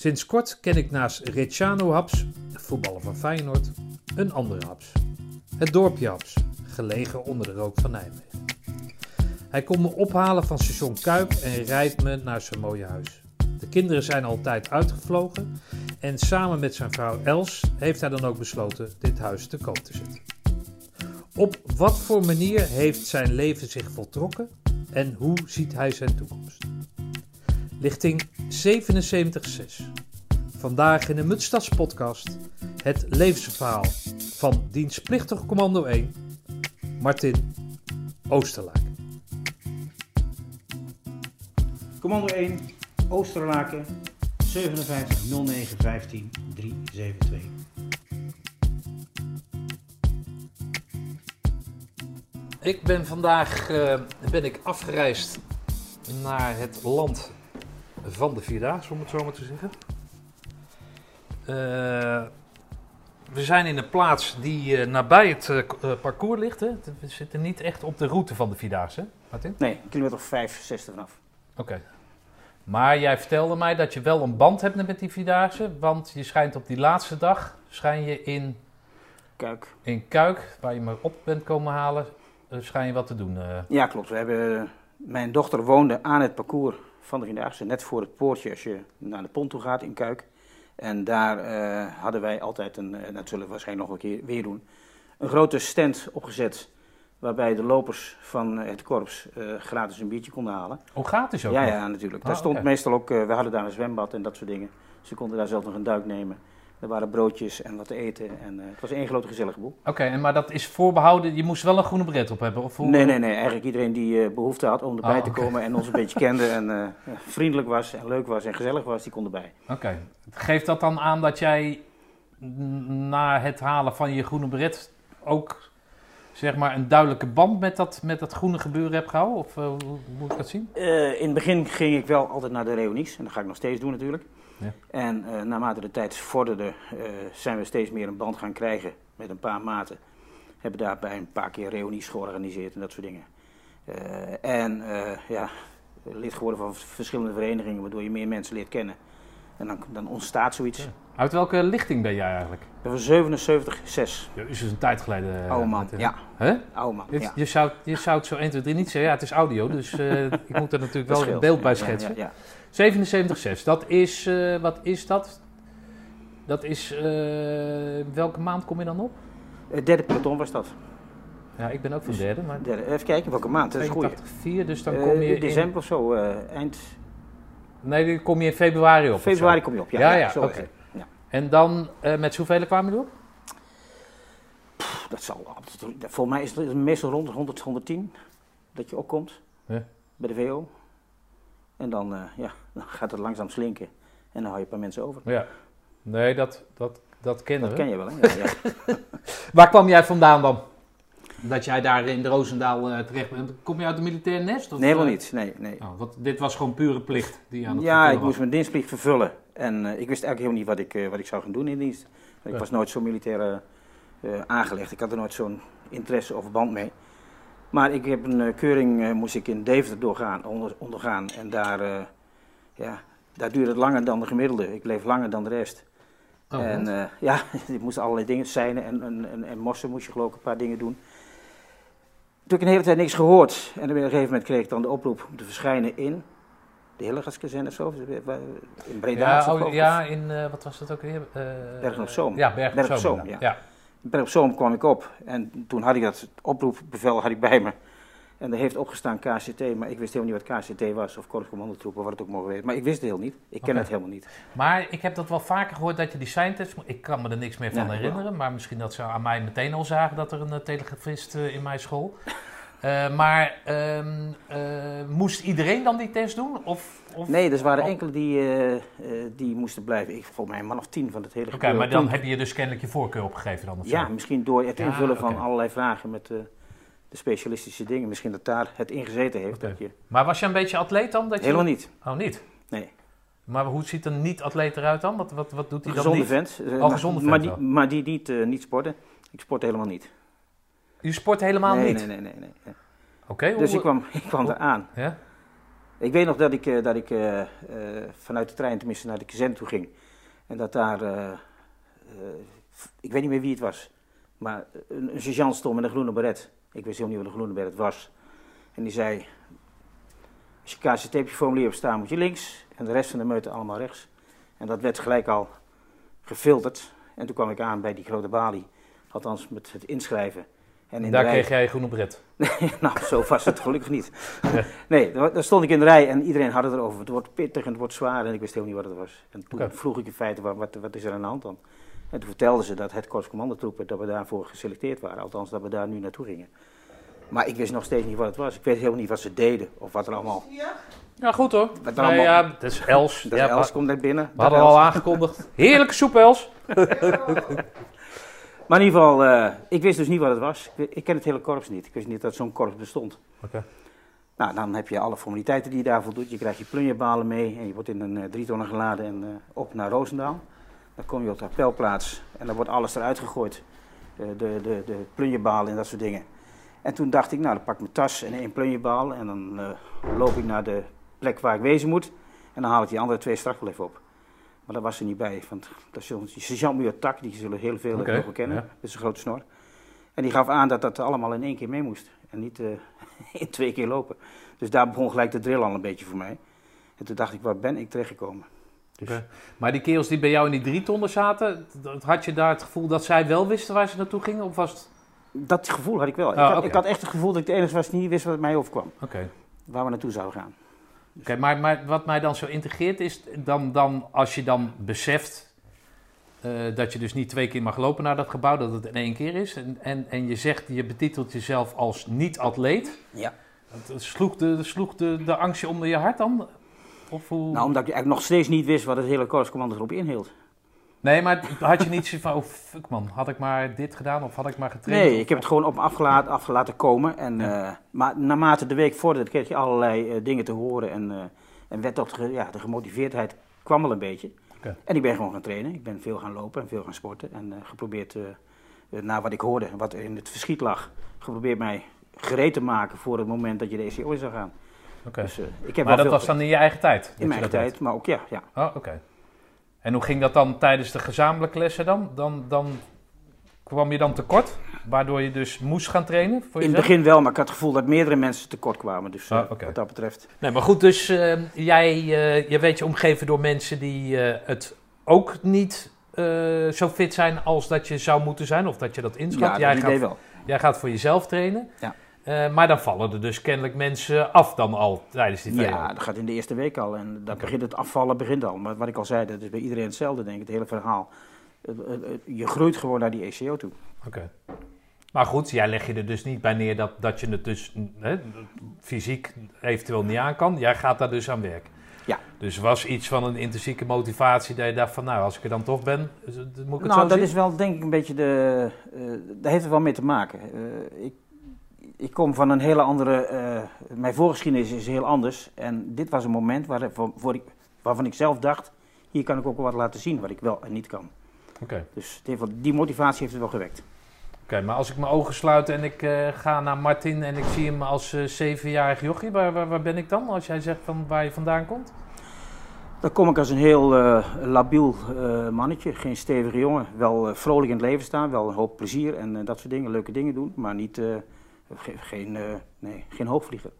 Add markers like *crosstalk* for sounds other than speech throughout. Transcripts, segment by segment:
Sinds kort ken ik naast Reciano Haps, voetballer van Feyenoord, een andere Haps. Het dorpje Haps, gelegen onder de rook van Nijmegen. Hij komt me ophalen van station Kuip en rijdt me naar zijn mooie huis. De kinderen zijn altijd uitgevlogen en samen met zijn vrouw Els heeft hij dan ook besloten dit huis te koop te zetten. Op wat voor manier heeft zijn leven zich voltrokken en hoe ziet hij zijn toekomst? Lichting 77.6. Vandaag in de Mutstads podcast het levensverhaal van dienstplichtig commando 1, Martin Oosterlaken. Commando 1, Oosterlaken, 57 09 15 372. Ik ben vandaag eh, ben ik afgereisd naar het land van de Vierdaagse, om het zo maar te zeggen. Eh, we zijn in een plaats die eh, nabij het eh, parcours ligt. Hè? We zitten niet echt op de route van de Vierdaagse, Martin? Nee, een kilometer of 5, 6 vanaf. Oké. Maar jij vertelde mij dat je wel een band hebt met die Vierdaagse, want je schijnt op die laatste dag, schijn je in, Kuik. in Kuik, waar je me op bent komen halen, schijn je wat te doen. Ja, klopt. We hebben, mijn dochter woonde aan het parcours van de Vierdaagse, net voor het poortje als je naar de pont toe gaat in Kuik. En daar eh, hadden wij altijd, een, en dat zullen we waarschijnlijk nog een keer weer doen, een grote stand opgezet. Waarbij de lopers van het korps eh, gratis een biertje konden halen. Oh, gratis ook Ja, nog? ja, natuurlijk. Ah, Daar stond meestal ook, eh, we hadden daar een zwembad en dat soort dingen. Ze konden daar zelf nog een duik nemen. Er waren broodjes en wat te eten. En eh, het was één grote gezellige boel. Oké, en maar dat is voorbehouden, je moest wel een groene bret op hebben? Of hoe? Nee, nee, nee. Eigenlijk iedereen die eh, behoefte had om erbij Oh, te komen en ons een beetje *laughs* kende en eh, vriendelijk was en leuk was en gezellig was, die kon erbij. Oké. Geeft dat dan aan dat jij na het halen van je groene beret ook zeg maar een duidelijke band met dat, met dat groene gebeuren hebt gehouden? Of hoe, moet ik dat zien? In het begin ging ik wel altijd naar de reunies en dat ga ik nog steeds doen natuurlijk. Ja. En eh, naarmate de tijd vorderde eh, zijn we steeds meer een band gaan krijgen met een paar maten. Hebben daarbij een paar keer reunies georganiseerd en dat soort dingen. Eh, en ja, lid geworden van verschillende verenigingen waardoor je meer mensen leert kennen. En dan, dan ontstaat zoiets. Ja. Uit welke lichting ben jij eigenlijk? Dat was 77, 6. Ja, is dus een tijd geleden. Oude man, ja. Hè? Oude man, Je, ja. je, zou, je zou het zo 1, 2, 3 niet zeggen. Ja, het is audio, dus *laughs* ik moet er natuurlijk wel een beeld bij schetsen. Ja, 77,6. Dat is, eh, wat is dat? Dat is, eh, welke maand kom je dan op? Het derde peloton was dat. Ja, ik ben ook van Dus- derde, maar Derde, even kijken, welke maand? Dat is goed. 82,4, dus dan kom je in... december of zo, eh, eind Nee, dan kom je in februari op. februari kom je op. Ja, Ja, ja, zo oké. Ja. En dan, eh, met zoveel kwamen je op? Dat zal volgens mij is het meestal rond de 100, 110 dat je opkomt Ja. bij de VO. En dan, eh, ja, *laughs* dan gaat het langzaam slinken en dan hou je een paar mensen over. Ja. Nee, dat, dat, dat kennen Dat we. ken je wel, hè? Ja, ja. *laughs* Waar kwam jij vandaan dan? Dat jij daar in de Roosendaal eh, terecht bent. Kom je uit de militair nest? Of, Nee, helemaal eh, niet. Nee, nee. Oh, want dit was gewoon pure plicht die je aan het Ja, ik was. moest mijn dienstplicht vervullen. En eh, ik wist eigenlijk helemaal niet wat ik, eh, wat ik zou gaan doen in dienst. Ik Ja. was nooit zo militair aangelegd. Ik had er nooit zo'n interesse of band mee. Maar ik heb een eh, keuring, eh, moest ik in Deventer doorgaan, onder, ondergaan. En daar, eh, ja, daar duurde het langer dan de gemiddelde. Ik leef langer dan de rest. Oh, en *laughs* ja, ik moest allerlei dingen zijn en, en, en, en mossen moest je geloof ik een paar dingen doen. Toen heb ik een hele tijd niks gehoord. En op een gegeven moment kreeg ik dan de oproep om te verschijnen in de Hillegaskazerne of zo. In Breda. ja, oh, ja, in, eh, wat was dat ook weer? Eh, Bergen op Zoom. Ja, Bergen op Zoom. Zoom, ja. ja. Op Zoom kwam ik op. En toen had ik dat oproepbevel had ik bij me. En er heeft opgestaan KCT, maar ik wist helemaal niet wat KCT was. Of korpscommandotroepen, wat het ook mogen weten. Maar ik wist het heel niet. Ik ken het helemaal niet. Maar ik heb dat wel vaker gehoord dat je die seintests... Ik kan me er niks meer van Ja, herinneren. Maar misschien dat ze aan mij meteen al zagen dat er een uh, telegrafist eh, in mijn school... Eh, maar ehm, eh, moest iedereen dan die test doen? Of, of... Nee, er waren enkele die, eh, die moesten blijven. Ik volgens mij een man of tien van het hele Oké, maar dan heb je dus kennelijk je voorkeur opgegeven dan? Of Ja, zo? misschien door het Ja, invullen van allerlei vragen met de specialistische dingen. Misschien dat daar het in gezeten heeft. Oké. Dat je... Maar was je een beetje atleet dan? Dat je... Helemaal niet. Oh, niet? Nee. Maar hoe ziet een niet-atleet eruit dan? Wat, wat, wat doet hij dan gezonde niet? vent. eh, Oh, maar- gezonde maar vent die, maar die niet, niet sporten. Ik sport helemaal niet. Je sport helemaal nee, niet? Nee, nee, nee. nee. Oké, Dus hoe- ik kwam, ik kwam hoe- eraan. Ja? Ik weet nog dat ik, eh, dat ik eh, eh, vanuit de trein tenminste naar de kazerne toe ging. En dat daar, ik weet niet meer wie het was, maar een, een sergeant stond met een groene beret. Ik wist helemaal niet wat een groene beret was. En die zei, als je KCT-formulier hebt staan moet je links en de rest van de meute allemaal rechts. En dat werd gelijk al gefilterd. En toen kwam ik aan bij die grote balie, althans met het inschrijven. En in Daar de rij- kreeg jij groene *laughs* bret. nou, zo was het gelukkig niet. *laughs* Nee, daar stond ik in de rij en iedereen had het erover. Het wordt pittig en het wordt zwaar en ik wist helemaal niet wat het was. En toen vroeg ik in feite, wat, wat, wat is er aan de hand dan? En toen vertelden ze dat het korpscommandotroepen, dat we daarvoor geselecteerd waren. Althans, dat we daar nu naartoe gingen. Maar ik wist nog steeds niet wat het was. Ik weet helemaal niet wat ze deden of wat er allemaal... Ja, goed hoor. Wat Nou allemaal- ja, dat is Els. Dat ja, Els komt net binnen. we hadden al aangekondigd. Heerlijke soep, Els. *laughs* Maar in ieder geval, eh, ik wist dus niet wat het was. Ik, ik ken het hele korps niet. Ik wist niet dat zo'n korps bestond. Oké. Nou, dan heb je alle formaliteiten die je daarvoor doet. Je krijgt je plunjebalen mee en je wordt in een drietonner geladen en eh, op naar Roosendaal. Dan kom je op de appelplaats en dan wordt alles eruit gegooid. De, de, de plunjebalen en dat soort dingen. En toen dacht ik, nou, dan pak ik mijn tas en één plunjebaal en dan loop ik naar de plek waar ik wezen moet. En dan haal ik die andere twee straks wel even op. Maar dat was er niet bij, want dat is die sergeant die zullen heel veel nog kennen. ja. Dat is een grote snor. En die gaf aan dat dat allemaal in één keer mee moest. En niet eh, *laughs* in twee keer lopen. Dus daar begon gelijk de drill al een beetje voor mij. En toen dacht ik, waar ben ik terechtgekomen? Dus. Maar die kerels die bij jou in die drie tonnen zaten, had je daar het gevoel dat zij wel wisten waar ze naartoe gingen? Of was het... dat gevoel had ik wel. ik, Ah, had, ik had echt het gevoel dat ik de enige was die niet wist wat mij overkwam. Waar we naartoe zouden gaan. Oké, maar, maar wat mij dan zo integreert is, dan, dan, als je dan beseft eh, dat je dus niet twee keer mag lopen naar dat gebouw, dat het in één keer is, en, en, en je zegt, je betitelt jezelf als niet-atleet, Ja. dat- sloeg, de, sloeg de, de angstje onder je hart dan? Of hoe... Nou, omdat ik eigenlijk nog steeds niet wist wat het hele korpscommandogroep inhield. Nee, maar had je niet zo van, oh fuck man, had ik maar dit gedaan of had ik maar getraind? Nee, Of- ik heb het gewoon op me afgelaten, afgelaten komen. En, Ja. eh, maar naarmate de week vorderde, kreeg je allerlei eh, dingen te horen. En, eh, en werd toch, ge- ja, de gemotiveerdheid kwam wel een beetje. En ik ben gewoon gaan trainen. Ik ben veel gaan lopen en veel gaan sporten. En geprobeerd, naar wat ik hoorde, wat in het verschiet lag, geprobeerd mij gereed te maken voor het moment dat je de ECO zou gaan. Oké. Dus, ik heb Maar dat was dan in je eigen tijd? in mijn eigen deed? tijd, maar ook ja, ja. Oh, oké. En hoe ging dat dan tijdens de gezamenlijke lessen dan? Dan, dan kwam je dan tekort, waardoor je dus moest gaan trainen voor In het begin wel, maar ik had het gevoel dat meerdere mensen tekort kwamen. Dus eh, Ah, oké. wat dat betreft. Nee, maar goed, dus eh, jij eh, je weet je omgeven door mensen die eh, het ook niet eh, zo fit zijn als dat je zou moeten zijn, of dat je dat inschat. Ja, jij, gaat, idee wel. jij gaat voor jezelf trainen. Ja. Eh, maar dan vallen er dus kennelijk mensen af dan al tijdens die. Ja, dat gaat in de eerste week al. En dat begint het afvallen begint al. Maar wat ik al zei, dat is bij iedereen hetzelfde, denk ik, het hele verhaal. Eh, eh, Je groeit gewoon naar die ECO toe. Oké. Maar goed, jij leg je er dus niet bij neer dat, dat je het dus hè, fysiek eventueel niet aan kan. Jij gaat daar dus aan werk. Ja. Dus was iets van een intrinsieke motivatie dat je dacht van nou, als ik er dan toch ben, moet ik het Nou, zo dat zien? is wel denk ik een beetje de... eh daar heeft het wel mee te maken. Ik, ik kom van een hele andere... eh, mijn voorgeschiedenis is heel anders. En dit was een moment waar, voor, voor ik, waarvan ik zelf dacht... Hier kan ik ook wel wat laten zien wat ik wel en niet kan. Oké, Dus het heeft wel- die motivatie heeft het wel gewekt. Oké, maar als ik mijn ogen sluit en ik eh, ga naar Martin en ik zie hem als eh, zevenjarig jochie, waar, waar, waar ben ik dan? Als jij zegt van waar je vandaan komt? Dan kom ik als een heel labiel mannetje, geen stevige jongen. Wel vrolijk in het leven staan, wel een hoop plezier en dat soort dingen, leuke dingen doen, maar niet, eh, ge- geen, eh, nee, geen hoogvlieger.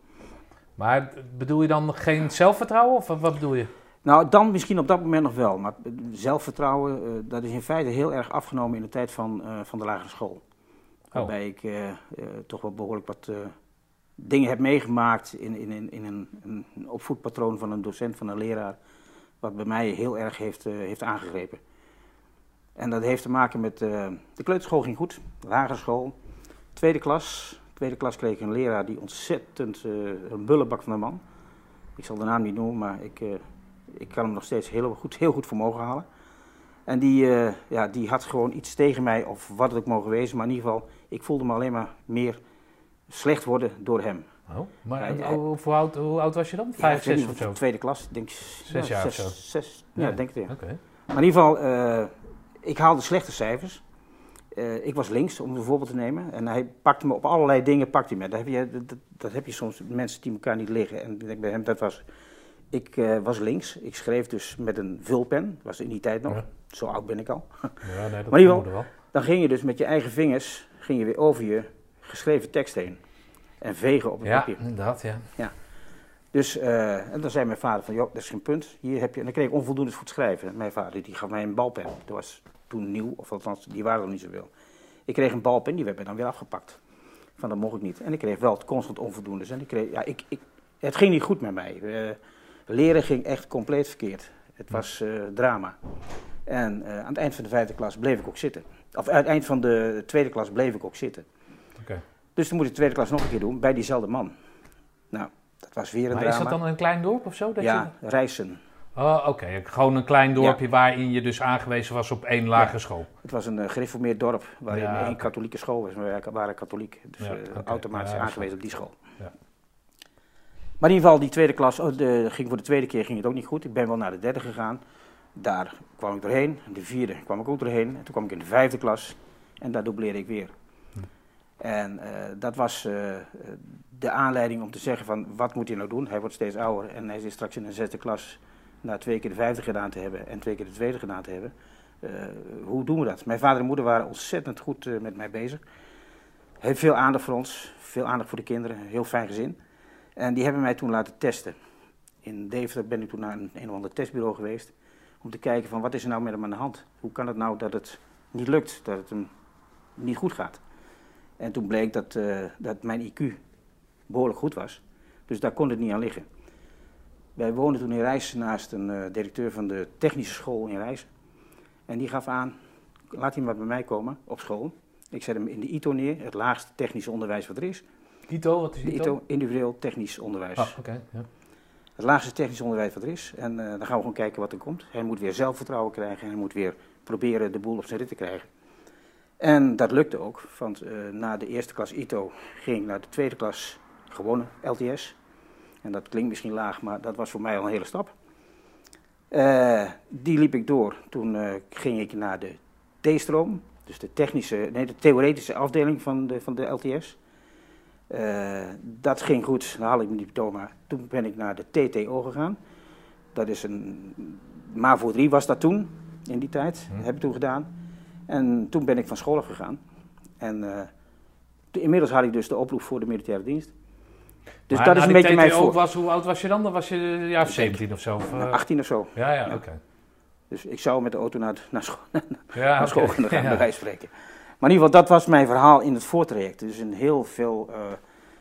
Maar bedoel je dan geen zelfvertrouwen of wat bedoel je? Nou, dan misschien op dat moment nog wel, maar zelfvertrouwen, eh, dat is in feite heel erg afgenomen in de tijd van, eh, van de lagere school. Waarbij ik eh, eh, toch wel behoorlijk wat dingen heb meegemaakt in, in, in, in een, een opvoedpatroon van een docent, van een leraar, wat bij mij heel erg heeft, heeft aangegrepen. En dat heeft te maken met, de kleuterschool ging goed, lagere school, tweede klas. Tweede klas kreeg ik een leraar die ontzettend, eh, een bullenbak van een man. Ik zal de naam niet noemen, maar ik, eh, ik kan hem nog steeds heel goed, heel goed voor mogen halen. En die, eh, ja, die had gewoon iets tegen mij, of wat het ook mogen wezen, maar in ieder geval, ik voelde me alleen maar meer slecht worden door hem. Oh, maar Ja, hoe, hoe, hoe oud, hoe oud was je dan? Ja, Vijf, ik weet zes of zo? Tweede klas, ik denk Zes jaar of zo. Zes, ja, Ja. denk ik ja. Oké. Maar in ieder geval, ik haalde slechte cijfers. Eh, ik was links, om een voorbeeld te nemen. En hij pakte me op allerlei dingen, pakte hij me. Dat heb je, dat, dat heb je soms, mensen die elkaar niet liggen. En ik denk bij hem, dat was... Ik eh, was links, ik schreef dus met een vulpen, dat was in die tijd nog. Ja. Zo oud ben ik al. Ja, nee, *laughs* dat Maar wel. Dan ging je dus met je eigen vingers, ging je weer over je geschreven tekst heen. En vegen op het Ja, papier. inderdaad, ja. Dus, eh, en dan zei mijn vader van, joh, dat is geen punt. Hier heb je, en dan kreeg ik onvoldoende voor het schrijven. Mijn vader die gaf mij een balpen. Dat was toen nieuw, of althans, die waren er niet zoveel. Ik kreeg een balpen, die werd mij dan weer afgepakt. Van, dat mocht ik niet. En ik kreeg wel constant onvoldoendes. En ik kreeg, ja, ik, ik, het ging niet goed met mij. Eh, leren ging echt compleet verkeerd. Het was eh, drama. En eh, aan het eind van de vijfde klas bleef ik ook zitten. Of aan het eind van de tweede klas bleef ik ook zitten. Oké. Dus toen moest ik de tweede klas nog een keer doen, bij diezelfde man. Nou, dat was weer een Maar drama. is dat dan een klein dorp of zo? Dat ja, Je... Rijssen. Oh, oké. Gewoon een klein dorpje waarin je dus aangewezen was op één lagere Ja. school. Het was een eh, gereformeerd dorp waarin Ja, één katholieke school was. We waren katholiek, dus eh, automatisch is aangewezen op die school. Ja. Maar in ieder geval, die tweede klas, oh, de, ging voor de tweede keer ging het ook niet goed. Ik ben wel naar de derde gegaan. Daar kwam ik doorheen. De vierde kwam ik ook doorheen. En toen kwam ik in de vijfde klas. En daar dubleerde ik weer. Hm. En eh, dat was de aanleiding om te zeggen van, wat moet hij nou doen? Hij wordt steeds ouder en hij zit straks in de zesde klas na twee keer de vijfde gedaan te hebben en twee keer de tweede gedaan te hebben. Eh, hoe doen we dat? Mijn vader en moeder waren ontzettend goed eh, met mij bezig. Heeft veel aandacht voor ons, veel aandacht voor de kinderen, heel fijn gezin. En die hebben mij toen laten testen. In Deventer ben ik toen naar een, een of ander testbureau geweest. Om te kijken van wat is er nou met hem aan de hand? Hoe kan het nou dat het niet lukt, dat het hem niet goed gaat? En toen bleek dat, eh, dat mijn IQ behoorlijk goed was. Dus daar kon het niet aan liggen. Wij woonden toen in Rijssen naast een eh, directeur van de technische school in Rijssen. En die gaf aan, laat hij maar bij mij komen op school. Ik zet hem in de ITO neer, het laagste technische onderwijs wat er is. Ito, wat is De Ito? ITO, individueel technisch onderwijs. Ah, oké. ja. Het laagste technisch onderwijs wat er is. En eh, dan gaan we gewoon kijken wat er komt. Hij moet weer zelfvertrouwen krijgen en hij moet weer proberen de boel op zijn rit te krijgen. En dat lukte ook, want eh, na de eerste klas ITO ging ik naar de tweede klas gewone LTS. En dat klinkt misschien laag, maar dat was voor mij al een hele stap. Eh, die liep ik door. Toen eh, ging ik naar de T-stroom, dus de, technische, nee, de theoretische afdeling van de, van de LTS. Eh, dat ging goed, dan haal ik mijn diploma. Toen ben ik naar de TTO gegaan. Dat is een MAVO 3 was dat toen, in die tijd, Hm. heb ik toen gedaan. En toen ben ik van school afgegaan. En inmiddels had ik dus de oproep voor de militaire dienst. Dus Maar dat is een beetje mijn voor. Was, hoe oud was je dan? Dan was je Ik denk- 17 of zo? Of, eh, 18 of zo. Ja, ja, Ja. oké. Dus ik zou met de auto naar, naar *laughs* school, Ja, naar school kunnen gaan, Ja. bij wijze spreken. Maar in ieder geval, dat was mijn verhaal in het voortraject. Dus een heel veel, eh,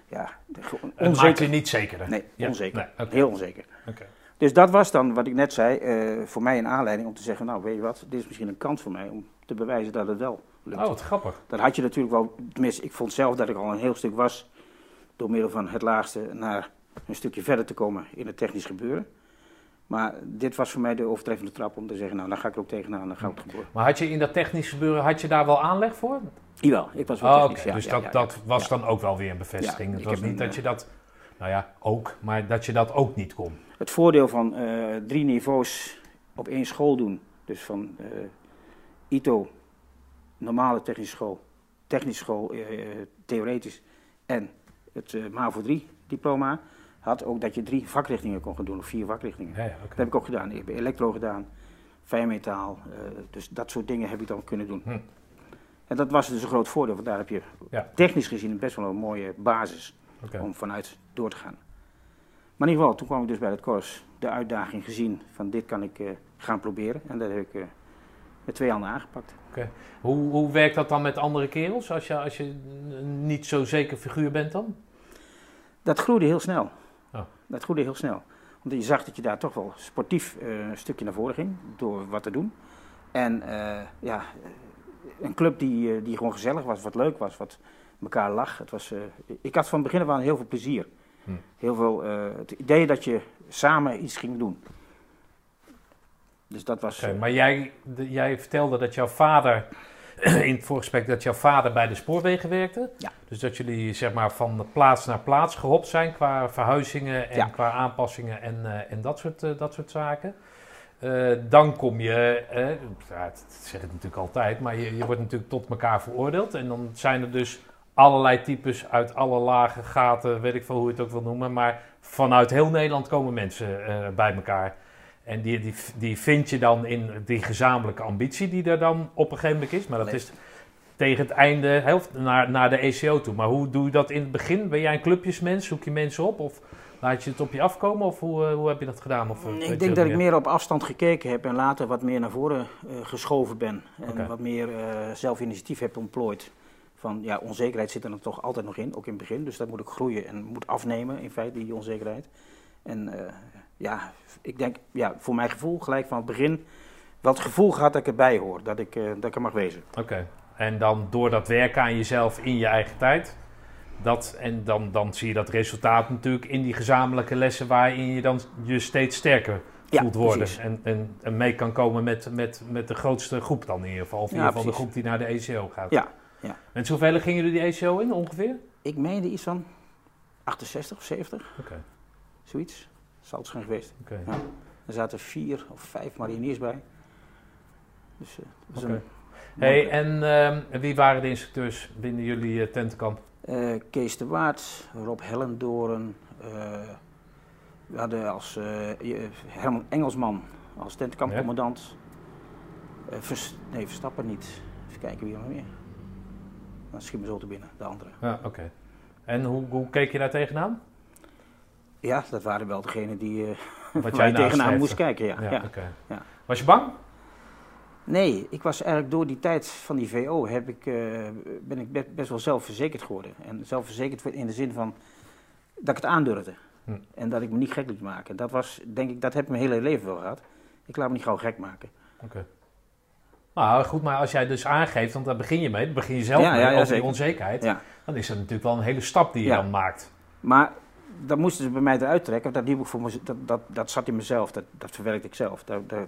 ja, gewoon Het maakt onzeker. je niet zekerder. Nee, Ja, onzeker. nee. Heel onzeker. Oké. Dus dat was dan, wat ik net zei, eh, voor mij een aanleiding om te zeggen, nou weet je wat, dit is misschien een kans voor mij om te bewijzen dat het wel lukt. Oh, wat grappig. Dat had je natuurlijk wel, tenminste ik vond zelf dat ik al een heel stuk was, door middel van het laagste naar een stukje verder te komen in het technisch gebeuren. Maar dit was voor mij de overtreffende trap om te zeggen, nou dan ga ik er ook tegenaan, dan ga ik het gebeuren. Maar had je in dat technisch gebeuren, had je daar wel aanleg voor? Jawel, ik was wel Oh, technisch, ja, dus ja, dat, ja, dat was dan ook wel weer een bevestiging. Het was niet een, dat je dat, nou ja, ook, maar dat je dat ook niet kon. Het voordeel van eh, drie niveaus op één school doen, dus van eh, ITO, normale technische school, technische school, eh, eh, theoretisch, en het eh MAVO 3 diploma, had ook dat je drie vakrichtingen kon gaan doen, of vier vakrichtingen. Ja, ja, oké. Dat heb ik ook gedaan. Ik heb elektro gedaan, fijnmetaal, eh, dus dat soort dingen heb ik dan kunnen doen. Hm. En dat was dus een groot voordeel, want daar heb je Ja. technisch gezien best wel een mooie basis om vanuit door te gaan. Maar in ieder geval, toen kwam ik dus bij het koers de uitdaging gezien van dit kan ik eh, gaan proberen. En dat heb ik met twee handen aangepakt. Hoe, hoe werkt dat dan met andere kerels, als je, als je een niet zo zeker figuur bent dan? Dat groeide heel snel. Oh. Dat groeide heel snel. Omdat je zag dat je daar toch wel sportief eh, een stukje naar voren ging door wat te doen. En eh, ja, een club die, eh, die gewoon gezellig was, wat leuk was, wat elkaar lag. Het was, ik had van begin af aan heel veel plezier. Hm. Heel veel, het idee dat je samen iets ging doen. Dus dat was... Eh, maar jij, de- jij vertelde dat jouw vader, *clears throat* in het voorgesprek, dat jouw vader bij de spoorwegen werkte. Ja. Dus dat jullie zeg maar van plaats naar plaats gehopt zijn qua verhuizingen en Ja. qua aanpassingen en, eh, en dat, soort, eh, dat soort zaken. Dan kom je, ja, dat zeg ik natuurlijk altijd, maar je, je wordt natuurlijk tot elkaar veroordeeld. En dan zijn er dus allerlei types uit alle lagen, gaten, weet ik veel hoe je het ook wil noemen. Maar vanuit heel Nederland komen mensen bij elkaar. En die, die, die vind je dan in die gezamenlijke ambitie die er dan op een gegeven moment is. Maar dat is tegen het einde naar, naar de ECO toe. Maar hoe doe je dat in het begin? Ben jij een clubjesmens? Zoek je mensen op? Of laat je het op je afkomen? Of hoe, eh, hoe heb je dat gedaan? Of, eh, Ik denk dat ik meer op afstand gekeken heb en later wat meer naar voren eh, geschoven ben. En wat meer eh, zelf initiatief heb ontplooid. Van ja, onzekerheid zit er dan toch altijd nog in, ook in het begin. Dus dat moet ik groeien en moet afnemen, in feite, die onzekerheid. En ja, ik denk, ja, voor mijn gevoel, gelijk van het begin, wel het gevoel gehad dat ik erbij hoor. Dat ik, eh, dat ik er mag wezen. Oké. En dan door dat werken aan jezelf in je eigen tijd. Dat, en dan, dan zie je dat resultaat natuurlijk in die gezamenlijke lessen waarin je dan je steeds sterker Ja, voelt worden. En, en, en mee kan komen met, met, met de grootste groep dan in ieder geval. Of in Ja, ieder geval de groep die naar de ECO gaat. Ja, ja. En hoeveel gingen jullie die ECO in ongeveer? Ik meende iets van 68 of 70, Oké. zoiets. Het zijn geweest. Ja. Er zaten vier of vijf mariniers bij. Dus een Hey, en ehm, wie waren de instructeurs binnen jullie eh, tentenkamp? Eh, Kees de Waard, Rob Hellendoren. we hadden als Herman Engelsman als tentkampcommandant. Vers- nee, Verstappen niet. Even kijken wie er nog meer. Dan schiet me zo te binnen, de andere. Ja, oké. En hoe, hoe keek je daar tegenaan? Ja, dat waren wel degenen die eh Wat *laughs* waar jij je tegenaan moest kijken. Ja, Ja, ja. Was je bang? Nee, ik was eigenlijk door die tijd van die VO heb ik, eh, ben ik be- best wel zelfverzekerd geworden. En zelfverzekerd in de zin van dat ik het aandurfde. Hm. En dat ik me niet gek liet maken. Dat was, denk ik, dat heb ik mijn hele leven wel gehad. Ik laat me niet gauw gek maken. Oké. Nou goed, maar als jij dus aangeeft, want daar begin je mee, dan begin je zelf Ja, mee ja, ja, over die zeker. onzekerheid, dan is dat natuurlijk wel een hele stap die je dan maakt. Maar dat moesten ze bij mij eruit trekken. Dat, hielp ik voor mez- dat, dat, dat zat in mezelf. Dat, dat verwerkte ik zelf. Daar, daar,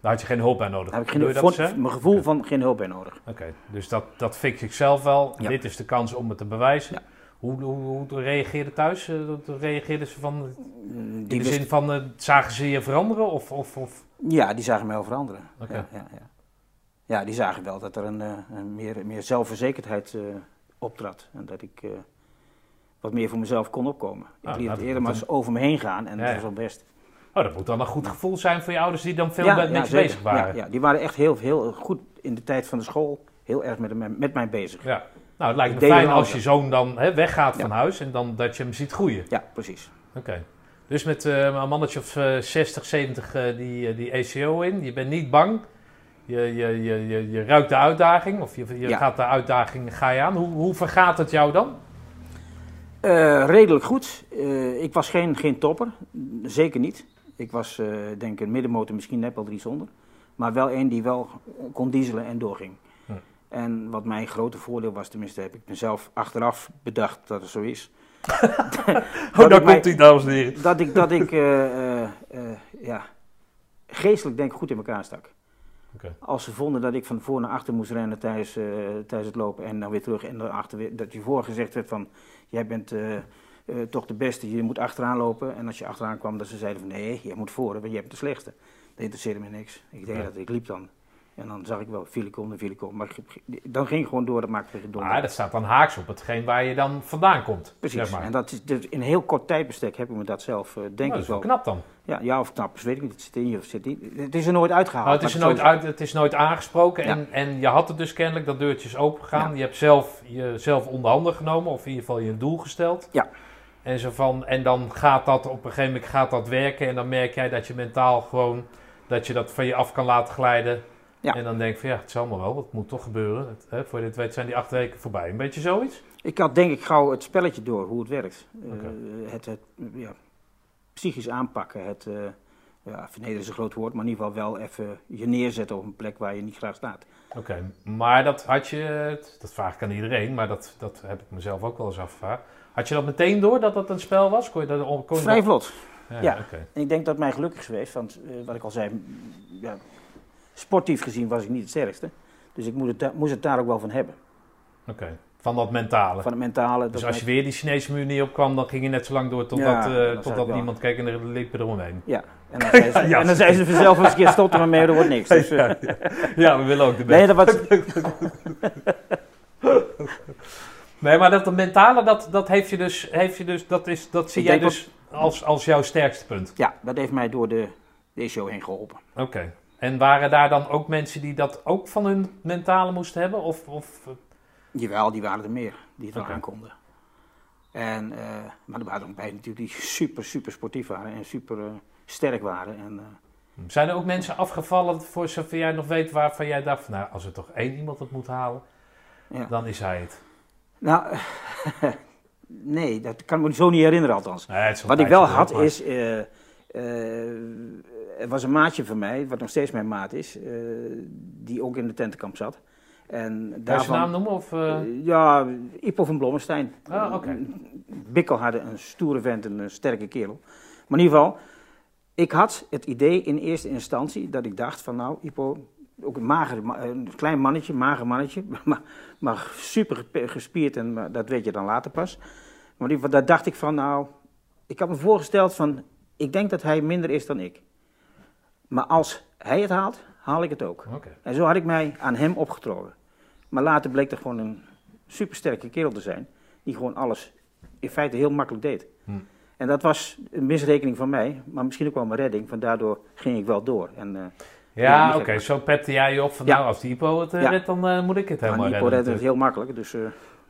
Daar had je geen hulp bij nodig. daar heb ik geen, dat zeggen? mijn gevoel van geen hulp bij nodig. Oké, dus dat, dat fix ik zelf wel. Ja. Dit is de kans om het te bewijzen. Ja. Hoe, hoe, hoe reageerde thuis? Eh, Reageerden ze van, Mm, in Die de wist- zin van, eh, zagen ze je veranderen? Of, of, of? Ja, die zagen mij wel veranderen. Oké. Ja, ja, ja. ja, die zagen wel dat er een, eh, een meer, meer zelfverzekerdheid eh, optrad. En dat ik wat meer voor mezelf kon opkomen. Ik Ah, liet nou, het eerder maar eens over me heen gaan en Ja, dat was wel best. Oh, dat moet dan een goed gevoel zijn voor je ouders die dan veel ja, met ja, zeker. bezig waren. Ja, ja, die waren echt heel, heel goed in de tijd van de school. Heel erg met, hem- met mij bezig. Ja. Nou, het lijkt me fijn als je zoon dan hè, weggaat van huis en dan dat je hem ziet groeien. Ja, precies. Oké. Dus met eh, een mannetje of eh, 60, 70 eh, die, eh, die ECO in. Je bent niet bang. Je, je, je, je, je ruikt de uitdaging. Of je, je gaat de uitdaging ga je aan. Hoe, hoe vergaat het jou dan? Eh, redelijk goed. Eh, ik was geen, geen topper, zeker niet. Ik was, eh, denk ik, een middenmotor, misschien net wel drie zonder. Maar wel een die wel kon dieselen en doorging. Hm. En wat mijn grote voordeel was, tenminste heb ik mezelf achteraf bedacht dat het zo is. *laughs* Oh, daar komt hij, dames en heren. Dat ik, dat ik ja, geestelijk denk ik goed in elkaar stak. Als ze vonden dat ik van voor naar achter moest rennen tijdens, eh, tijdens het lopen en dan weer terug en daarachter weer, dat je voor gezegd werd van, jij bent eh, eh, toch de beste, je moet achteraan lopen. En als je achteraan kwam, dat ze zeiden van, nee, jij moet voor, want jij bent de slechte. Dat interesseerde me niks. Ik deed Ja. dat, ik liep dan. En dan zag ik wel, viel ik om. Maar dan ging ik gewoon door, dat maakte geen donder. Maar dat staat dan haaks op hetgeen waar je dan vandaan komt. Precies. Zeg maar. En dat is, dus in een heel kort tijdbestek heb ik me dat zelf, eh, denk Nou, dat ik wel knap dan. Ja, ja, of knap is, weet ik niet. Het zit in je of zit niet. Het is er nooit uitgehaald. Nou, het, is er nooit uit, het is nooit aangesproken Ja. en, en je had het dus kennelijk, dat deurtje is open gegaan. Ja. Je hebt zelf jezelf onder handen genomen of in ieder geval je een doel gesteld. Ja. En, zo van, en dan gaat dat op een gegeven moment gaat dat werken en dan merk jij dat je mentaal gewoon, dat je dat van je af kan laten glijden. Ja. En dan denk je van ja, het is allemaal wel, het moet toch gebeuren. Het, hè, voor dit weet zijn die acht weken voorbij. Een beetje zoiets? Ik had denk ik gauw het spelletje door, hoe het werkt. Eh, het het ja, psychisch aanpakken, het, eh ja, vernederen is een groot woord, maar in ieder geval wel even je neerzetten op een plek waar je niet graag staat. Oké, maar dat had je, dat vraag ik aan iedereen, maar dat, dat heb ik mezelf ook wel eens afgevraagd. Had je dat meteen door dat dat een spel was? Kon je dat, kon je Vrij dat- vlot. Ja, ja. oké. En ik denk dat mij gelukkig is geweest, want eh, wat ik al zei, ja, sportief gezien was ik niet het sterkste. Dus ik moet het, moest het daar ook wel van hebben. Oké. Van dat mentale. Van het mentale. dus als je weer die Chinese muur niet opkwam, dan ging je net zo lang door totdat, Ja, eh, totdat niemand keek en er liepen eromheen. Ja, en *laughs* dan zei ze, Ja. en dan zei ze vanzelf eens een keer stop er maar mee, er wordt niks. *laughs* Dus, eh, Ja, we willen ook de nee, beste. dat was, *laughs* Nee, maar dat mentale, dat, dat heeft je dus, heeft je dus, dat, is, dat zie Ik jij dus als, als jouw sterkste punt. ja, dat heeft mij door de, deze show heen geholpen. Oké. En waren daar dan ook mensen die dat ook van hun mentale moesten hebben? Of, of eh, Jawel, die waren er meer die het Oké. wel aankonden. En, eh, maar er waren er ook bij natuurlijk die super, super sportief waren en super eh, sterk waren. En, zijn er ook mensen afgevallen, voor zover jij nog weet, waarvan jij dacht, van, nou, als er toch één iemand het moet halen, ja. dan is hij het. Nou, *laughs* nee, dat kan ik me zo niet herinneren althans. Nee, Wat ik wel had is, er was een maatje van mij, wat nog steeds mijn maat is, eh, die ook in de tentenkamp zat. En Kan je zijn daarvan, naam noemen? Of, eh? Eh, ja, Ipo van Blommestein. Ah, oké. Bikkel had een stoere vent, een eh, sterke kerel. Maar in ieder geval, ik had het idee in eerste instantie dat ik dacht van nou, Ipo, ook een mager, ma- een klein mannetje, mager mannetje, *laughs* maar, maar super gespierd en dat weet je dan later pas. Maar in ieder geval, daar dacht ik van nou, ik had me voorgesteld van, ik denk dat hij minder is dan ik. Maar als hij het haalt, haal ik het ook. En zo had ik mij aan hem opgetrokken. Maar later bleek er gewoon een supersterke kerel te zijn, die gewoon alles in feite heel makkelijk deed. Hm. En dat was een misrekening van mij, maar misschien ook wel mijn redding, van daardoor ging ik wel door. En, eh Ja, oké, zo pepte jij je op van, Ja. nou, als die Ipo het eh, Ja. redt, dan eh, moet ik het helemaal Nico redden. redde het heel makkelijk, dus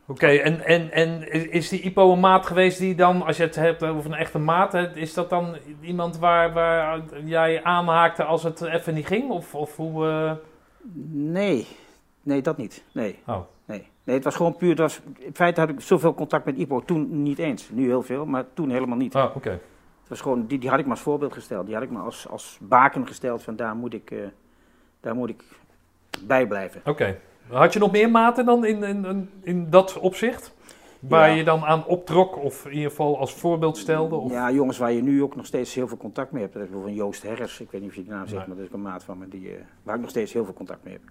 Oké, en, en, en is die Ipo een maat geweest die dan, als je het hebt over een echte maat, is dat dan iemand waar, waar jij aanhaakte als het even niet ging? Of, of hoe... eh, nee, nee, dat niet. Nee. Oh. Nee. nee, het was gewoon puur, het was, in feite had ik zoveel contact met Ipo toen niet eens. Nu heel veel, maar toen helemaal niet. Oh, oké. Het was gewoon, die, die had ik me als voorbeeld gesteld. Die had ik me als, als baken gesteld van daar moet ik, eh, daar moet ik bij blijven. Oké. Had je nog meer maten dan in, in, in, dat opzicht? Waar Ja. je dan aan optrok of in ieder geval als voorbeeld stelde? Of? Ja, jongens waar je nu ook nog steeds heel veel contact mee hebt. Dat is bijvoorbeeld Joost Herres, ik weet niet of je die naam zegt, Nee. maar dat is ook een maat van me die, eh, waar ik nog steeds heel veel contact mee heb.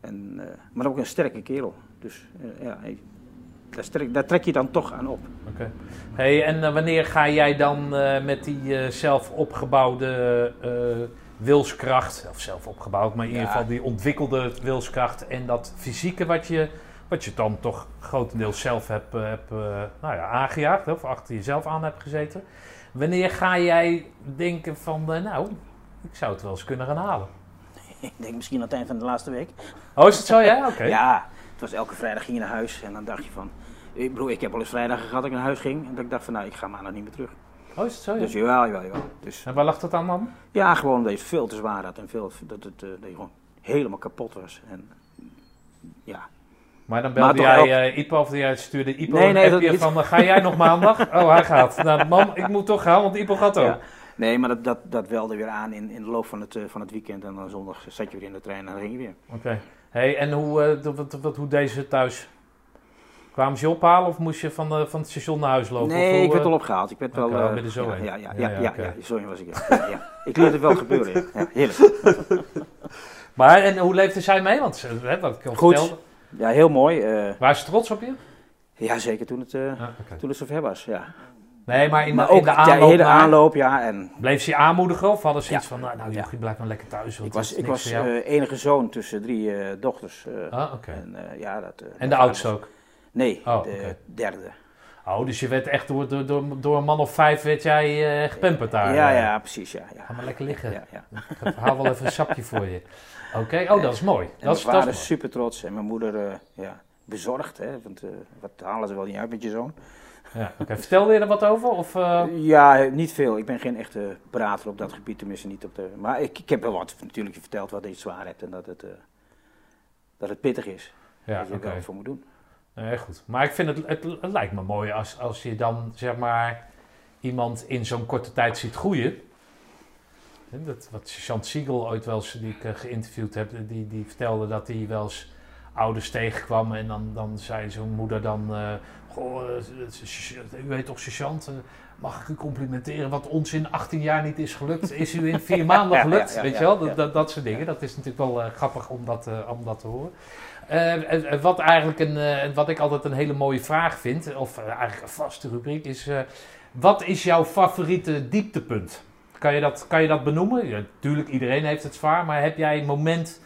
En, eh, maar ook een sterke kerel. Dus eh, ja, daar, trek je dan toch aan op. Oké. Hey, en wanneer ga jij dan met die zelf opgebouwde wilskracht, of zelf opgebouwd, maar in ieder geval die ontwikkelde wilskracht en dat fysieke wat je, wat je dan toch grotendeels zelf hebt, eh, hebt, eh, nou ja, aangejaagd, of achter jezelf aan hebt gezeten. Wanneer ga jij denken van, eh, nou, ik zou het wel eens kunnen gaan halen? *laughs* Ik denk misschien aan het eind van de laatste week. Oh, is het zo? Ja, oké. *laughs* Ja, het was elke vrijdag ging je naar huis en dan dacht je van... Ik bedoel, ik heb al eens vrijdag gehad dat ik naar huis ging en dat ik dacht van nou, ik ga maandag niet meer terug. Oh, is het zo? Ja. Dus jawel, jawel, jawel. Dus, En waar lag dat aan dan? ja, gewoon dat je het veel te zwaar had en veel, dat, het, eh, dat je gewoon helemaal kapot was. En, ja, Maar dan belde jij eh, Ipo of jij stuurde Ipo Nee, een nee, appje niet. van eh, ga jij nog maandag? *laughs* Oh, hij gaat. Nou, mam, ik moet toch gaan, want Ipo gaat ook. Ja. Nee, maar dat, dat, dat welde weer aan in, in de loop van het, van het weekend. En dan zondag zat je weer in de trein en dan ging je weer. Oké. Hey, en hoe, eh, wat, wat, hoe deed ze thuis? Kwamen ze je ophalen of moest je van, eh, van het station naar huis lopen? Nee, ik werd eh, al opgehaald. Ik werd wel... Eh, je zo ja, ja, ja, Ja, ja, was ik. Ja. Ik liet het wel gebeuren. Ja, heerlijk. *laughs* Maar en hoe leefde zij mee? Want ze- hè, wat ik al Goed. vertelde. Ja, heel mooi. eh, Waren ze trots op je? ja, zeker toen het, eh, oké. toen het zover was. Ja. Nee, maar in, maar de, ook aanloop, hele aanloop, ja. En Bleef ze je aanmoedigen of hadden ze iets van, nou, nou Ja. blijf maar lekker thuis. Want ik was, ik was eh, enige zoon tussen drie eh, dochters. eh, ah, oké. En, eh, ja, dat, eh, En de oudste was- ook? Nee, Oh, de derde. Oh, dus je werd echt door, door, door, een man of vijf werd jij gepemperd daar? ja, eh. ja, precies. Ja, ja. Ga maar lekker liggen. Ja, ja. Ik haal wel even een sapje voor je. Oké, oh, dat is mooi. En Dat mijn is, dat vader is super trots en mijn moeder eh, ja, bezorgd. Hè, want eh, wat halen ze wel niet uit met je zoon? Ja, oké. Vertelde je er wat over? Of, Ja, niet veel. Ik ben geen echte prater op dat gebied, tenminste niet op de... Maar ik, ik heb wel wat natuurlijk verteld wat je zwaar hebt en dat het, dat het pittig is. ja, dat je er wat voor moet doen. Nee, goed. Maar ik vind het, het, het lijkt me mooi als, als je dan, zeg maar, iemand in zo'n korte tijd ziet groeien. Dat, wat Chant Siegel ooit wel eens, die ik eh, geïnterviewd heb, die, die vertelde dat hij wel eens ouders tegenkwam en dan, dan zei zo'n moeder dan... eh, Goh, eh, u weet toch, eh, mag ik u complimenteren wat ons in 18 jaar niet is gelukt? Is u in vier *laughs* maanden gelukt? ja, ja, weet je wel, dat, dat, dat soort dingen. Dat is natuurlijk wel grappig om dat, om dat te horen. Eh, en- en wat eigenlijk een, eh, wat ik altijd een hele mooie vraag vind, of eh, eigenlijk een vaste rubriek, is... eh, wat is jouw favoriete dieptepunt? Kan je dat, kan je dat benoemen? Ja, natuurlijk, iedereen heeft het zwaar, maar heb jij een moment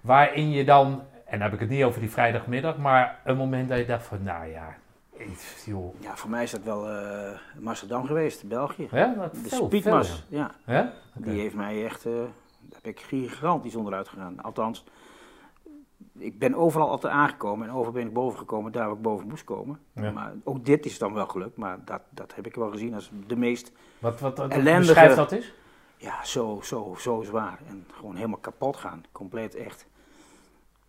waarin je dan, en dan heb ik het niet over die vrijdagmiddag, maar een moment dat je dacht van, nou ja, iets, joh. Ja, voor mij is dat wel eh Amsterdam geweest, België. Ja, dat De veel, Speedmas, ja. veel, ja. Ja? Die heeft mij echt, eh, daar ben ik gigantisch onderuit gegaan. Althans, ik ben overal altijd aangekomen en overal ben ik boven gekomen daar waar ik boven moest komen. Ja. Maar ook dit is dan wel gelukt, maar dat, dat heb ik wel gezien als de meest, Wat, wat, wat Ellendige- beschrijf dat is? ja, zo, zo, zo zwaar. En gewoon helemaal kapot gaan. Compleet echt,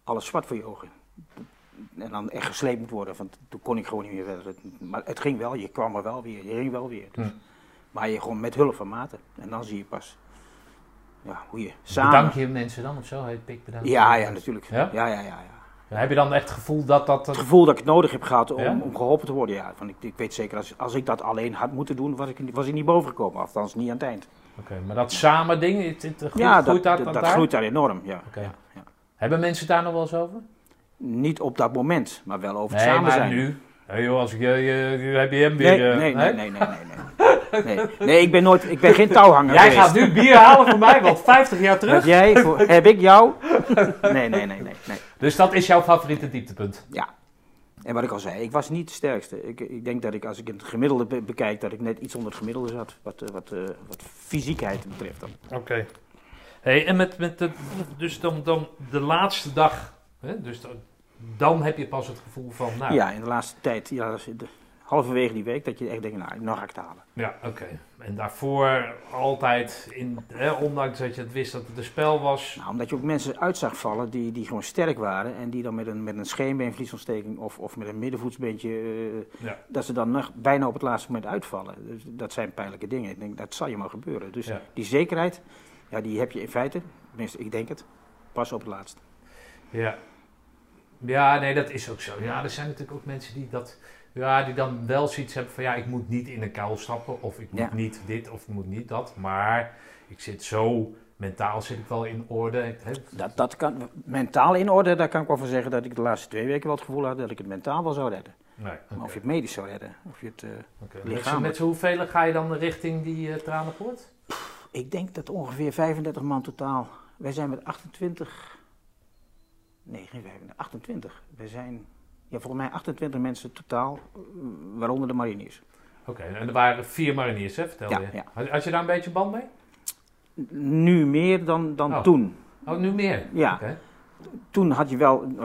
alles zwart voor je ogen. En dan echt gesleept moet worden, want toen kon ik gewoon niet meer verder. Maar het ging wel, je kwam er wel weer, je ging wel weer. Dus. Hm. Maar je gewoon met hulp van maten. En dan zie je pas, ja, hoe je samen... Bedank je mensen dan of zo? Hey, pik, bedankt. Ja, ja, natuurlijk. Ja? Ja, ja, ja. Heb je dan echt het gevoel dat dat... Het gevoel dat ik het nodig heb gehad om, Ja? om geholpen te worden, ja. Want ik, ik weet zeker, als, als ik dat alleen had moeten doen, was ik, was ik niet boven gekomen. Althans, niet aan het eind. Oké, maar dat samen ding, het, het, groeit, ja, dat, groeit dat, dat, dat dat daar? groeit daar enorm, ja, ja. Hebben mensen daar nog wel eens over? Niet op dat moment, maar wel over het Nee, samen maar zijn. nu. Hé joh, als ik je, je, je- heb je hem Nee, weer... nee, eh, nee, nee, nee, nee, nee. Nee, nee, ik ben nooit, ik ben geen touwhanger Jij gaat nu bier halen voor mij, want 50 jaar Heb terug. jij, voor, *laughs* heb ik jou? Nee, nee, nee, nee, nee. Dus dat is jouw favoriete dieptepunt. Ja. En wat ik al zei, ik was niet de sterkste. Ik, ik denk dat ik, als ik het gemiddelde be- bekijk, dat ik net iets onder het gemiddelde zat. Wat, eh, wat, eh, wat fysiekheid betreft dan. Oké. Hey, en met, met dus dan, dan de laatste dag, hè, dus dan, heb je pas het gevoel van, nou, Ja, in de laatste tijd, ja, de, halverwege die week, dat je echt denkt, nou, nou ga ik het halen. Ja, oké. En daarvoor altijd, in, hè, ondanks dat je het wist dat het een spel was. Nou, omdat je ook mensen uit zag vallen die, die gewoon sterk waren en die dan met een, met een scheenbeenvliesontsteking of, of met een middenvoetsbeentje, eh, Ja. dat ze dan nog bijna op het laatste moment uitvallen. Dus dat zijn pijnlijke dingen. Ik denk, dat zal je maar gebeuren. Dus Ja. die zekerheid, ja, die heb je in feite, tenminste ik denk het, pas op het laatste. Ja. Ja, nee, dat is ook zo. Ja, er zijn natuurlijk ook mensen die dat, ja, die dan wel zoiets hebben van, ja, ik moet niet in een kuil stappen, of ik moet Ja. niet dit, of ik moet niet dat. Maar ik zit zo, mentaal zit ik wel in orde. Dat, dat kan, mentaal in orde, daar kan ik wel van zeggen dat ik de laatste twee weken wel het gevoel had dat ik het mentaal wel zou redden. nee, Maar of je het medisch zou redden, of je het... eh, Oké. Met z'n- lichamelijk. Met hoeveel ga je dan richting die uh, tranenpoort? Ik denk dat ongeveer 35 man totaal. Wij zijn met 28. Nee, geen 35, 28. Wij zijn, ja, volgens mij 28 mensen totaal, eh, waaronder de mariniers. Oké, en er waren vier mariniers, hè, vertel Ja, je. ja. Had, had je daar een beetje band mee? Nu meer dan, dan Oh. toen. Oh, nu meer? Ja. Toen had je wel eh,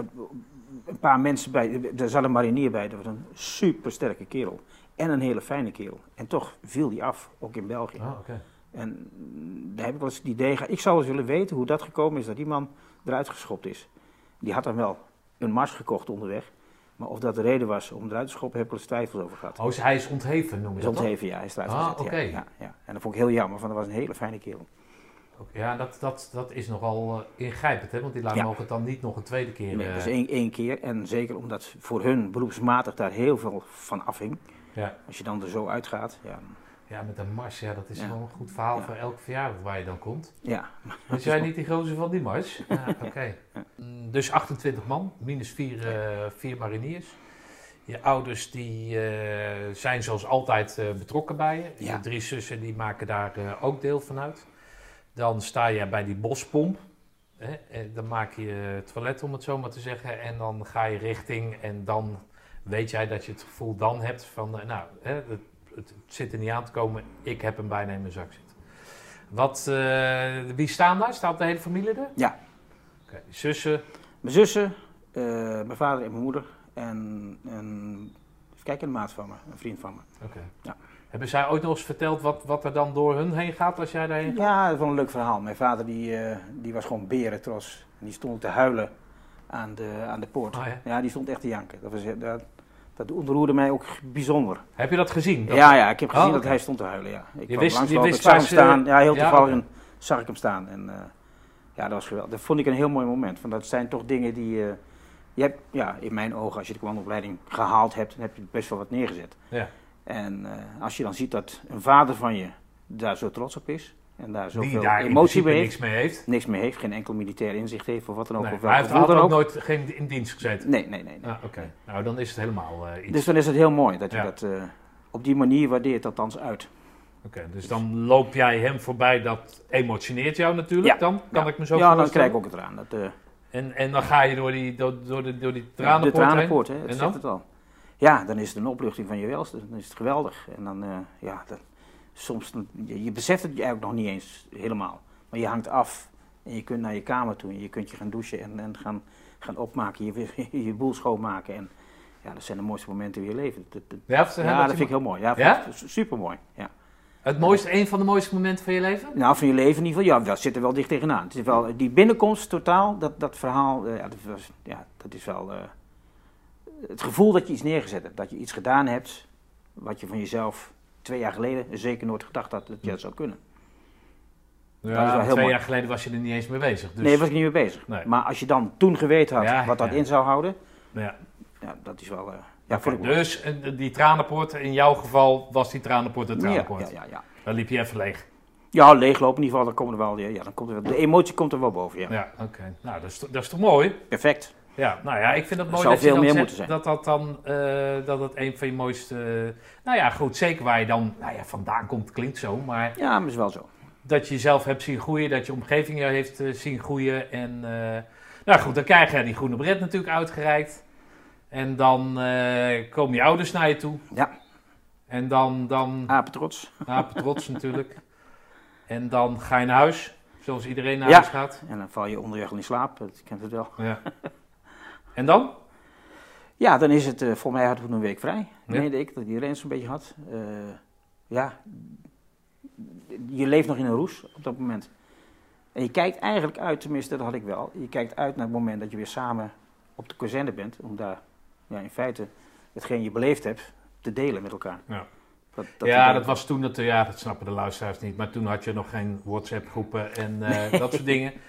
een paar mensen bij. Er zat een marinier bij, dat was een super sterke kerel. En een hele fijne kerel. En toch viel die af, ook in België. Oh, oké. En mm, daar heb ik wel eens het idee. Ik zou eens willen weten hoe dat gekomen is dat die man eruit geschopt is. Die had dan wel een mars gekocht onderweg. Maar of dat de reden was om eruit te schoppen, heb ik wel eens twijfels over gehad. Oh, dus hij is ontheven, noem je dat ontheven, ja, hij is eruit Ah, gezet. oké. Ja, ja, ja. En dat vond ik heel jammer, want dat was een hele fijne kerel. Ja, dat, dat, dat is nogal eh, ingrijpend, hè? Want die lui Ja. mogen het dan niet nog een tweede keer... Nee, eh, dat is één, één keer. En zeker omdat voor hun beroepsmatig daar heel veel van afhing. ja. Als je dan er zo uitgaat, ja. Ja, met een mars, ja, dat is wel een goed verhaal voor elke verjaardag waar je dan komt. ja. Was jij niet die gozer van die mars? *laughs* Ja, oké. Mm, Dus 28 man, minus vier, eh, vier mariniers. Je ouders die eh, zijn zoals altijd eh, betrokken bij je. Ja. Je drie zussen die maken daar ook deel van uit. Dan sta je bij die bospomp. Hè, en dan maak je het toilet, om het zo maar te zeggen. En dan ga je richting en dan weet jij dat je het gevoel dan hebt van... nou, hè, het, het zit er niet aan te komen, ik heb hem bijna in mijn zak zitten. Wat, eh, wie staan daar? Staat de hele familie er? Ja. Oké, zussen. Mijn zussen, eh, mijn vader en mijn moeder. En, en even kijken, een maat van me, een vriend van me. Oké. Ja. Hebben zij ooit nog eens verteld wat, wat er dan door hun heen gaat als jij daarheen gaat? Ja, dat is wel een leuk verhaal. Mijn vader die, eh, die was gewoon berentros. En die stond te huilen aan de, aan de poort. Oh, ja. Ja, die stond echt te janken. Dat, was, dat, dat ontroerde mij ook bijzonder. Heb je dat gezien? Dat- Ja, ja, ik heb gezien Oh, dat oké. hij stond te huilen, ja. Ik kwam wist- je wist ik zag hem staan. Ja, heel Ja, toevallig zag ik hem staan. En eh, ja, dat was geweldig. Dat vond ik een heel mooi moment. Want dat zijn toch dingen die, eh, je hebt, ja, in mijn ogen, als je de commandoopleiding gehaald hebt, dan heb je best wel wat neergezet. Ja. En eh, als je dan ziet dat een vader van je daar zo trots op is en daar Die zoveel daar in emotie bij niks heeft, mee heeft. niks meer heeft, geen enkel militair inzicht heeft of wat dan ook. Nee, of hij heeft dan ook nooit geen in dienst gezeten. Nee, nee, nee. nee. Ah, Oké, nou dan is het helemaal eh, iets. Dus dan is het heel mooi dat je Ja. dat eh, op die manier waardeert, althans uit. Oké, dus dan loop jij hem voorbij, dat emotioneert jou natuurlijk Ja. dan, kan Ja. ik me zo ja, dan krijg ik ook het eraan. Dat, eh, En, en dan ga je door die, door, door de, door die de tranenpoort heen. tranenpoort, hè, het En zegt dan? het al. Ja, dan is het een opluchting van je welste. Dan is het geweldig. En dan, ja, dat, soms, je, je beseft het eigenlijk nog niet eens helemaal. Maar je hangt af en je kunt naar je kamer toe en je kunt je gaan douchen en, en gaan, gaan opmaken, je, *laughs* je boel schoonmaken. En ja, dat zijn de mooiste momenten in je leven. Dat, dat- Ja, ja, dat vind ik heel mooi. Ja, Ja? super mooi. Ja. Het mooiste, een van de mooiste momenten van je leven? Nou, van je leven in ieder geval, ja, dat zit er wel dicht tegenaan. Het is wel, die binnenkomst totaal, dat, dat verhaal, eh, ja, dat, was, ja, dat is wel eh, het gevoel dat je iets neergezet hebt. Dat je iets gedaan hebt wat je van jezelf twee jaar geleden zeker nooit gedacht had dat je dat zou kunnen. Ja, twee mooi. jaar geleden was je er niet eens mee bezig. Dus, Nee, was ik niet mee bezig. Nee. Maar als je dan toen geweten had Ja, wat dat ja. in zou houden, ja. ja, dat is wel, eh, ja, dus eh, die tranenpoort, in jouw geval was die tranenpoort de tranenpoort. ja, ja, ja. Dan liep je even leeg. ja, leeglopen in ieder geval, dan komt er wel, ja, dan komt er wel, de emotie komt er wel boven, ja. Ja, oké. Nou, dat is, dat is toch mooi? Perfect. Ja, nou ja, ik vind het mooi dat je veel dan meer zegt moeten zijn. dat dat dan, eh, dat het een van je mooiste, nou ja, goed, zeker waar je dan, nou ja, vandaan komt, klinkt zo, maar Ja, maar is wel zo. dat je jezelf hebt zien groeien, dat je omgeving jou heeft eh, zien groeien en, eh, nou goed, dan krijg je die groene bret natuurlijk uitgereikt en dan eh, komen je ouders naar je toe Ja, en dan, dan apen trots. apen trots *laughs* natuurlijk, en dan ga je naar huis, zoals iedereen naar Ja. huis gaat. En dan val je onderweg al in slaap, dat kent het wel. Ja. *laughs* En dan? Ja, dan is het, eh voor mij hadden we een week vrij. Ja. Meende ik, dat iedereen zo'n beetje had. Eh, ja, je leeft nog in een roes op dat moment. En je kijkt eigenlijk uit, tenminste dat had ik wel, je kijkt uit naar het moment dat je weer samen op de kazerne bent. Om daar ja, in feite hetgeen je beleefd hebt te delen met elkaar. Ja. Dat, ja, idee- dat was toen, dat, ja, dat snappen de luisteraars niet, maar toen had je nog geen WhatsApp-groepen en eh, dat soort dingen. *laughs*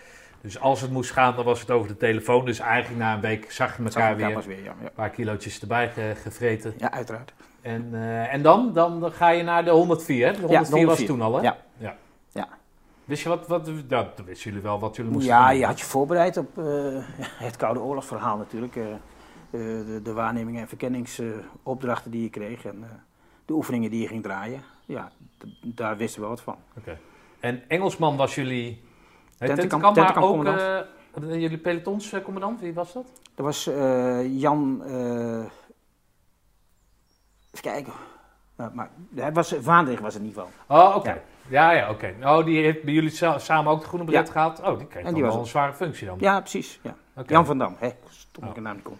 Dus als het moest gaan, dan was het over de telefoon. Dus eigenlijk na een week zag je elkaar elkaar weer. weer. Ja, ja. Een paar kilootjes erbij ge- gevreten. ja uiteraard. En, eh, en dan, dan ga je naar de 104, hè? De 104, was 104. toen al, hè? Ja. ja. Ja. Wist je wat, wat ja, dat wisten jullie wel wat jullie moesten Ja, doen? je had je voorbereid op eh, *laughs* het Koude Oorlogsverhaal natuurlijk. eh, de, de waarnemingen en verkenningsopdrachten die je kreeg en de oefeningen die je ging draaien. Ja, daar wisten we wat van. Oké. En Engelsman was jullie... Tentenkamp- maar ook tentenkampcommandant. eh, jullie pelotonscommandant, wie was dat? Er was eh, Jan, eh, even kijken, Nou, maar was, Vaandrig was het geval. Oh, oké. Ja. Ja, oké. Oh, die heeft bij jullie sa- samen ook de groene bret Ja. gehad? Oh, die kreeg En wel was een het. zware functie dan. Ja, precies. Jan van Dam, hè, stom ik Oh. een naam niet kon.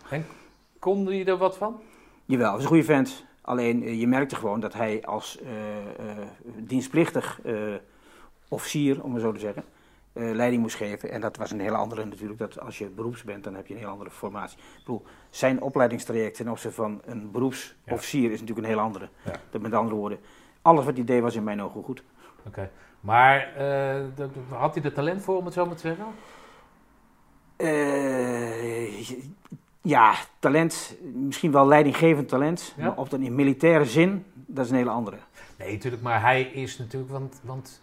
Kon die er wat van? Jawel, is een goede vent. Alleen eh, je merkte gewoon dat hij als eh, eh, dienstplichtig eh, officier, om maar zo te zeggen, eh, leiding moest geven. En dat was een hele andere natuurlijk. Dat als je beroeps bent, dan heb je een heel andere formatie. Ik bedoel, zijn opleidingstraject ten opzichte van een beroepsofficier is natuurlijk een heel andere. Ja. Dat met andere woorden, alles wat hij deed was in mijn ogen goed. Oké. Maar eh, had hij er talent voor, om het zo maar te zeggen? Eh, ja, talent, misschien wel leidinggevend talent, Ja? maar op dan in militaire zin, dat is een hele andere. Nee, natuurlijk. Maar hij is natuurlijk... Want, want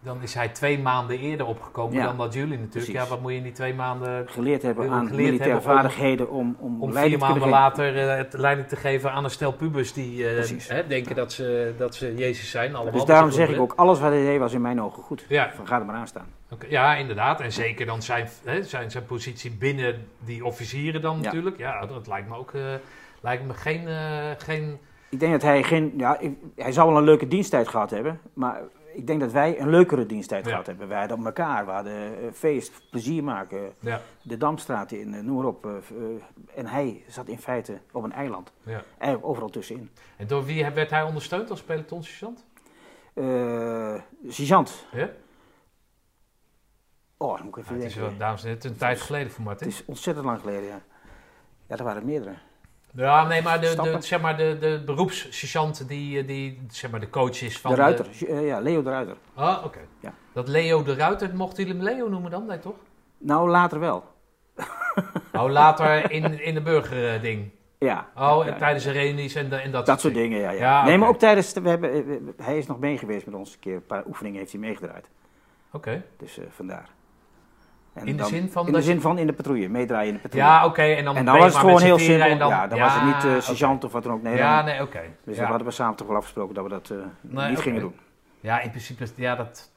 dan is hij twee maanden eerder opgekomen Ja. dan dat jullie natuurlijk. Precies. Ja, wat moet je in die twee maanden... Geleerd hebben aan geleerd militaire hebben vaardigheden om, om, Om vier maanden later eh, het leiding te geven aan een stel pubers die eh, hè, denken dat ze, dat ze Jezus zijn. Allemaal Dus daarom zeg ik ook, alles wat hij deed was in mijn ogen goed. Ja, Van, ga er maar aan staan. Ja, inderdaad. En zeker dan zijn, hè, zijn, zijn positie binnen die officieren dan Ja. natuurlijk. Ja, dat lijkt me ook eh, lijkt me geen, geen... Ik denk dat hij geen, ja, hij zou wel een leuke diensttijd gehad hebben, maar ik denk dat wij een leukere diensttijd Ja. gehad hebben. Wij hadden elkaar, we hadden eh, feest, plezier maken, Ja, de Damstraat in, eh, noem maar op. eh, en hij zat in feite op een eiland, ja. eigenlijk overal tussenin. En door wie werd hij ondersteund als? Eh sergeant, Ja? oh, dan moet ik even Ja, het is wel, dames en heren, het is een tijd geleden voor Het Martin. is ontzettend lang geleden, ja. Ja, er waren meerdere. Ja, nee, maar de, de, zeg maar de, de beroepssergeant die, eh, die zeg maar de coach is van... De Ruiter, ja, Leo de Ruiter. Ah, oké. Ja. Dat Leo de Ruiter, mochten jullie hem Leo noemen dan? Nee, toch? Nou, later wel. *laughs* Oh, later in, in de burgerding. Ja. Oh, Ja, tijdens de reunies en, de- en dat, Dat soort dingen, ja. ja. Ja, nee, maar ook tijdens, de, we hebben, we- hij is nog mee geweest met ons een keer. Een paar oefeningen heeft hij meegedraaid. Oké. Dus eh, vandaar. En In de dan- zin van In de zin van in de patrouille, meedraaien in de patrouille. Ja, oké. en dan, en dan was het gewoon heel simpel. en dan- ja, dan was het niet eh sergeant of wat dan ook. Nee, ja, dan- nee, oké. dus ja. dat hadden we samen toch wel afgesproken dat we dat eh, Nee, niet gingen doen. Ja, in principe, ja, dat...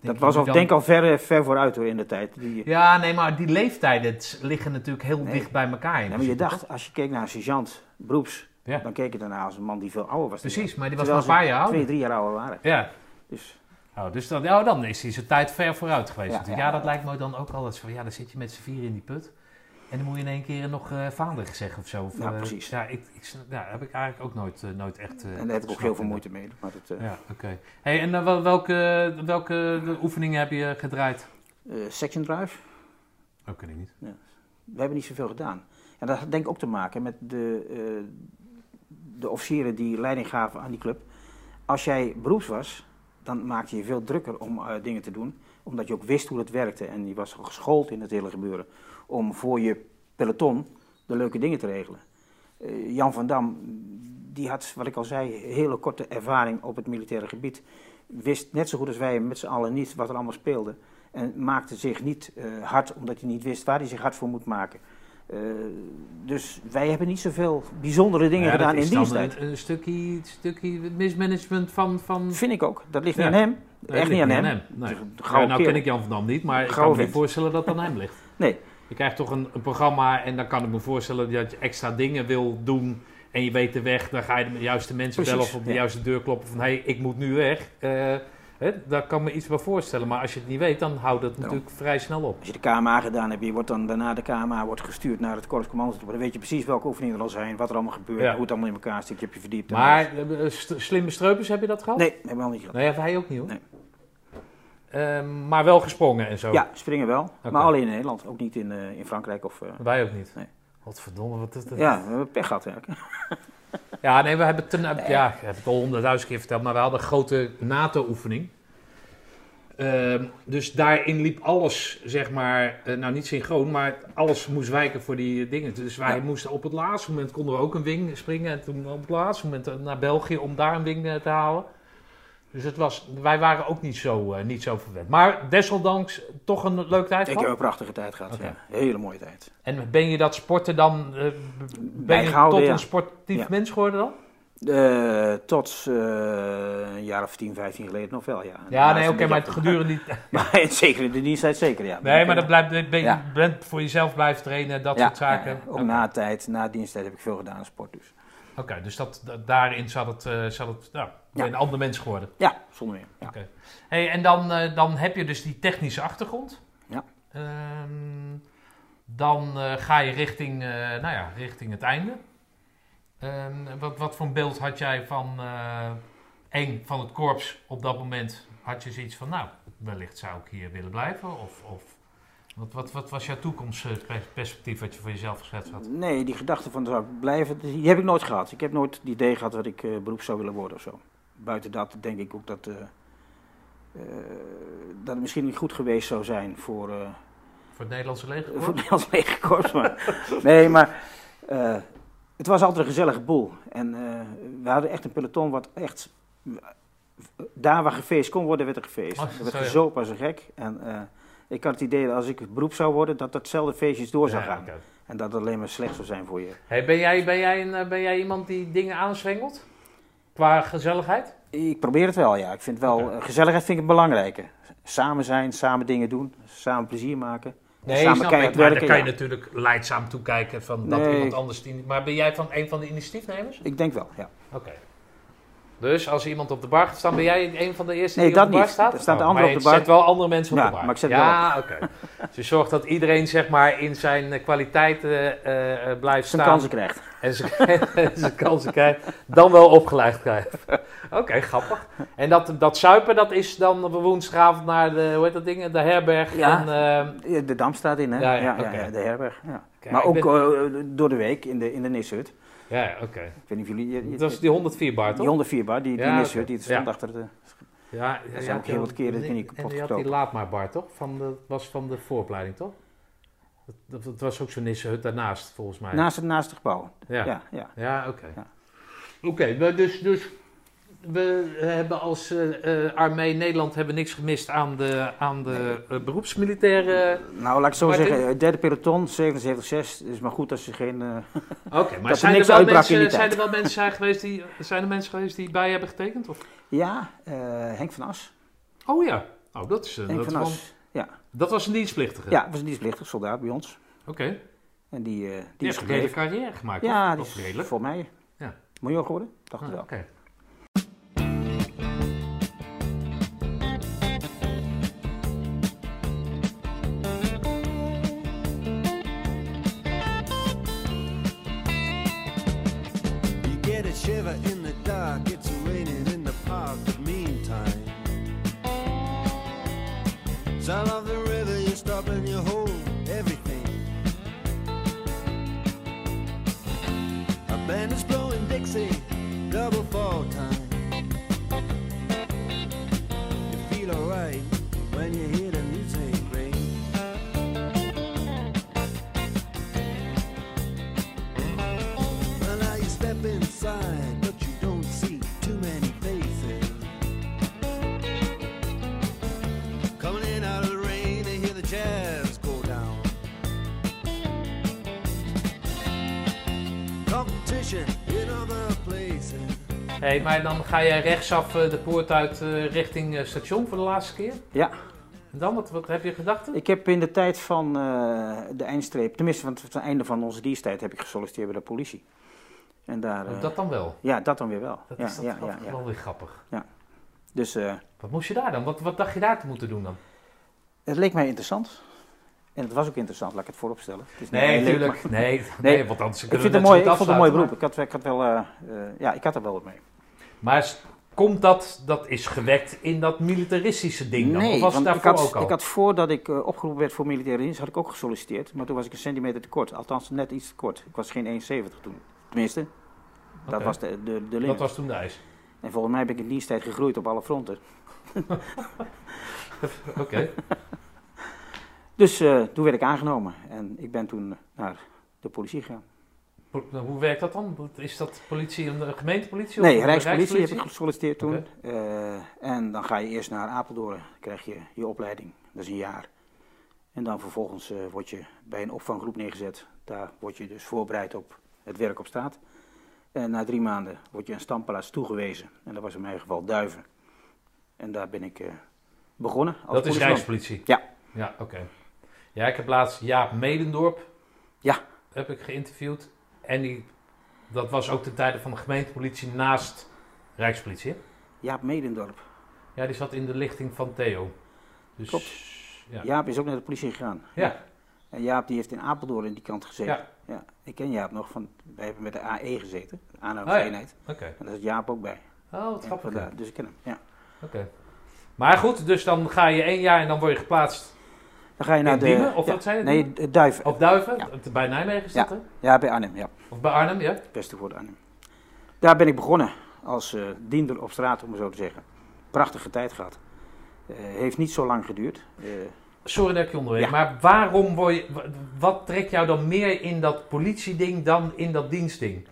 Dat was al, denk al ver, ver vooruit hoor in de tijd. Die, Ja, nee, maar die leeftijden liggen natuurlijk heel Nee. dicht bij elkaar. in maar je dacht, als je keek naar een sergeant beroeps, dan keek je daarna als een man die veel ouder was. Precies, maar die was maar een paar jaar ouder. Twee, drie jaar ouder waren. Ja. Dus Oh, dus dan, ja, dan is hij zijn tijd ver vooruit geweest. Ja, ja, ja, dat ja. lijkt me dan ook altijd zo. Ja, dan zit je met z'n vier in die put. En dan moet je in één keer nog eh vader zeggen of zo. Of, Ja, eh, precies. Ja, ik, ik, ja, heb ik eigenlijk ook nooit, eh, nooit echt. en daar heb ik ook heel veel moeite mee. Maar dat, Ja, oké. Hey, en wel- welke, welke oefeningen heb je gedraaid? section drive, Ook ken ik niet. we hebben niet zoveel gedaan. En dat had denk ik ook te maken met de, de officieren die leiding gaven aan die club. Als jij beroeps was, dan maakte je veel drukker om eh, dingen te doen. Omdat je ook wist hoe het werkte. En je was geschoold in het hele gebeuren. Om voor je peloton de leuke dingen te regelen. Eh, Jan van Dam, die had, wat ik al zei, hele korte ervaring op het militaire gebied. Wist net zo goed als wij met z'n allen niet wat er allemaal speelde. En maakte zich niet eh, hard omdat hij niet wist waar hij zich hard voor moet maken. Eh, dus wij hebben niet zoveel bijzondere dingen Ja, dat gedaan in dan diensttijd. Een, een stukje, stukje mismanagement van. van Vind ik ook. Dat ligt Ja. niet aan hem. Nee, Echt niet aan hem. Nee. Ja, nou ken ik Jan van Dam niet, maar ik kan me niet voorstellen dat het aan hem ligt. Nee. Je krijgt toch een, een programma en dan kan ik me voorstellen dat je extra dingen wil doen en je weet de weg, dan ga je de juiste mensen Precies, bellen of op de juiste deur kloppen van hé, hey, ik moet nu weg. Eh, daar kan me iets bij voorstellen, maar als je het niet weet, dan houdt het natuurlijk vrij snel op. Als je de KMA gedaan hebt, je wordt dan daarna de KMA wordt gestuurd naar het korpscommando. Dan weet je precies welke oefeningen er al zijn, wat er allemaal gebeurt, Ja. hoe het allemaal in elkaar zit. Je hebt je verdiept. Maar eh, st- slimme streupers, heb je dat gehad? Nee, hebben we al niet gehad. Nee, hij ook niet hoor. Nee. Ehm, maar wel gesprongen en zo. Ja, springen wel. Maar alleen in Nederland, ook niet in, eh, in Frankrijk. Of, eh, Wij ook niet. Nee. Wat verdomme, wat is dat? ja, we hebben pech gehad eigenlijk. *laughs* Ja, nee, we hebben ten, ja, ik heb het al honderdduizend keer verteld, maar we hadden een grote NATO-oefening. Ehm, dus daarin liep alles, zeg maar, eh, nou niet synchroon, maar alles moest wijken voor die dingen. Dus wij Ja. moesten op het laatste moment, konden we ook een wing springen en toen op het laatste moment eh, naar België om daar een wing eh, te halen. Dus het was, wij waren ook niet zo, eh, niet zo verwend. Maar desondanks toch een leuke tijd Ik heb gehad. een prachtige tijd gehad. Ja. Hele mooie tijd. En ben je dat sporten dan, eh, ben je tot ja. een sportief Ja. mens geworden dan? Eh, tot een jaar of 10, 15 geleden nog wel, ja. Ja, nee, oké, maar het gedurende die... *laughs* Maar zeker in de diensttijd, zeker, ja. Nee, maar dat blijft, ben, je bent voor jezelf blijven trainen, dat soort zaken. ook na tijd, na diensttijd heb ik veel gedaan aan sport dus. Oké, dus dat, dat- daarin zat het, eh, zat het nou, een ander mens geworden. Ja, zonder meer. Ja. Oké. Hey, en dan, eh, dan heb je dus die technische achtergrond. Ja. Ehm, dan eh, ga je richting, nou ja, richting het einde. Ehm, wat, wat voor een beeld had jij van één van het korps op dat moment? Had je zoiets van, nou, wellicht zou ik hier willen blijven? Of, of wat, wat, wat was jouw toekomstperspectief wat je voor jezelf geschetst had? Nee, die gedachte van zou ik blijven, die heb ik nooit gehad. Ik heb nooit het idee gehad dat ik eh beroep zou willen worden of zo. Buiten dat denk ik ook dat, eh, eh, dat het misschien niet goed geweest zou zijn voor, Voor het Nederlandse leger? voor het Nederlands legerkorps. Maar, *laughs* nee, maar het was altijd een gezellige boel. En we hadden echt een peloton wat echt... Daar waar gefeest kon worden, werd er gefeest. Oh, er werd gezopen als een gek. En ik had het idee dat als ik beroep zou worden, dat datzelfde feestjes door zou gaan. En dat het alleen maar slecht zou zijn voor je. Hey, ben, jij, ben, jij een, eh, ben jij iemand die dingen aanzwengelt? Qua gezelligheid? Ik probeer het wel, ja. Ik vind wel, eh, gezelligheid vind ik het belangrijke. Samen zijn, samen dingen doen, samen plezier maken. Nee, samen maar werken, dan kan je ja. natuurlijk leidzaam toekijken van dat Nee. iemand anders die... Maar ben jij van een van de initiatiefnemers? Ik denk wel, ja. Oké. Dus als iemand op de bar gaat staan, ben jij een van de eerste Nee, die op dat de bar niet. staat? Er staan de Oh, anderen maar op de je bar. zet wel andere mensen op de bar. maar ik zet ja, oké. Dus je zorgt dat iedereen zeg maar in zijn eh, kwaliteiten eh, eh, blijft Zijn staan. kansen krijgt. En zijn, *laughs* kansen krijgt, dan wel opgeleid krijgt. *laughs* Oké, grappig. En dat, dat zuipen, dat is dan woensdagavond naar de, hoe heet dat ding, de herberg. Ja. En, Ja, De Dam staat in, hè? Ja, Ja, de herberg. Ja. Maar ook ben- door de week in de, in de Nishut. Ja, ja, oké. Ik weet niet of jullie... je- je- Dat is die 104 bar, die toch? 104 bar, die, die Ja, oké. die stond Ja. achter de... Ja, is ja, ook heel wat keren en- in die kapot En je had die gestoken. laatmaar bar, toch? Van de, was van de vooropleiding, toch? Dat, dat, was ook zo'n Nissehut daarnaast, volgens mij. Naast het, naast het gebouw. ja, Ja, ja. Ja, oké. Ja. Oké, dus, dus we hebben als eh, eh, Armee Nederland hebben niks gemist aan de, aan de eh, beroepsmilitaire... Nou, laat ik zo Martin? zeggen, het derde peloton, 77-6. Het is maar goed als je geen... Oké, maar *laughs* zijn er, wel mensen, zijn er wel mensen zijn geweest die, zijn er mensen geweest die bij hebben getekend? Of? ja, Henk van As. Oh ja, oh, dat, is, Henk dat, van As. wel- dat was een dienstplichtige? Ja, was een dienstplichtig soldaat bij ons. Oké, En die, die die is heeft een carrière gemaakt, Ja, toch? die Of is redelijk. voor mij Ja. major geworden. Dacht ik Ah, wel. Oké. Hey, maar dan ga jij rechtsaf eh, de poort uit eh, richting eh, station voor de laatste keer? Ja, En dan, wat, wat heb je gedachten? ik heb in de tijd van de eindstreep, tenminste van het, einde van onze diensttijd, heb ik gesolliciteerd bij de politie. En daar, eh, dat dan wel. ja, dat dan weer wel. Dat ja, is dat ja, wel, ja, ja. wel weer grappig. Dus eh, Wat moest je daar dan? Wat, wat dacht je daar te moeten doen dan? het leek mij interessant. En het was ook interessant, laat ik het voorop stellen. Het is niet Nee, natuurlijk. Nee, nee, Nee, want anders Ik kunnen vind we het net mooi, ik vond het een mooi beroep. Ik had, ik had wel, ja, ik had er wel wat mee. Maar, komt dat, dat is gewekt in dat militaristische ding dan? Nee, of was het ik had, ook al? ik had voordat ik eh, opgeroepen werd voor militaire dienst, had ik ook gesolliciteerd. Maar toen was ik een centimeter te kort. Althans, net iets te kort. Ik was geen 1,70 toen. Tenminste, dat was de, de, de dat was toen de eis. En volgens mij heb ik in diensttijd gegroeid op alle fronten. *laughs* Oké. *laughs* Dus eh, toen werd ik aangenomen. En ik ben toen naar de politie gegaan. Hoe werkt dat dan? Is dat politie, een gemeentepolitie? Nee, of een Rijkspolitie heb ik gesolliciteerd toen. Eh, en dan ga je eerst naar Apeldoorn, krijg je je opleiding. Dat is een jaar. En dan vervolgens eh, word je bij een opvanggroep neergezet. Daar word je dus voorbereid op het werk op straat. En na drie maanden word je een standplaats toegewezen. En dat was in mijn geval Duiven. En daar ben ik eh, begonnen. Als Dat is. Rijkspolitie? Ja. Ja, oké. Ja, ik heb laatst Jaap Medendorp Ja. heb ik geïnterviewd. En die, dat was ook de tijden van de gemeentepolitie naast Rijkspolitie. Jaap Medendorp. Ja, die zat in de lichting van Theo. Dus, Klopt. Ja. Jaap is ook naar de politie gegaan. Ja. En Jaap die heeft in Apeldoorn in die kant gezeten. Ja. Ja. Ik ken Jaap nog van, wij hebben met de AE gezeten. De Oh ja. aanhoudingseenheid. Oké. En daar zit Jaap ook bij. Oh, wat grappig. Dus ik ken hem, ja. Oké. Maar goed, dus dan ga je één jaar en dan word je geplaatst Dan ga je naar de... Diemen? Of ja, wat zei je? Nee, de Duiven. Op Duiven? Ja. Bij Nijmegen dat, hè? Ja, bij Arnhem, ja. Of bij Arnhem, ja? Beste voor Arnhem. Daar ben ik begonnen als eh diender op straat, om het zo te zeggen. Prachtige tijd gehad. Eh, heeft niet zo lang geduurd. Eh, Sorry dat ik je onderbreek, Ja. maar waarom word je, wa- wat trekt jou dan meer in dat politieding dan in dat dienstding?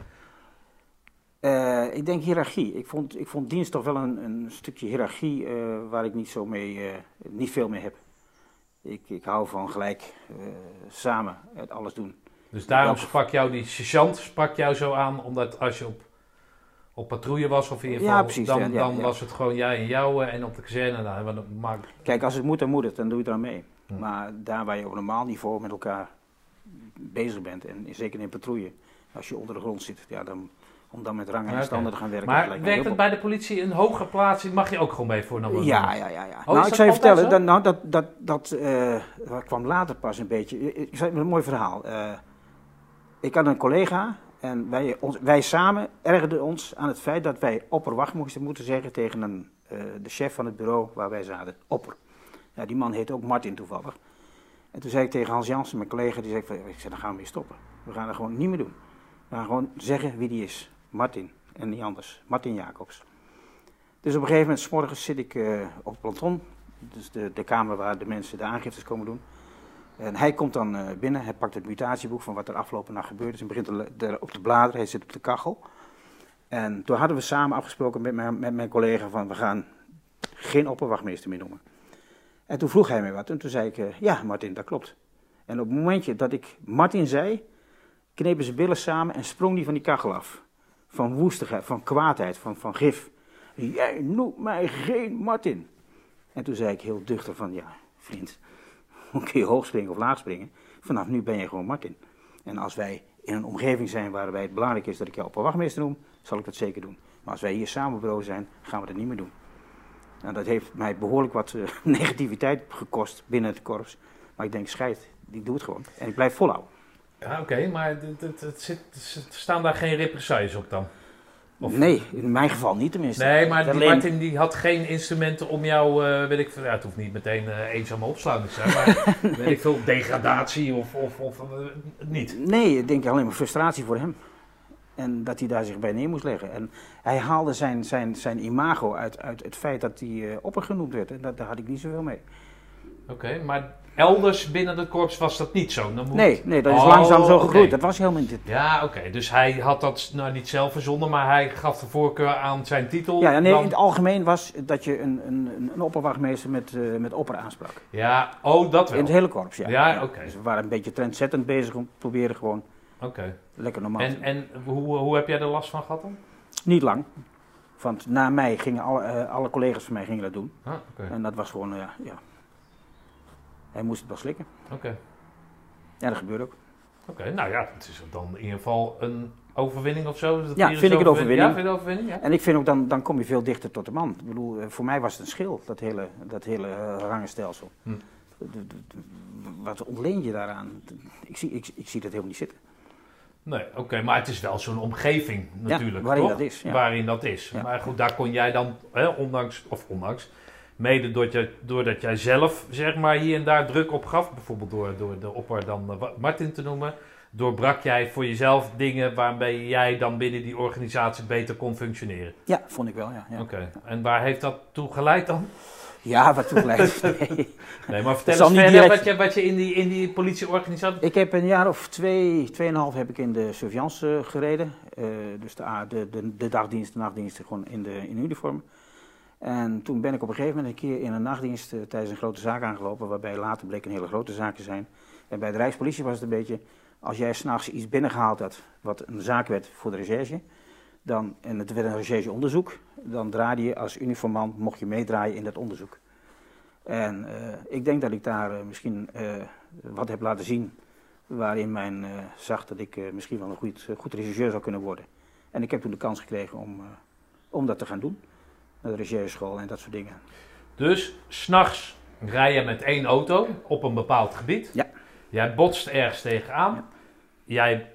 eh, ik denk hiërarchie. Ik vond, ik vond dienst toch wel een, een stukje hiërarchie eh, waar ik niet, zo mee, eh, niet veel mee heb. Ik, ik hou van gelijk eh, samen het alles doen. Dus daarom sprak jou die sergeant sprak jou zo aan, omdat als je op, op patrouille was of in ieder Ja, geval, precies, dan, ja, ja, dan was het gewoon jij en jou eh, en op de kazerne. Nou, maar, Kijk, als het moet, dan moet het. Dan doe je eraan mee. Hm. Maar daar waar je op normaal niveau met elkaar bezig bent, en zeker in patrouille, als je onder de grond zit, ja, dan, om dan met rangen en standen te gaan werken. maar werkt het bij de politie een hoge plaatsing? Mag je ook gewoon mee voor naar Ja, ja, ja. ja. is nou, ik zou je vertellen, dat, nou, dat, dat, dat, eh, dat kwam later pas een beetje. Ik zei een mooi verhaal. Eh, ik had een collega en wij, ons, wij samen ergerden ons aan het feit dat wij opperwacht moesten moeten zeggen tegen een, eh, de chef van het bureau waar wij zaten. Opper. Ja, die man heet ook Martin toevallig. En toen zei ik tegen Hans Jansen, mijn collega, die zei, ik zei, dan gaan we weer stoppen. We gaan dat gewoon niet meer doen. We gaan gewoon zeggen wie die is. Martin. En niet anders. Martin Jacobs. Dus op een gegeven moment, s morgens zit ik eh, op het planton. Dus de, de kamer waar de mensen de aangiftes komen doen. En hij komt dan eh, binnen, hij pakt het mutatieboek van wat er afgelopen nacht gebeurd is en begint op te bladeren. Hij zit op de kachel. En toen hadden we samen afgesproken met mijn, met mijn collega van we gaan geen opperwachtmeester meer noemen. En toen vroeg hij mij wat en toen zei ik, eh, ja Martin, dat klopt. En op het momentje dat ik Martin zei, knepen zijn billen samen en sprong die van die kachel af. Van woestigheid, van kwaadheid, van, van gif. Jij noemt mij geen Martin. En toen zei ik heel duchtig van, ja vriend, *laughs* hoe kun je hoog springen of laag springen? Vanaf nu ben je gewoon Martin. En als wij in een omgeving zijn waarbij het belangrijk is dat ik jou opperwachtmeester noem, zal ik dat zeker doen. Maar als wij hier samen op bureau zijn, gaan we dat niet meer doen. Nou, dat heeft mij behoorlijk wat eh, *laughs* negativiteit gekost binnen het korps. Maar ik denk, scheid, ik doe het gewoon. En ik blijf volhouden. Ja, oké, maar het, het, het zit, er staan daar geen represailles op dan? Of- Nee, in mijn geval niet tenminste. Nee, maar die Alleen- Martin die had geen instrumenten om jou, eh, weet ik veel, ja, het hoeft niet meteen eh, eenzame opsluiting te zijn, maar *laughs* weet ik veel, degradatie of, of, of eh, niet. Nee, ik denk alleen maar frustratie voor hem. En dat hij daar zich bij neer moest leggen. En hij haalde zijn, zijn, zijn imago uit, uit het feit dat hij oppergenoemd werd. En dat, daar had ik niet zoveel mee. Oké, maar elders binnen het korps was dat niet zo? Dan moet- Nee, nee dat is Oh, langzaam zo oké. gegroeid. Dat was helemaal niet... Ja, oké, dus hij had dat nou niet zelf verzonnen, maar hij gaf de voorkeur aan zijn titel. Ja, nee, dan- in het algemeen was dat je een, een, een opperwachtmeester met, eh met opper aansprak. Ja, oh, dat wel. In het hele korps, ja. Ja, oké. Dus we waren een beetje trendzettend bezig om te proberen gewoon Oké. lekker normaal te En, en hoe, hoe heb jij er last van gehad dan? Niet lang. Want na mij gingen alle, eh, alle collega's van mij gingen dat doen. Ah, oké. En dat was gewoon, eh, ja. Hij moest het wel slikken. Oké. Ja, dat gebeurde ook. Oké, nou ja, het is dan in ieder geval een overwinning of zo. Dat Ja, vind ik een overwinning. Ja, vind het overwinning? Ja. En ik vind ook, dan, dan kom je veel dichter tot de man. Ik bedoel, eh, voor mij was het een schil, dat hele, dat hele eh, rangenstelsel. Hm. De- de- de- Wat ontleen je daaraan? Ik zie, ik, ik zie dat helemaal niet zitten. Nee, oké, maar het is wel zo'n omgeving natuurlijk, waarin toch? dat is, ja. Waarin dat is. Ja. Maar goed, daar kon jij dan, hè, ondanks, of ondanks, mede doordat, je, doordat jij zelf, zeg maar, hier en daar druk op gaf, bijvoorbeeld door, door de opper dan eh, Martin te noemen, doorbrak jij voor jezelf dingen waarmee jij dan binnen die organisatie beter kon functioneren. Ja, vond ik wel, ja. Ja, Oké, en waar heeft dat toe geleid dan? ja wat toegeleid. *laughs* nee. Nee, maar vertel eens verder direct- wat je, wat je in die, in die politieorganisatie... Ik heb een jaar of twee, tweeënhalf heb ik in de surveillance eh, gereden. Eh, dus de, de, de, de dagdienst, de nachtdienst gewoon in, de, in uniform. En toen ben ik op een gegeven moment een keer in een nachtdienst eh, tijdens een grote zaak aangelopen, waarbij later bleek een hele grote zaak te zijn. En bij de Rijkspolitie was het een beetje, als jij s'nachts iets binnengehaald had wat een zaak werd voor de recherche, dan, en het werd een rechercheonderzoek, dan draaide je als uniformant, mocht je meedraaien in dat onderzoek. En eh, ik denk dat ik daar eh, misschien wat heb laten zien waarin men zag dat ik misschien wel een goed, goed rechercheur zou kunnen worden. En ik heb toen de kans gekregen om, om dat te gaan doen. Naar de rechercheschool en dat soort dingen. Dus, s'nachts rij je met één auto op een bepaald gebied. Ja. Jij botst ergens tegenaan. Ja. Jij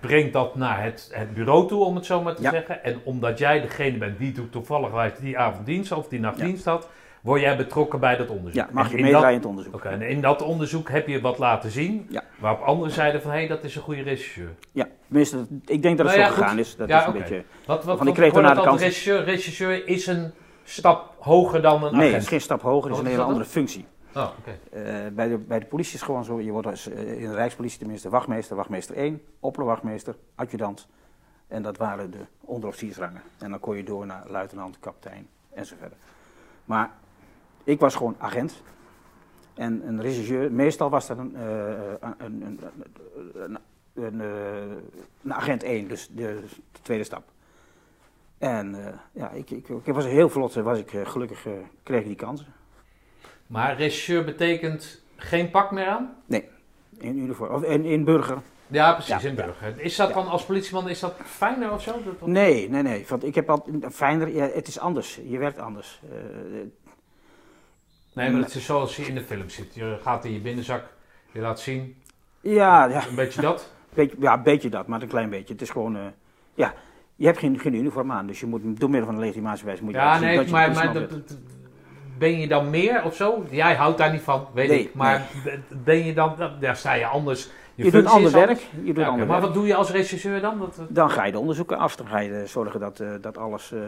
brengt dat naar het, het bureau toe, om het zo maar te Ja. zeggen. En omdat jij degene bent die toe toevallig die avonddienst of die nachtdienst had, word jij betrokken bij dat onderzoek. Ja, mag je in meedraaien dat- het onderzoek. Oké, en in dat onderzoek heb je wat laten zien, Ja. waarop anderen zeiden van, hé, hey, dat is een goede rechercheur. Ja, tenminste, ik denk dat het Nou zo gegaan is. Dat Ja, is een beetje... Wat, wat, Want ik kreeg daarna de kans- Rechercheur, rechercheur is een stap hoger dan een Nee, agent. het is geen stap hoger, het is een hele andere functie. Oh, oké. Eh, bij, de, bij de politie is gewoon zo, je wordt als, eh, in de Rijkspolitie tenminste wachtmeester, wachtmeester 1, opperwachtmeester, adjudant. En dat waren de onderofficiersrangen. En dan kon je door naar luitenant, kapitein en zo verder. Maar ik was gewoon agent. En een rechercheur, meestal was dat een, eh, een, een, een, een, eh, een agent 1, dus de, de tweede stap. En eh, ja, ik, ik, ik was heel vlot, was ik gelukkig, kreeg ik die kansen. Maar rechercheur betekent geen pak meer aan? In uniform, of in, in burger. Ja, precies, Ja. in burger. Is dat dan als politieman, is dat fijner of zo? Nee, nee, nee. Want ik heb al fijner, ja, het is anders. Je werkt anders. Nee, maar het is zoals je in de film zit. Je gaat in je binnenzak, je laat zien, ja, ja, een beetje dat. beetje, ja, een beetje dat, maar een klein beetje. Het is gewoon, eh, ja, je hebt geen, geen uniform aan, dus je moet door middel van een legitimatiebewijs moet je Ja, nee, dat maar, maar bent. dat- dat- ben je dan meer of zo? Jij houdt daar niet van, weet Nee, ik. Maar ben je dan, daar sta je anders Je, doet ander werk. Je doet Ja, ander maar werk. wat doe je als regisseur dan? Dat, Dan ga je de onderzoeken af. Dan ga je eh, zorgen dat, eh, dat alles eh,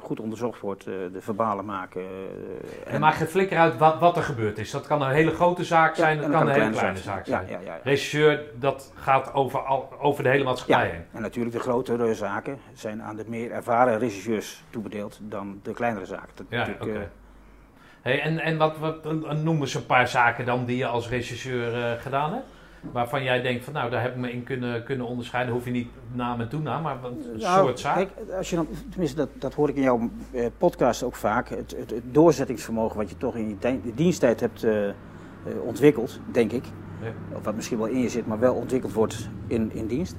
goed onderzocht wordt. de verbalen maken. eh, en maakt geen flikker uit wat, wat er gebeurd is. Dat kan een hele grote zaak zijn, Ja, dat en kan een hele kleine zaak zijn. Ja. Regisseur, dat gaat over, al, over de hele maatschappij Ja, heen. en natuurlijk de grotere zaken zijn aan de meer ervaren regisseurs toebedeeld dan de kleinere zaken. Dat Ja, oké. Hey, en en wat, wat eh, noem eens een paar zaken dan die je als regisseur gedaan hebt? Waarvan jij denkt van nou, daar heb ik me in kunnen, kunnen onderscheiden. Hoef je niet naam en toenaam, maar een Nou, soort zaak. Kijk, als je dan, tenminste, dat, dat hoor ik in jouw eh, podcast ook vaak. Het, het, het doorzettingsvermogen wat je toch in je dien- diensttijd hebt eh, eh, ontwikkeld, denk ik. Ja. Of wat misschien wel in je zit, maar wel ontwikkeld wordt in, in dienst.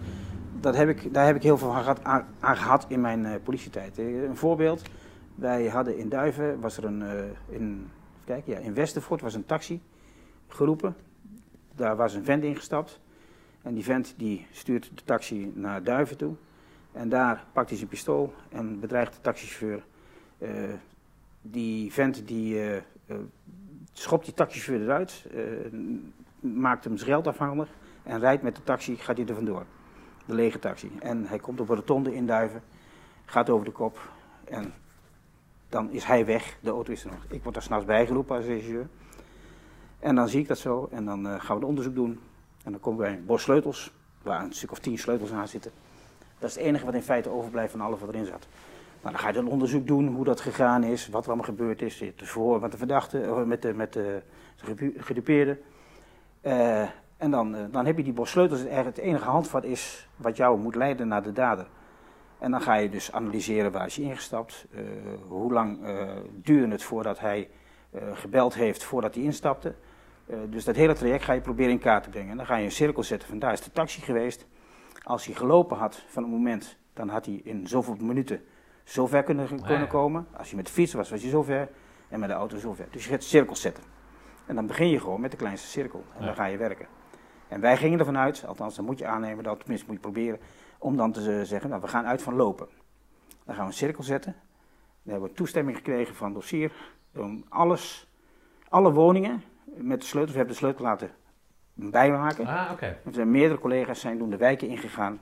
Dat heb ik, daar heb ik heel veel aan gehad, aan, aan gehad in mijn politietijd. Een voorbeeld. Wij hadden in Duiven, was er een, in, kijken, ja, in Westervoort was een taxi geroepen. Daar was een vent ingestapt. En die vent die stuurt de taxi naar Duiven toe. En daar pakt hij zijn pistool en bedreigt de taxichauffeur. Eh, die vent die eh, eh, schopt die taxichauffeur eruit, maakt hem zijn geld afhandig en rijdt met de taxi, gaat hij er vandoor. De lege taxi. En hij komt op een rotonde in Duiven, gaat over de kop en dan is hij weg. De auto is er nog. Ik word daar s'nachts bijgeroepen als regisseur. En dan zie ik dat zo en dan eh, gaan we het onderzoek doen. En dan komen wij een bos sleutels, waar een stuk of tien sleutels aan zitten. Dat is het enige wat in feite overblijft van alles wat erin zat. Nou, dan ga je dan onderzoek doen hoe dat gegaan is, wat er allemaal gebeurd is. Het voor met de verdachte, eh, met de, met de gedu- gedupeerde. Eh, en dan, dan heb je die bos sleutels. Het enige handvat is wat jou moet leiden naar de dader. En dan ga je dus analyseren waar is hij ingestapt. hoe lang duurde het voordat hij gebeld heeft voordat hij instapte. Eh, dus dat hele traject ga je proberen in kaart te brengen. En dan ga je een cirkel zetten van daar is de taxi geweest. Als hij gelopen had van het moment, dan had hij in zoveel minuten zo ver kunnen, kunnen komen. Als hij met de fiets was, was hij zo ver. En met de auto zo ver. Dus je gaat cirkels zetten. En dan begin je gewoon met de kleinste cirkel. En dan ga je werken. En wij gingen ervan uit, althans dan moet je aannemen, dat tenminste moet je proberen, om dan te z- zeggen, nou we gaan uit van lopen. Dan gaan we een cirkel zetten. Dan hebben we toestemming gekregen van dossier om alles, alle woningen met de sleutels, we hebben de sleutel laten bijmaken. Ah, oké. Er zijn meerdere collega's zijn toen de wijken ingegaan.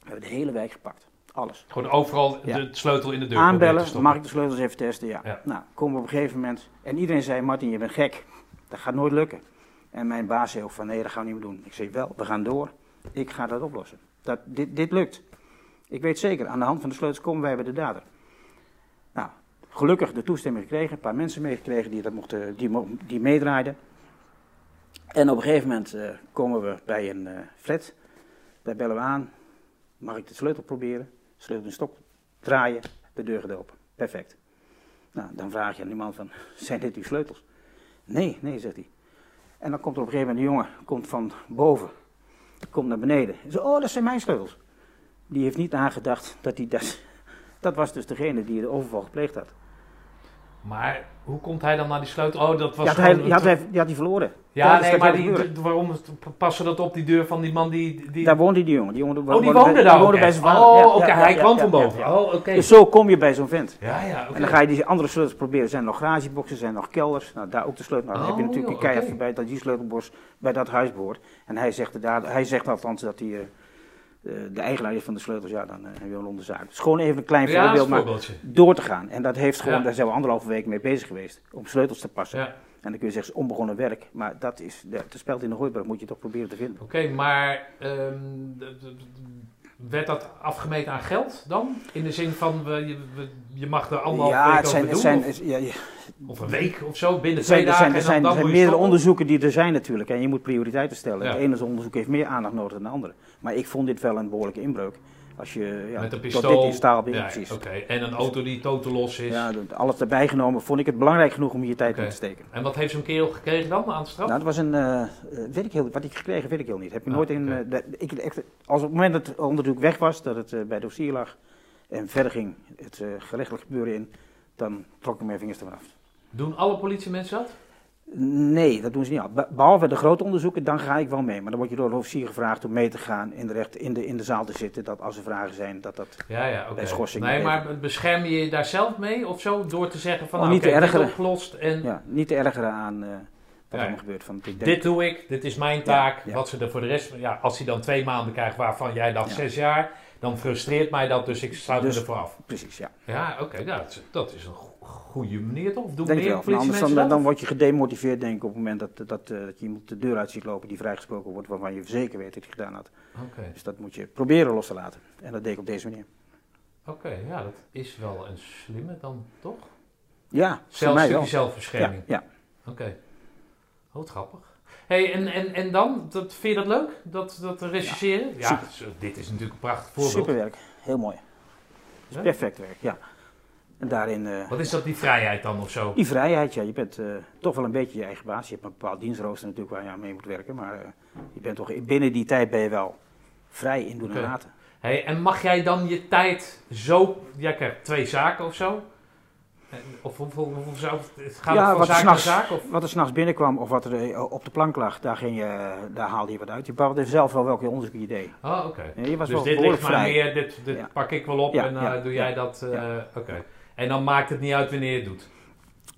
We hebben de hele wijk gepakt. Alles. Gewoon overal Ja. de sleutel in de deur Aanbellen, mag ik de sleutels even testen? Ja. Ja. Nou, komen we op een gegeven moment. En iedereen zei, Martin, je bent gek. Dat gaat nooit lukken. En mijn baas zei ook van, nee, dat gaan we niet meer doen. Ik zei, wel, we gaan door. Ik ga dat oplossen. Dat, dit, dit lukt. Ik weet zeker, aan de hand van de sleutels komen wij bij de dader. Nou, gelukkig de toestemming gekregen. Een paar mensen meegekregen die, dat mochten, die, die meedraaiden. En op een gegeven moment eh, komen we bij een eh, flat. Daar bellen we aan. Mag ik de sleutel proberen? Sleutel in stok draaien, de deur gaat open. Perfect. Nou, dan vraag je aan die man van, *laughs* zijn dit uw sleutels? Nee, nee, zegt hij. En dan komt er op een gegeven moment een jongen, komt van boven, komt naar beneden. En zegt, oh, dat zijn mijn sleutels. Die heeft niet nagedacht dat hij dat... *laughs* Dat was dus degene die de overval gepleegd had. Maar hoe komt hij dan naar die sleutel? Oh, dat was Die had, gewoon hij, die, had hij, die had hij verloren. Ja, nee, maar die, waarom passen dat op die deur van die man die... die... Daar woonde die jongen. Die woonde, oh, die woonde daar ook bij echt. zijn vader. Oh, Ja, oké, ja, hij ja, kwam ja, van ja, boven. ja. Oh, oké. Dus zo kom je bij zo'n vent. Ja, ja. En dan ga je die andere sleutels proberen. Er zijn nog garageboxen, er zijn nog kelders. Nou, daar ook de sleutel. Nou, dan heb je Oh, natuurlijk een keihard voorbij dat die sleutelbos bij dat huis behoort. En hij zegt, daar, hij zegt althans dat hij eh, de eigenaar is van de sleutels. Ja, dan eh, heb je wel onder zaak. Het is gewoon even een klein Ja, voorbeeld, maar door te gaan. En dat heeft gewoon, Ja. daar zijn we anderhalve week mee bezig geweest. Om sleutels te passen. Ja. En dan kun je zeggen, onbegonnen werk. Maar dat is, de, de speld in de hooiberg moet je toch proberen te vinden. Oké, maar ehm, werd dat afgemeten aan geld dan? In de zin van, we, je, je mag er anderhalf ja, week het zijn, over doen? zijn, of, ja, ja, of een week of zo, binnen twee er dagen zijn, er zijn, er zijn meerdere stoppen? onderzoeken die er zijn natuurlijk. En je moet prioriteiten stellen. Het ene onderzoek heeft meer aandacht nodig dan de andere. Maar ik vond dit wel een behoorlijke inbreuk. Als je ja, Met een tot pistool. dit in staal Ja, precies. oké. En een auto die totaal los is. Ja, alles erbij genomen vond ik het belangrijk genoeg om hier tijd in te steken. En wat heeft zo'n kerel gekregen dan aan de straf? Nou, dat was een, eh, eh, weet ik heel, wat ik gekregen weet ik heel niet. Heb je Ah, nooit in, eh, ik, echt, als op het moment dat het onderzoek weg was, dat het bij dossier lag en verder ging het gerechtelijk gebeuren in, dan trok ik mijn vingers ervan af. Doen alle politiemensen dat? Nee, dat doen ze niet al. Be- Behalve de grote onderzoeken, dan ga ik wel mee. Maar dan word je door de officier gevraagd om mee te gaan, in de, recht, in de, in de zaal te zitten. Dat als er vragen zijn, dat dat... Ja, ja. Bij schorsing Nee, maar bescherm je je daar zelf mee of zo? Door te zeggen van, Oh, nou, niet te dit ergeren. opgelost en... Ja, niet te ergeren aan... eh, wat gebeurt. Van, ik denk, Dit doe ik, dit is mijn taak. Wat ze er voor de rest... Ja, als hij dan twee maanden krijgt waarvan jij dacht Ja. zes jaar... dan frustreert mij dat, dus ik sluit Dus- me ervoor af. Precies, ja. Ja, oké, ja, dat, is, dat is een go- goede manier toch? Doen Denk meer wel. Anders dan, dan word je gedemotiveerd, denk ik, op het moment dat, dat, eh, dat je iemand de deur uit ziet lopen die vrijgesproken wordt, waarvan je zeker weet dat hij gedaan had. Oké, Dus dat moet je proberen los te laten. En dat deed ik op deze manier. oké, ja, dat is wel een slimme dan, toch? Ja, voor Zelfs mij een wel. stukje zelfbescherming. Ja, ja. Oké. Oh, grappig. hey, en, en, en dan? Dat, vind je dat leuk? Dat, dat rechercheren? Ja, zo- dit is natuurlijk een prachtig voorbeeld. Superwerk, heel mooi. Is Ja? perfect werk, ja. En daarin eh, Wat is dat, die vrijheid dan of zo? die vrijheid, ja, je bent eh, toch wel een beetje je eigen baas. Je hebt een bepaald dienstrooster natuurlijk waar je aan mee moet werken, maar eh, je bent toch binnen die tijd ben je wel vrij in doen en laten. Hey, en mag jij dan je tijd zo... Jij krijgt twee zaken of zo? En- Of hoeveel, hoeveel zou het... Gaat Ja, van wat zaak naar zaak? Of? Wat er s'nachts binnenkwam of wat er eh, op de plank lag, daar, ging je, daar haalde je wat uit. Je bepaalde zelf wel welke onderzoek je deed. Oh, oké. Dus wel dit ligt maar meer, dit, dit Ja. pak ik wel op Ja, en ja, doe jij dat... eh. Oké. En dan maakt het niet uit wanneer je het doet?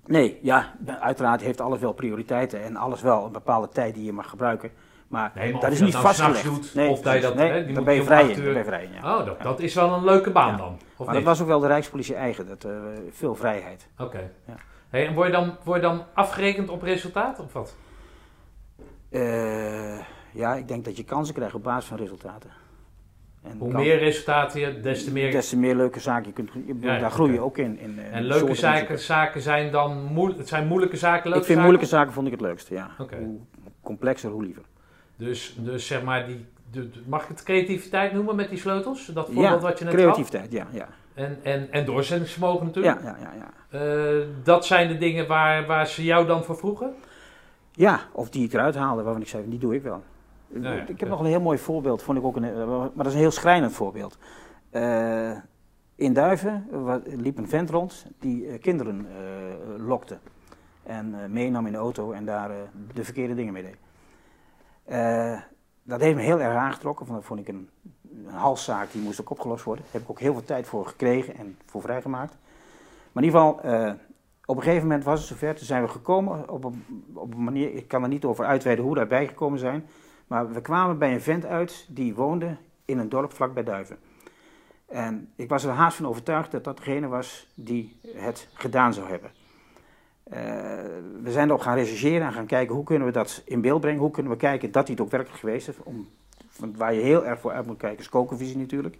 Nee, ja, uiteraard heeft alles wel prioriteiten en alles wel een bepaalde tijd die je mag gebruiken. Maar, Nee, maar dat is niet nou vastgelegd. s'nachts doet, nee, of dat je dat- nee, hè, die moet ben je vrij in. ben je vrij in ja. Oh, dat, dat is wel een leuke baan Ja. dan? Of Maar dat was ook wel de Rijkspolitie eigen, dat, eh, veel vrijheid. Oké. Ja. Hey, en word je, dan, word je dan afgerekend op resultaat of wat? Eh, ja, ik denk dat je kansen krijgt op basis van resultaten. En Hoe kan- meer resultaten je, des te meer... des te meer leuke zaken je kunt je, Daar groei je oké. ook in. in eh, En leuke zaken, zaken zijn dan moeilijk, het zijn moeilijke zaken, leuke Ik vind zaken? moeilijke zaken vond ik het leukste, ja. Hoe complexer, hoe liever. Dus, dus zeg maar, die, de, de- mag ik het creativiteit noemen met die sleutels? Dat voorbeeld Ja, wat je net creativiteit, ja. ja. had? En, en, en doorzettingsvermogen natuurlijk. Ja, ja, ja, ja. Eh, dat zijn de dingen waar, waar ze jou dan voor vroegen? ja, of die ik eruit haalde, waarvan ik zei, die doe ik wel. Ja, ja, ik heb ja. nog een heel mooi voorbeeld, vond ik ook een, eh, maar dat is een heel schrijnend voorbeeld. Eh, in Duiven liep een vent rond die eh, kinderen eh, lokte. En eh, meenam in de auto en daar eh, de verkeerde dingen mee deed. Eh, dat heeft me heel erg aangetrokken, want dat vond ik een, een halszaak die moest ook opgelost worden. Daar heb ik ook heel veel tijd voor gekregen en voor vrijgemaakt. Maar in ieder geval, eh, op een gegeven moment was het zover. Toen zijn we gekomen op een, op een manier, ik kan er niet over uitweiden hoe we daarbij gekomen zijn. Maar we kwamen bij een vent uit die woonde in een dorp vlakbij Duiven. En ik was er haast van overtuigd dat dat degene was die het gedaan zou hebben. Eh, we zijn erop gaan rechercheren en gaan kijken hoe kunnen we dat in beeld brengen. Hoe kunnen we kijken dat hij het ook werkelijk geweest is. Om, waar je heel erg voor uit moet kijken is kokenvisie natuurlijk.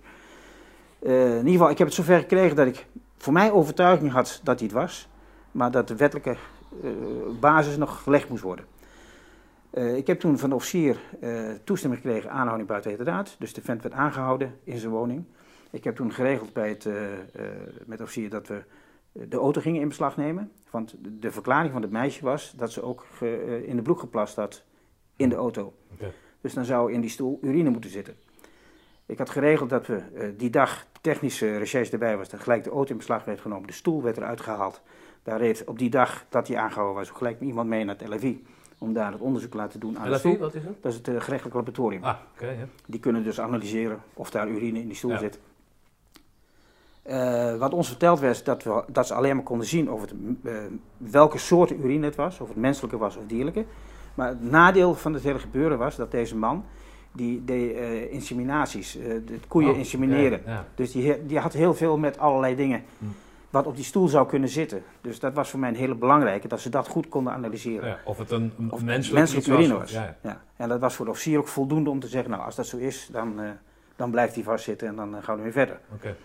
Eh, in ieder geval, ik heb het zover gekregen dat ik voor mij overtuiging had dat hij het was. Maar dat de wettelijke eh, basis nog gelegd moest worden. Ik heb toen van de officier toestemming gekregen, aanhouding buiten heterdaad. Dus de vent werd aangehouden in zijn woning. Ik heb toen geregeld bij het, met de officier dat we de auto gingen in beslag nemen. Want de, verklaring van het meisje was dat ze ook ge- eh, in de broek geplast had in de auto. Dus dan zou in die stoel urine moeten zitten. Ik had geregeld dat we eh, die dag technische recherche erbij was, dat gelijk de auto in beslag werd genomen, de stoel werd eruit gehaald. Daar reed op die dag dat hij aangehouden was, gelijk iemand mee naar het LFI om daar het onderzoek te laten doen aan de stoel. wat is dat? Dat is het eh, gerechtelijk laboratorium. Ah. Die kunnen dus analyseren of daar urine in die stoel Ja. zit. Eh, wat ons verteld werd, dat, we, dat ze alleen maar konden zien of het, eh, welke soort urine het was, of het menselijke was of dierlijke. Maar het nadeel van het hele gebeuren was dat deze man, die deed eh, inseminaties, de koeien Oh, insemineren. ja. Dus die, die had heel veel met allerlei dingen Hm. wat op die stoel zou kunnen zitten. Dus dat was voor mij een hele belangrijke, dat ze dat goed konden analyseren. Ja, of het een, Of menselijk, menselijk iets urine was. Ja. En dat was voor de officier ook voldoende om te zeggen, nou als dat zo is, dan, dan blijft hij vastzitten en dan gaan we weer verder. Oké.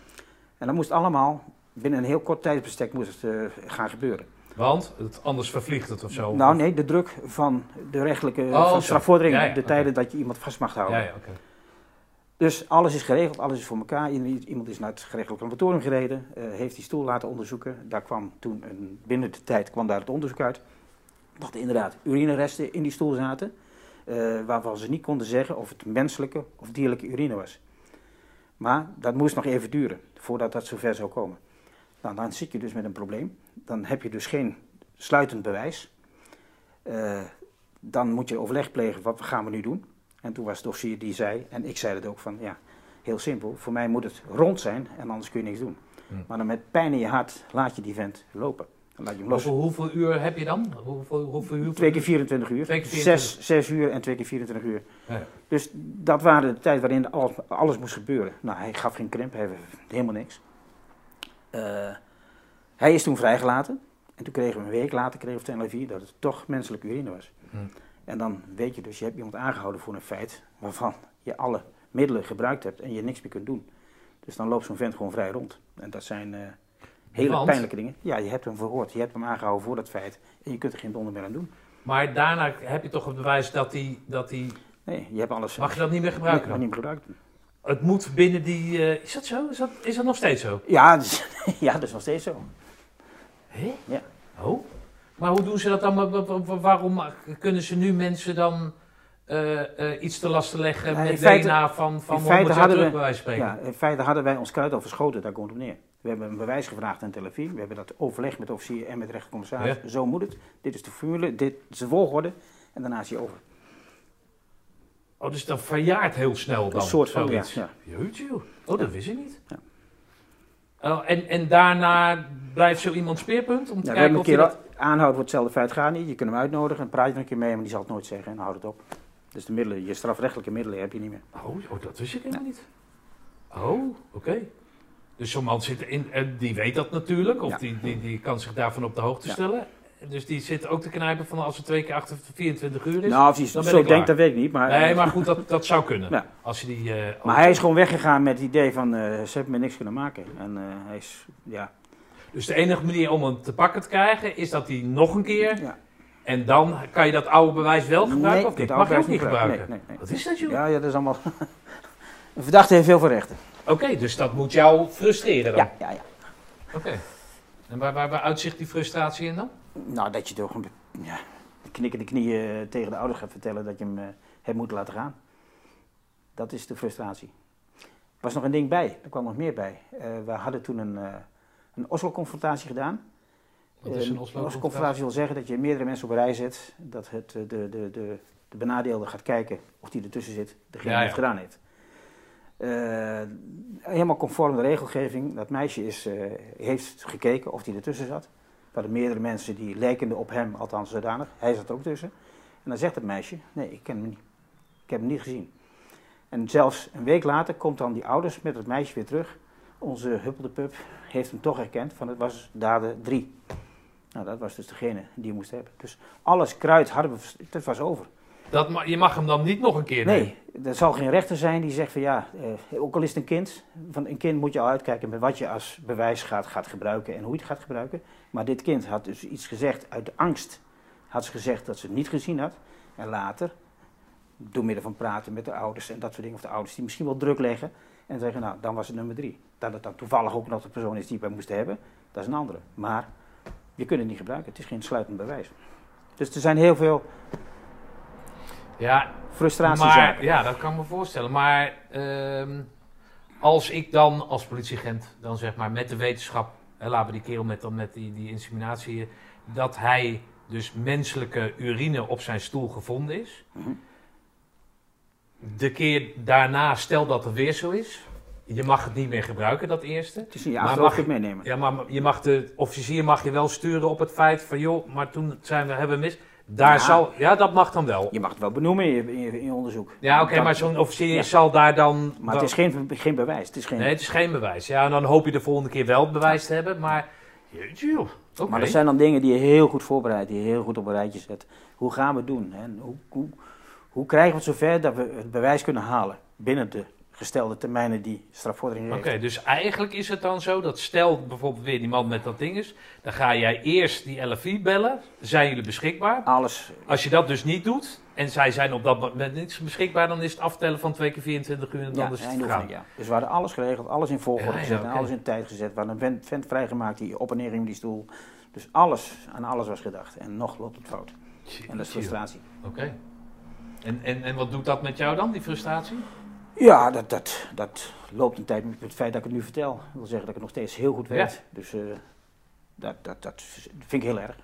En dat moest allemaal binnen een heel kort tijdsbestek moest het, eh, gaan gebeuren. Want het, anders vervliegt het of zo. Nou nee, de druk van de rechtelijke Oh, van strafvordering, Ja, ja, de tijden dat je iemand vast mag houden. Ja, ja. Dus alles is geregeld, alles is voor elkaar. Iemand is naar het gerechtelijk laboratorium gereden, eh, heeft die stoel laten onderzoeken. Daar kwam toen, een, binnen de tijd kwam daar het onderzoek uit. Dat er inderdaad urineresten in die stoel zaten. eh, waarvan ze niet konden zeggen of het menselijke of dierlijke urine was. Maar dat moest nog even duren voordat dat zover zou komen. Nou, dan zit je dus met een probleem. Dan heb je dus geen sluitend bewijs. Eh, dan moet je overleg plegen, wat gaan we nu doen? En toen was de officier die zei, en ik zei het ook van, ja, heel simpel. Voor mij moet het rond zijn en anders kun je niks doen. Hmm. Maar dan met pijn in je hart laat je die vent lopen. Dan laat je hem los. Hoeveel, hoeveel uur heb je dan? Hoeveel, hoeveel uur? Twee keer 24 uur. Twee keer 24. Zes, zes uur en twee keer 24 uur. Ja. Dus dat waren de tijd waarin alles, alles moest gebeuren. Nou, hij gaf geen krimp, hij helemaal niks. Eh, hij is toen vrijgelaten. En toen kregen we een week later kregen we televisie dat het toch menselijke urine was. Hm. En dan weet je dus, je hebt iemand aangehouden voor een feit waarvan je alle middelen gebruikt hebt en je niks meer kunt doen. Dus dan loopt zo'n vent gewoon vrij rond. En dat zijn eh, hele Want? pijnlijke dingen. Ja, je hebt hem verhoord, je hebt hem aangehouden voor dat feit en je kunt er geen donder meer aan doen. Maar daarna heb je toch het bewijs dat hij... Dat die, Nee, je hebt alles... mag je dat niet meer Nee, gebruiken? mag dan? niet meer gebruiken. Het moet binnen die... eh, is dat zo? Is dat, is dat nog steeds zo? Ja, dus, *laughs* ja, dat is nog steeds zo. Hé? Ja. Oh? Maar hoe doen ze dat dan? Wa- wa- wa- Waarom kunnen ze nu mensen dan eh, eh, iets te lasten leggen Ja, met feite- DNA van, van in 100 feite hadden we- bij wijze van spreken? Ja, in feite hadden wij ons kruid al verschoten, daar komt het op neer. We hebben een bewijs gevraagd aan televisie. We hebben dat overlegd met officier en met rechtercommissaris. Zo moet het. Dit is de formule, dit is de volgorde. En daarna is hij over. Oh, dus dat verjaart heel snel dan? Een soort van, zoiets. ja, Jeetje, joh. Oh, dat wist ik niet. Ja. Oh, en, en daarna blijft zo iemand speerpunt om te Ja, we kijken een keer dat... aanhouden voor hetzelfde feit gaat niet. Je kunt hem uitnodigen en praat je er een keer mee, maar die zal het nooit zeggen en dan houdt het op. Dus de middelen, je strafrechtelijke middelen heb je niet meer. Oh, oh, dat wist ik helemaal niet. Oh, oké. Dus zo'n man zit in, en die weet dat natuurlijk, of Ja. die, die, die kan zich daarvan op de hoogte stellen. Dus die zit ook te knijpen van als het twee keer achter 24 uur is. Nou, of hij dan zo denkt, dat weet ik niet. Maar, nee, maar goed, dat, dat zou kunnen. *laughs* Ja. Als je die, eh, maar hij is gewoon weggegaan met het idee van, eh, ze hebben me niks kunnen maken. En eh, hij is, ja, Dus de enige manier om hem te pakken te krijgen is dat hij nog een keer. ja. En dan kan je dat oude bewijs wel gebruiken Nee, of dit Mag je ook niet gebruiken? Nee, nee. Wat is dat, joh? Ja, ja, dat is allemaal... *laughs* een verdachte heeft veel rechten. Oké, dus dat moet jou frustreren dan? Ja, ja, ja. Oké. En waar, waar, waar uitzicht die frustratie in dan? Nou, dat je toch een be- ja, knikkende knieën eh, tegen de ouders gaat vertellen dat je hem eh, hebt moeten laten gaan. Dat is de frustratie. Er was nog een ding bij, er kwam nog meer bij. Eh, we hadden toen een, eh een Oslo-confrontatie gedaan. Wat is een Oslo-confrontatie? Oslo-confrontatie wil zeggen dat je meerdere mensen op een rij zet, dat het, de, de, de, de benadeelde gaat kijken of die ertussen zit, degene Ja, die het gedaan heeft. Eh, helemaal conform de regelgeving. Dat meisje is, eh, heeft gekeken of hij ertussen zat. Er waren meerdere mensen die lijkenden op hem, althans zodanig. Hij zat er ook tussen. En dan zegt het meisje, nee, ik ken hem niet. Ik heb hem niet gezien. En zelfs een week later komt dan die ouders met het meisje weer terug. Onze huppelde pup heeft hem toch herkend, van het was dader 3. Nou, dat was dus degene die moest hebben. Dus alles kruid hadden het was over. Dat, je mag hem dan niet nog een keer Nee, er zal geen rechter zijn die zegt van ja, eh, ook al is het een kind, van een kind moet je al uitkijken met wat je als bewijs gaat, gaat gebruiken en hoe je het gaat gebruiken. Maar dit kind had dus iets gezegd uit de angst, had ze gezegd dat ze het niet gezien had. En later, door middel van praten met de ouders en dat soort dingen, of de ouders die misschien wel druk leggen en zeggen nou, dan was het nummer drie. Dat het dan toevallig ook nog de persoon is die wij moesten hebben, dat is een andere. Maar je kunt het niet gebruiken, het is geen sluitend bewijs. Dus er zijn heel veel Ja, frustratiezaken. maar, ja, dat kan ik me voorstellen. Maar ehm, als ik dan als politieagent, dan zeg maar met de wetenschap, hè, laten we die kerel met, dan met die, die inseminatie, dat hij dus menselijke urine op zijn stoel gevonden is. Mhm. De keer daarna, stel dat er weer zo is, je mag het niet meer gebruiken, dat eerste. Het is Maar mag kunt meenemen. Ja, maar je mag de officier mag je wel sturen op het feit van, joh, maar toen zijn we, hebben we mis. Daar Ja. zal, ja, dat mag dan wel. Je mag het wel benoemen in je, in onderzoek. Ja, oké, maar zo'n officier Ja. zal daar dan... Maar het is geen, geen bewijs. Het is geen, Nee, het is geen bewijs. Ja, en dan hoop je de volgende keer wel het bewijs te hebben, maar... Jeetje. Maar er zijn dan dingen die je heel goed voorbereidt, die je heel goed op een rijtje zet. Hoe gaan we het doen? Hè? Hoe, hoe, hoe krijgen we het zover dat we het bewijs kunnen halen binnen de gestelde termijnen die strafvordering heeft? Oké, dus eigenlijk is het dan zo dat stel bijvoorbeeld weer die man met dat ding is, dan ga jij eerst die LFI bellen, zijn jullie beschikbaar? Alles. Als je dat dus niet doet, en zij zijn op dat moment niet beschikbaar, dan is het aftellen van twee keer 24 uur en dan Ja, is het gegaan. ja. Dus we hadden alles geregeld, alles in volgorde Ja, ja, gezet en alles in tijd gezet. We hadden een vent, vent vrijgemaakt die op en neer met die stoel. Dus alles, aan alles was gedacht. En nog loopt het fout. En dat is frustratie. Oké. En, en, en wat doet dat met jou dan, die frustratie? Ja, dat, dat, dat loopt een tijd met het feit dat ik het nu vertel. Dat wil zeggen dat ik het nog steeds heel goed weet. Ja. Dus eh, dat, dat, dat vind ik heel erg.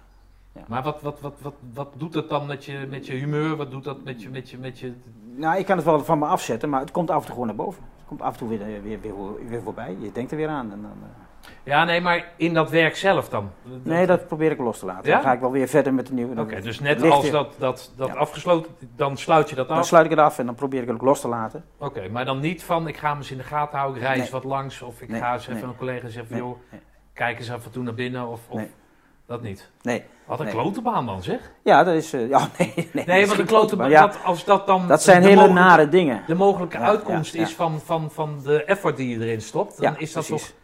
Maar wat, wat, wat, wat, wat doet het dan met je, met je humeur? Wat doet dat met je, met je, met je... Nou, ik kan het wel van me afzetten, maar het komt af en toe gewoon naar boven. Het komt af en toe weer, weer, weer, weer voorbij. Je denkt er weer aan. En dan, eh, Ja, nee, maar in dat werk zelf dan? Nee, dat probeer ik los te laten. Ja? Dan ga ik wel weer verder met de nieuwe. Oké, dus net als dat, dat, dat Ja. afgesloten, dan sluit je dat Dan af. sluit ik het af en dan probeer ik het ook los te laten. Oké, maar dan niet van ik ga hem eens in de gaten houden, ik Nee. wat langs of ik Nee, ga eens even nee. een collega zeggen van joh, kijk eens af en toe naar binnen of, of Nee. dat niet. Nee. Wat een Nee. klote baan dan zeg. Ja, dat is. eh, ja, *laughs* nee, nee, Nee, want een klote baan, Ja, dat, als dat dan dat zijn hele nare dingen. de mogelijke Ja, uitkomst ja, is van, van, van de effort die je erin stopt, dan Ja, is dat precies. toch...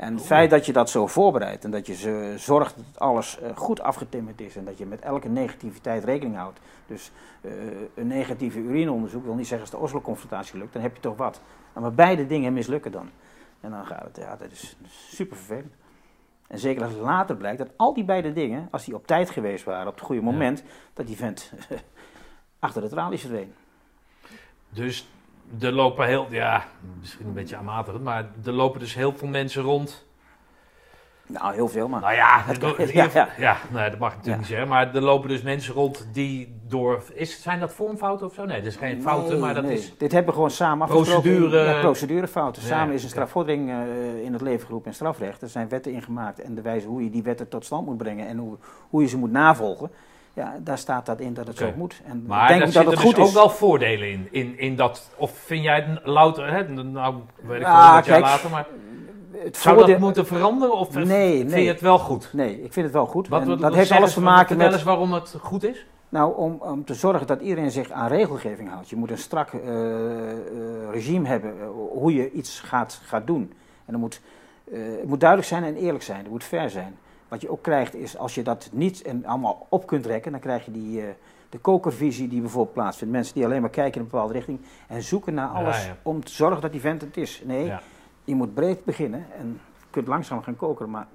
En het feit dat je dat zo voorbereidt en dat je ze zorgt dat alles eh, goed afgetimmerd is en dat je met elke negativiteit rekening houdt. Dus eh, een negatieve urineonderzoek wil niet zeggen als de Oslo-confrontatie lukt, dan heb je toch wat. Maar beide dingen mislukken dan. En dan gaat het, ja, dat is super vervelend. En zeker als het later blijkt dat al die beide dingen, als die op tijd geweest waren, op het goede moment, dat die vent *laughs* achter de tralies verdween. Dus er lopen heel, ja, misschien een beetje amaterend, maar er lopen dus heel veel mensen rond. Nou, heel veel, maar. Nou ja, Het *laughs* ja, ja. ja, nee, dat mag ik natuurlijk Ja. niet zeggen. Maar er lopen dus mensen rond die door. Is, zijn dat vormfouten of zo? Nee, dat is geen fouten, Nee, maar dat nee. is. Dit hebben we gewoon samen afgesproken. Procedure- Ja, procedurefouten. Ja, Samen is een strafvordering eh, in het leven geroepen in strafrecht. Er zijn wetten ingemaakt en de wijze hoe je die wetten tot stand moet brengen en hoe, hoe je ze moet navolgen. Ja, daar staat dat in dat het zo moet. En Maar ik denk dat het goed dus is. ook wel voordelen in, in, in dat. Of vind jij het louter, hè, nou weet ik Ja, wel, dat kijk, later, maar Het zou voordeel- dat moeten veranderen of Nee, vind nee. je het wel goed? Nee, ik vind het wel goed. Wat, dat heeft alles te maken met... eens waarom het goed is. Nou, om, om te zorgen dat iedereen zich aan regelgeving houdt. Je moet een strak eh, eh, regime hebben eh, hoe je iets gaat, gaat doen. En er moet, het moet duidelijk zijn en eerlijk zijn. Het moet fair zijn. Wat je ook krijgt is, als je dat niet en allemaal op kunt rekken, dan krijg je die, eh, de kokervisie die bijvoorbeeld plaatsvindt. Mensen die alleen maar kijken in een bepaalde richting en zoeken naar alles ja. om te zorgen dat die vent het is. Nee, Ja, je moet breed beginnen en je kunt langzaam gaan kokeren, maar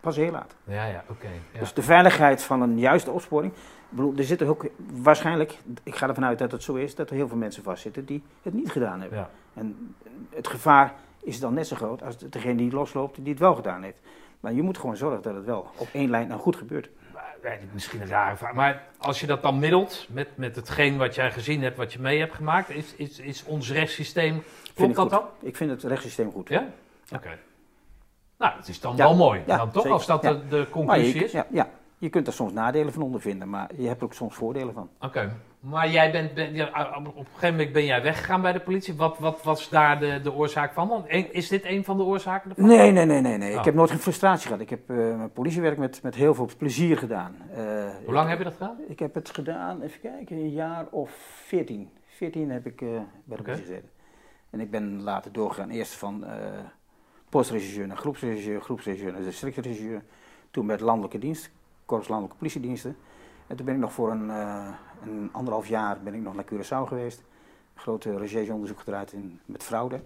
pas heel laat. ja, ja oké. Dus de veiligheid van een juiste opsporing. Ik bedoel, er zitten ook waarschijnlijk, ik ga ervan uit dat het zo is, dat er heel veel mensen vastzitten die het niet gedaan hebben. En het gevaar is dan net zo groot als degene die losloopt die het wel gedaan heeft. Maar je moet gewoon zorgen dat het wel op één lijn nou goed gebeurt. Misschien een rare vraag, maar als je dat dan middelt met, met hetgeen wat jij gezien hebt, wat je mee hebt gemaakt, is, is, is ons rechtssysteem, Vind klopt dat goed. dan? Ik vind het rechtssysteem goed. Ja? Oké. Nou, het is dan Ja, wel mooi, ja, dan toch, zeker, als dat ja. de, de conclusie je, is. ja, ja, je kunt er soms nadelen van ondervinden, maar je hebt er ook soms voordelen van. Oké, maar jij bent, ben, ja, op een gegeven moment ben jij weggegaan bij de politie. Wat, wat was daar de, de oorzaak van? Want Is dit een van de oorzaken ervan? Nee, nee, nee, nee. nee. Oh. Ik heb nooit geen frustratie gehad. Ik heb eh, mijn politiewerk met, met heel veel plezier gedaan. Eh, Hoe lang heb je dat gedaan? Ik heb het gedaan, even kijken, een jaar of 14. 14 heb ik eh, bij de politie gezeten. En ik ben later doorgegaan, eerst van postregisseur naar groepsregisseur, groepsregisseur naar districtregisseur. Toen met landelijke dienst, korps landelijke politiediensten. En toen ben ik nog voor een, eh, een anderhalf jaar ben ik nog naar Curaçao geweest. Een grote rechercheonderzoek gedraaid in, met fraude.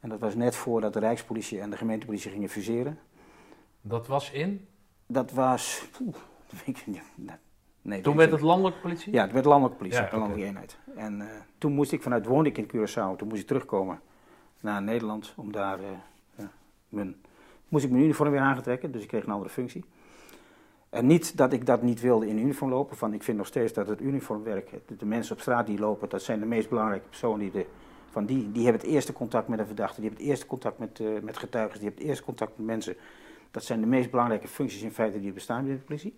En dat was net voordat de Rijkspolitie en de gemeentepolitie gingen fuseren. Dat was in? Dat was. Oeh, dat weet ik niet. Nee, nee, Toen werd het landelijke politie? ja, het werd landelijke politie, Ja, een landelijke eenheid. En eh, toen moest ik vanuit, woonde ik in Curaçao, toen moest ik terugkomen naar Nederland om daar, eh, ja, mijn, moest ik mijn uniform weer aangetrekken, dus ik kreeg een andere functie. En niet dat ik dat niet wilde in uniform lopen, van ik vind nog steeds dat het uniformwerk, de, mensen op straat die lopen, dat zijn de meest belangrijke personen die de, van die, die hebben het eerste contact met een verdachte, die hebben het eerste contact met, eh, met getuigen, die hebben het eerste contact met mensen. Dat zijn de meest belangrijke functies in feite die bestaan binnen de politie.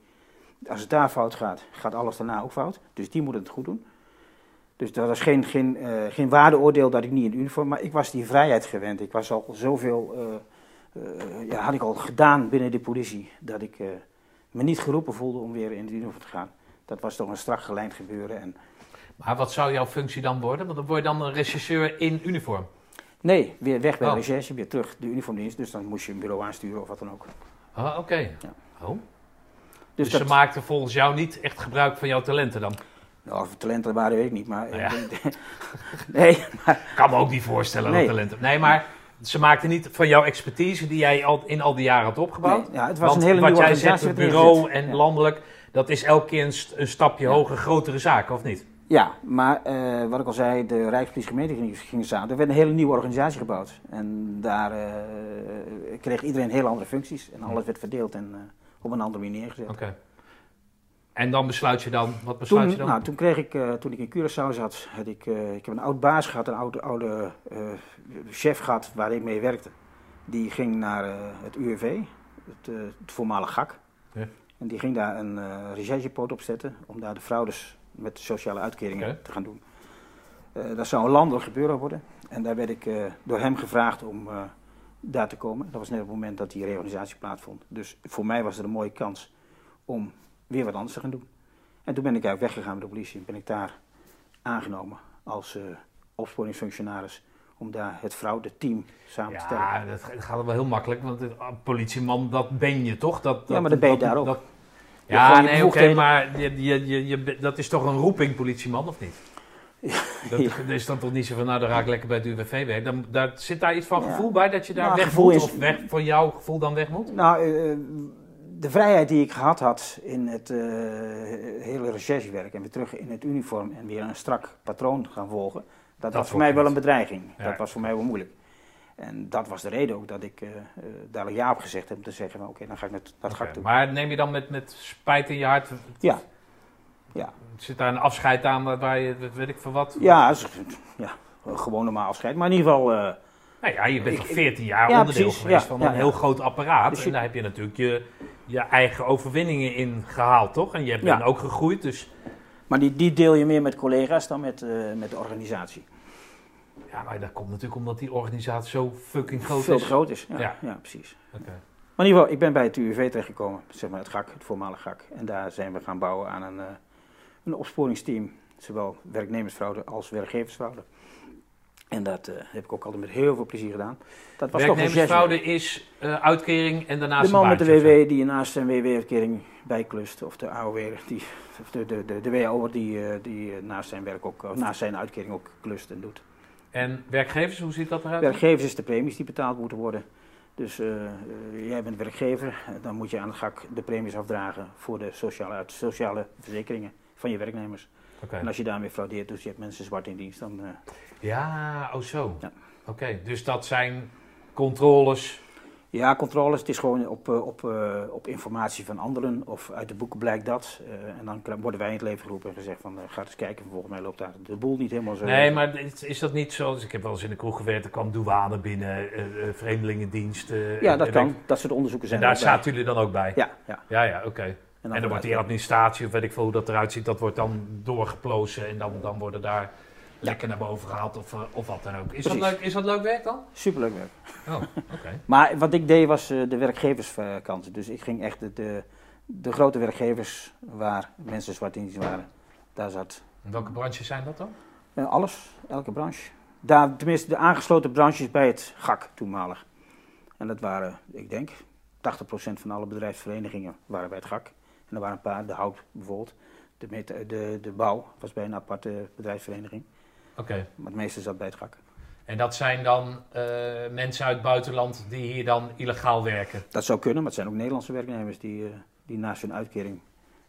Als het daar fout gaat, gaat alles daarna ook fout. Dus die moeten het goed doen. Dus dat was geen, geen, eh, geen waardeoordeel dat ik niet in uniform, maar ik was die vrijheid gewend. Ik was al zoveel, eh, ja, had ik al gedaan binnen de politie, dat ik me niet geroepen voelde om weer in de uniform te gaan. Dat was toch een strak gelijnd gebeuren. En Maar wat zou jouw functie dan worden? Want dan word je dan een rechercheur in uniform. nee, weer weg bij de Oh. recherche, weer terug de uniformdienst. Dus dan moest je een bureau aansturen of wat dan ook. Ah, oké. Oh. Dus, Dus, ze dat, maakten volgens jou niet echt gebruik van jouw talenten dan? nou, of talenten waren, weet ik niet. Maar, Nou ja. *laughs* nee, maar Ik kan me ook niet voorstellen Nee. dat talenten... Nee, maar ze maakten niet van jouw expertise die jij al in al die jaren had opgebouwd. nee, ja, het was Want een hele wat nieuwe jij zegt, het bureau en Ja. landelijk, dat is elke keer een, st- een stapje Ja. hoger, grotere zaken, of niet? Ja, maar eh, wat ik al zei, de Rijkspolitie gemeente ging, samen. Er werd een hele nieuwe organisatie gebouwd. En daar eh, kreeg iedereen hele andere functies. En alles werd verdeeld en eh, op een andere manier neergezet. Oké. En dan besluit je dan, wat besluit Toen, je dan? nou, toen kreeg ik, eh, toen ik in Curaçao zat, had ik, eh, ik heb een oud baas gehad, een oude, oude eh, chef gehad waar ik mee werkte. Die ging naar eh, het UWV, het, eh, het voormalig GAK. Ja. En die ging daar een eh recherchepoot op zetten om daar de fraudes met sociale uitkeringen te gaan doen. Eh, dat zou een landelijk gebeuren worden. En daar werd ik eh, door hem gevraagd om eh, daar te komen. Dat was net op het moment dat die reorganisatie plaatsvond. Dus voor mij was er een mooie kans om weer wat anders te gaan doen. En toen ben ik eigenlijk weggegaan met de politie en ben ik daar aangenomen als eh opsporingsfunctionaris om daar het fraudeteam samen te stellen. Ja, dat gaat wel heel makkelijk, want een politieman, dat ben je toch? Dat, Ja, maar dat ben je dat- daar ook. dat- ja, nee, oké, maar je, je, je, dat is toch een roeping, politieman, of niet? *laughs* Dat, Ja. dat is dan toch niet zo van, nou, dan raak ik lekker bij het UWV weg. Dan, daar, zit daar iets van gevoel bij, dat je daar Nou, weg moet? is- Of weg, voor jouw gevoel dan weg moet? Nou, eh, de vrijheid die ik gehad had in het eh, hele recherchewerk en weer terug in het uniform en weer een strak patroon gaan volgen, dat, was voor mij wel een bedreiging. Ja. Dat was voor mij wel moeilijk. En dat was de reden ook dat ik eh, eh, daar ja op gezegd heb om te zeggen oké, dan ga ik met, dat ga ik doen. Maar neem je dan met, met spijt in je hart, Ja. Ja. zit daar een afscheid aan waar- waar je, weet ik van wat? Ja, ja, gewoon normaal afscheid. Maar in ieder geval, eh, Nou ja, je bent al ik- 14 jaar Ja, onderdeel precies, geweest ja, van een ja. heel groot apparaat. Dus je- En daar heb je natuurlijk je, je eigen overwinningen in gehaald, toch? En je bent Ja. ook gegroeid, dus... maar die, die deel je meer met collega's dan met, eh, met de organisatie. Ja, maar dat komt natuurlijk omdat die organisatie zo fucking groot Veel is. te groot is. Ja, Ja. ja. precies. Oké. Maar in ieder geval, ik ben bij het UWV terechtgekomen, zeg maar het GAK, het voormalige GAK. En daar zijn we gaan bouwen aan een, eh, een opsporingsteam, zowel werknemersfraude als werkgeversfraude. En dat eh, heb ik ook altijd met heel veel plezier gedaan. Dat was toch Werknemersfraude is eh, uitkering en daarnaast De man een met de. WW die naast zijn WW-uitkering bijklust, of de AOW, die, of de, de, de, de die, eh, die naast zijn werk ook, naast zijn uitkering ook klust en doet. En werkgevers, hoe ziet dat eruit? Werkgevers is de premies die betaald moeten worden. Dus jij bent werkgever, dan moet je aan het GAK de premies afdragen voor de sociale, sociale verzekeringen van je werknemers. En als je daarmee fraudeert, dus je hebt mensen zwart in dienst, dan... eh, Ja, oh zo. Ja. Oké, dus dat zijn controles. ja, controles, het is gewoon op, eh, op, eh, op informatie van anderen of uit de boeken blijkt dat. En dan worden wij in het leven geroepen en gezegd van, ga eens kijken, volgens mij loopt daar de boel niet helemaal zo. Nee, maar is- dat niet zoals... Ik heb wel eens in de kroeg gewerkt, er kwam douane binnen, vreemdelingendienst. Ja, en- dat en kan. ik- Dat soort onderzoeken En zijn daar er ook bij. zaten jullie dan ook bij? Ja, ja. Ja, ja, oké. En dan wordt die administratie, of weet ik veel hoe dat eruit ziet, dat wordt dan doorgeplozen en dan, dan worden daar lekker naar boven gehaald of, eh, of wat dan ook. Is dat, leuk, is dat leuk werk dan? Superleuk werk. Oh, oké. *laughs* Maar wat ik deed was eh, de werkgeverskant. Dus ik ging echt de, de, de grote werkgevers waar mensen zwart in waren. Daar zat En welke branches zijn dat dan? eh, alles, elke branche. Daar, tenminste, de aangesloten branches bij het GAK toenmalig. En dat waren, ik denk, 80% van alle bedrijfsverenigingen waren bij het GAK. En er waren een paar, de hout bijvoorbeeld. De, meta- de, de bouw was bij een aparte bedrijfsvereniging. Oké. Maar het meeste zat bij het GAK. En dat zijn dan eh, mensen uit het buitenland die hier dan illegaal werken? Dat zou kunnen, maar het zijn ook Nederlandse werknemers die, eh, die naast hun uitkering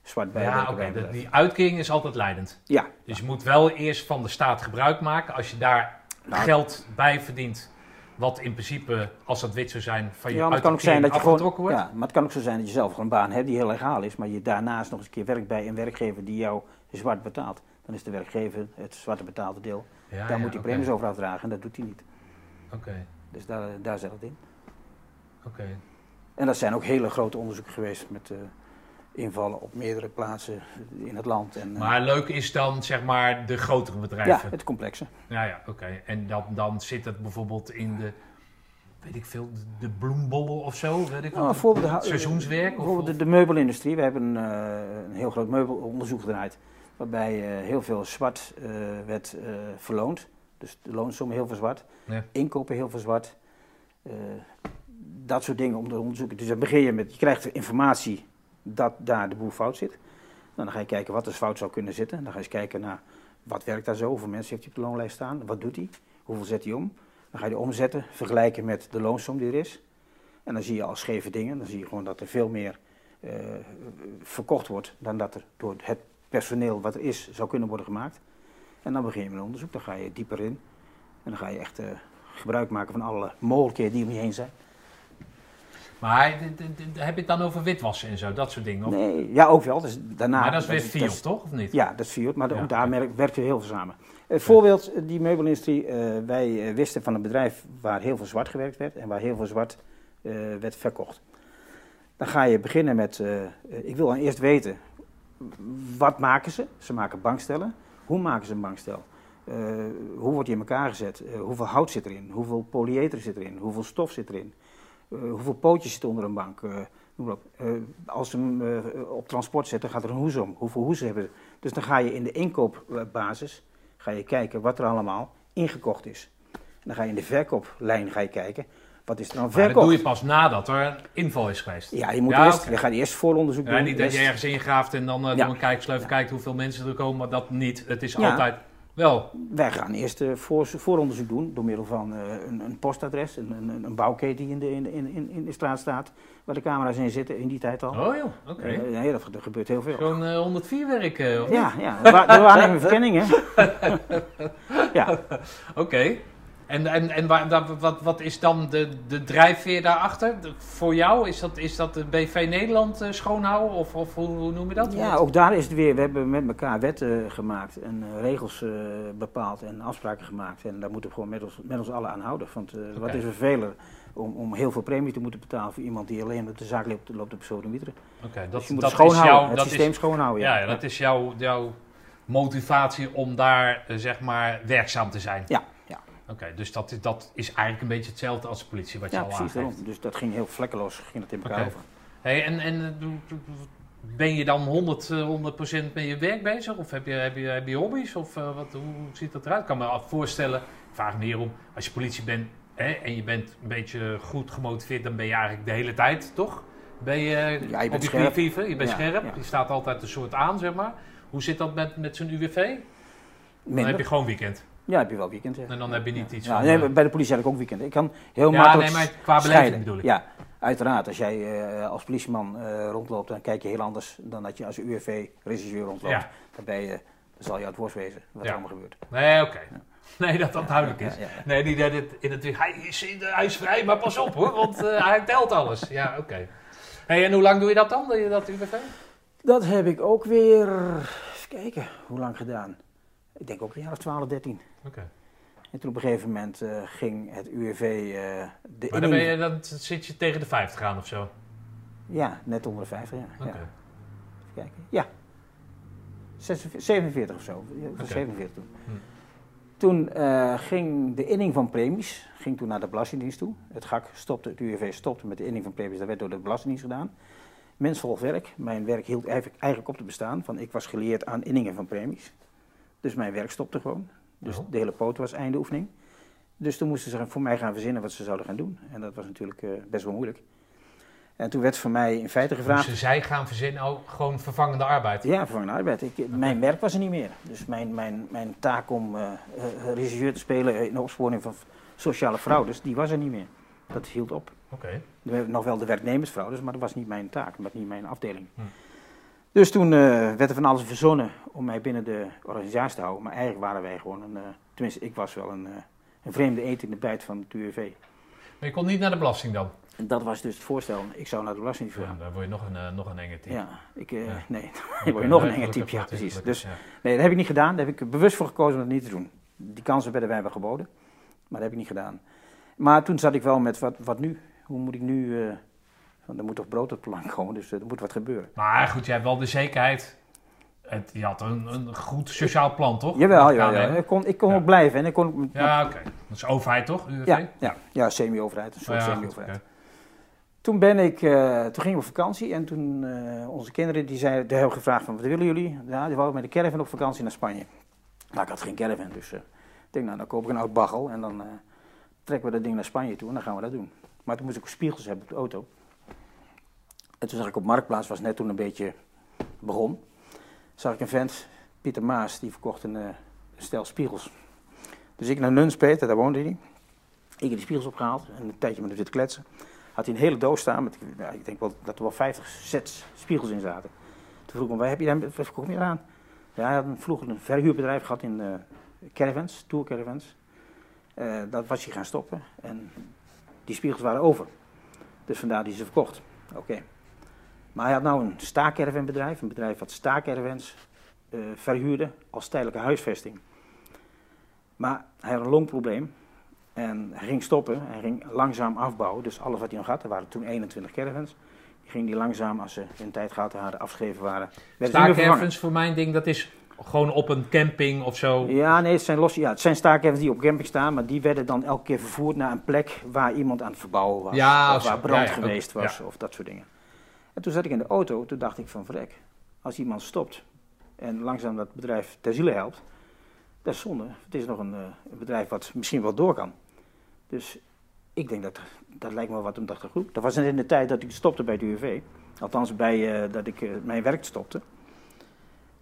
zwart bij ja, oké. Die uitkering is altijd leidend. Ja, Dus je moet wel eerst van de staat gebruik maken. Als je daar Nou, geld bij verdient, wat in principe, als dat wit zou zijn, van je Ja, maar het kan ook zijn dat je gewoon. afgetrokken wordt. Ja, maar het kan ook zo zijn dat je zelf gewoon een baan hebt die heel legaal is, maar je daarnaast nog eens een keer werkt bij een werkgever die jou zwart betaalt. Dan is de werkgever het zwarte betaalde deel. Ja, daar ja, moet hij premies over afdragen en dat doet hij niet. Oké, Dus daar, daar zit het in. oké. En dat zijn ook hele grote onderzoeken geweest met eh, invallen op meerdere plaatsen in het land. En, eh, Maar leuk is dan zeg maar de grotere ja, bedrijven. het complexe. Ja, ja, oké. En dan, dan zit het bijvoorbeeld in de, weet ik veel, de, de bloembollen of zo? Weet ik Nou, wat? bijvoorbeeld de, Seizoenswerk? Bijvoorbeeld de, of- de meubelindustrie. We hebben eh, een heel groot meubelonderzoek gedraaid. Waarbij eh, heel veel zwart eh, werd eh, verloond. Dus de loonsommen heel veel zwart. Ja. Inkopen heel veel zwart. Eh, dat soort dingen om te onderzoeken. Dus dan begin je met, je krijgt informatie dat daar de boel fout zit. Nou, dan ga je kijken wat er fout zou kunnen zitten. Dan ga je eens kijken naar wat werkt daar zo, hoeveel mensen heeft hij op de loonlijst staan, wat doet hij, hoeveel zet hij om. Dan ga je die omzetten, vergelijken met de loonsom die er is. En dan zie je al scheve dingen. Dan zie je gewoon dat er veel meer eh, verkocht wordt dan dat er door het personeel wat er is zou kunnen worden gemaakt. En dan begin je met een onderzoek, dan ga je dieper in. En dan ga je echt eh, gebruik maken van alle mogelijkheden die om je heen zijn. Maar heb je het dan over witwassen en zo, dat soort dingen? Of- Nee, ja, ook wel. Dus daarna, maar dat is weer dat toch? Of niet? Ja, dat is maar Ja, ook daar merk- werken we heel veel samen. Een voorbeeld, die meubelindustrie. eh, wij eh, wisten van een bedrijf waar heel veel zwart gewerkt werd en waar heel veel zwart eh, werd verkocht. Dan ga je beginnen met, eh, eh, ik wil dan eerst weten, wat maken ze? Ze maken bankstellen. Hoe maken ze een bankstel? Eh, hoe wordt die in elkaar gezet? Eh, hoeveel hout zit erin? Hoeveel polyether zit erin? Hoeveel stof zit erin? Eh, hoeveel pootjes zitten onder een bank? Eh. Eh, als ze hem op transport zetten, gaat er een hoes om. Hoeveel hoezen hebben ze? Dus dan ga je in de inkoopbasis ga je kijken wat er allemaal ingekocht is. En dan ga je in de verkooplijn ga je kijken, wat is er dan Maar dat doe je pas nadat er inval is geweest. Ja, je, moet Ja, eerst, je gaat eerst vooronderzoek Ja, doen. niet dat je ergens ingraaft en dan eh, Ja. door een kijksleuven kijkt hoeveel mensen er komen, maar dat niet. Het is altijd wel. Wij gaan eerst eh, voor, vooronderzoek doen door middel van eh, een, een postadres, een, een, een bouwketen die in de, in, in, in, de straat staat, waar de camera's in zitten in die tijd al. Oh joh, oké. Eh, nee, dat, er gebeurt heel veel. Gewoon eh, 104 werken. of niet? Ja, ja. De, wa- de waarneming verkenningen. *laughs* ja. Oké. En, en, en waar, wat, wat is dan de, de drijfveer daarachter? De- voor jou, is dat, is dat de BV Nederland eh, schoonhouden? Of, of hoe, hoe noem je dat? ja, ook daar is het weer. We hebben met elkaar wetten gemaakt en eh, regels eh, bepaald en afspraken gemaakt. En daar moeten we gewoon met ons, met ons allen aan houden. Want eh, wat is vervelend om, om heel veel premie te moeten betalen voor iemand die alleen op de zaak loopt, loopt op sodemieteren. Oké, Dus dat, je moet dat schoonhouden, is jouw, het dat systeem is, schoonhouden. ja, ja, dat is jouw, jouw motivatie om daar eh, zeg maar werkzaam te zijn. Ja, Oké, dus dat is, dat is eigenlijk een beetje hetzelfde als de politie wat je Ja, al precies aangeeft. Dus dat ging heel vlekkeloos, ging het in elkaar over. Hey, en en eh, ben je dan 100, eh, 100% met je werk bezig? Of heb je, heb je, heb je hobby's? Of eh, wat, hoe ziet dat eruit? Ik kan me voorstellen, ik vraag me hierom, als je politie bent hè, en je bent een beetje goed gemotiveerd, dan ben je eigenlijk de hele tijd, toch? Ben je, Ja, je bent scherp. je bent Ja, scherp, ja. je staat altijd een soort aan, zeg maar. Hoe zit dat met, met zo'n UWV? Dan heb je gewoon weekend. Ja, heb je wel weekend. Ja. En dan heb je niet iets Ja, van... nee, eh, bij de politie heb ik ook weekend. Ik kan heel Ja, makkelijk nee, maar qua beleving bedoel ik. Ja, uiteraard. Als jij eh, als politieman eh, rondloopt, dan kijk je heel anders dan dat je als UWV-regisseur rondloopt. Ja. Dan zal je uit worst wezen wat er allemaal gebeurt. Nee, oké. Nee, dat dat duidelijk is. Nee, die deed het in het hij is, hij is vrij, maar pas op hoor, want hij telt alles. Ja, oké. Hey, en hoe lang doe je dat dan, dat UWV? Dat heb ik ook weer, even kijken, hoe lang gedaan? Ik denk ook een jaar of 12, 13. En toen op een gegeven moment eh, ging het UWV eh, de Maar dan, ben je, dan zit je tegen de 50 aan of zo? Ja, net onder de 50, ja. Ja. Even kijken. Ja. 46, 47 of zo. Ja, het was Oké. 47 toen. Hm. Toen eh, ging de inning van premies ging toen naar de Belastingdienst toe. Het GAK stopte, het UWV stopte met de inning van premies. Dat werd door de Belastingdienst gedaan. Mensvolg werk. Mijn werk hield eigenlijk eigenlijk op te bestaan. Van ik was geleerd aan inningen van premies. Dus mijn werk stopte gewoon. Dus de hele poot was einde oefening. Dus toen moesten ze voor mij gaan verzinnen wat ze zouden gaan doen. En dat was natuurlijk eh, best wel moeilijk. En toen werd voor mij in feite gevraagd... Dus zij gaan verzinnen, oh, gewoon vervangende arbeid. Ja, vervangende arbeid. Ik, Mijn werk was er niet meer. Dus mijn, mijn, mijn taak om eh, regisseur te spelen in de opsporing van sociale fraudes, die was er niet meer. Dat hield op. Oké. We hebben nog wel de werknemersfraudes, maar dat was niet mijn taak, dat was niet mijn afdeling. Hm. Dus toen eh, werd er van alles verzonnen om mij binnen de organisatie te houden. Maar eigenlijk waren wij gewoon een, eh, tenminste ik was wel een, eh, een vreemde eend in de bijt van het UWV. Maar je kon niet naar de belasting dan? En dat was dus het voorstel. Ik zou naar de Belastingdienst Ja, gaan. daar word je nog een, nog een enge type. Ja, ik, Ja. nee, *laughs* dan word je nog een enge type, ja precies. Dus ja. Nee, dat heb ik niet gedaan. Daar heb ik bewust voor gekozen om dat niet te doen. Die kansen werden wij wel geboden, maar dat heb ik niet gedaan. Maar toen zat ik wel met, wat, wat nu? Hoe moet ik nu... want er moet toch brood op de plank komen, dus er moet wat gebeuren. Maar goed, jij hebt wel de zekerheid. Het, je had een, een goed sociaal plan, toch? Jawel, ja. aannemen? Ik kon, ik kon Ja. ook blijven. En ik kon, Ja, oké. Dat is overheid, toch? UWV? ja, ja, ja, semi-overheid, een soort ja, semi-overheid. Toen ben ik, eh, toen gingen we op vakantie en toen eh, onze kinderen die zeiden, die hebben gevraagd van wat willen jullie? Ja, die wouden met de caravan op vakantie naar Spanje. Nou, ik had geen caravan, dus eh, ik denk nou, dan koop ik een oud baggel en dan trekken we dat ding naar Spanje toe en dan gaan we dat doen. Maar toen moest ik spiegels hebben op de auto. En toen zag ik op Marktplaats, was net toen een beetje begon, zag ik een vent, Pieter Maas, die verkocht een, eh, stel spiegels. Dus ik naar Nunspeter, daar woonde hij. Ik heb die spiegels opgehaald en een tijdje met hem zitten kletsen had hij een hele doos staan. Met, ja, ik denk wel dat er wel 50 sets spiegels in zaten. Toen vroeg ik hem, waar heb je daar, wat kom je eraan? Ja, hij had een, vroeger een verhuurbedrijf gehad in eh, caravans, tour caravans. Eh, dat was hij gaan stoppen en die spiegels waren over. Dus vandaar die ze verkocht. Oké. Maar hij had nou een staakervenbedrijf, een bedrijf wat staakervens eh verhuurde als tijdelijke huisvesting. Maar hij had een longprobleem en hij ging stoppen. Hij ging langzaam afbouwen. Dus alles wat hij nog had, er waren toen 21 caravans. Die ging die langzaam, als ze hun tijd gehad hadden, afgeschreven waren. Staakervens voor mijn ding, dat is gewoon op een camping of zo. Ja, nee, het zijn, los, ja, het zijn staakervens die op camping staan, maar die werden dan elke keer vervoerd naar een plek waar iemand aan het verbouwen was. Ja, of waar brand Ja, ja, geweest was, of dat soort dingen. En toen zat ik in de auto, toen dacht ik van vrek, als iemand stopt en langzaam dat bedrijf ter ziele helpt, dat is zonde. Het is nog een, eh, bedrijf wat misschien wel door kan. Dus ik denk dat, dat lijkt me wat om dat goed. Dat was net in de tijd dat ik stopte bij de UWV. Althans, bij, eh, dat ik eh, mijn werk stopte.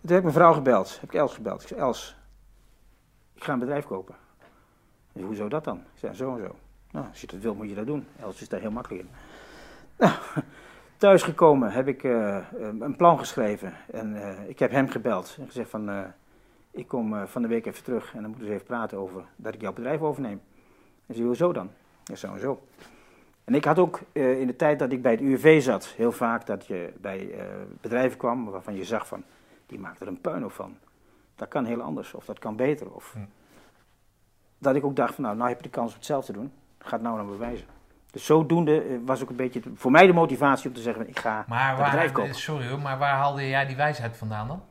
Toen heb ik mijn vrouw gebeld. Heb ik Els gebeld. Ik zei, Els, ik ga een bedrijf kopen. En hoezo dat dan? Ik zei, zo en zo. Nou, als je dat wil, moet je dat doen. Els is daar heel makkelijk in. *laughs* Nou, thuis gekomen heb ik eh, een plan geschreven. En eh, ik heb hem gebeld en gezegd van... eh, ik kom eh, van de week even terug en dan moeten we even praten over dat ik jouw bedrijf overneem. En zei, hoezo dan? Ja, zo en zo. En ik had ook eh, in de tijd dat ik bij het UWV zat, heel vaak dat je bij eh, bedrijven kwam waarvan je zag van, die maakt er een puinhoop van. Dat kan heel anders, of dat kan beter. Of... Hm. Dat ik ook dacht van, nou, nou heb je de kans om hetzelfde te doen. Ga het nou dan bewijzen. Dus zodoende eh, was ook een beetje voor mij de motivatie om te zeggen, ik ga Maar dat bedrijf waar, kopen. sorry hoor, maar waar haalde jij die wijsheid vandaan dan?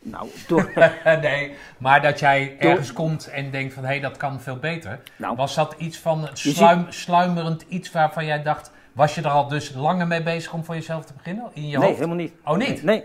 Nou, door, *laughs* nee, maar dat jij Door- ergens komt en denkt van hé, dat kan veel beter. nou, Was dat iets van ziet- sluim, sluimerend iets waarvan jij dacht, was je er al dus langer mee bezig om voor jezelf te beginnen? In je nee, hoofd? helemaal niet. Oh niet? Nee,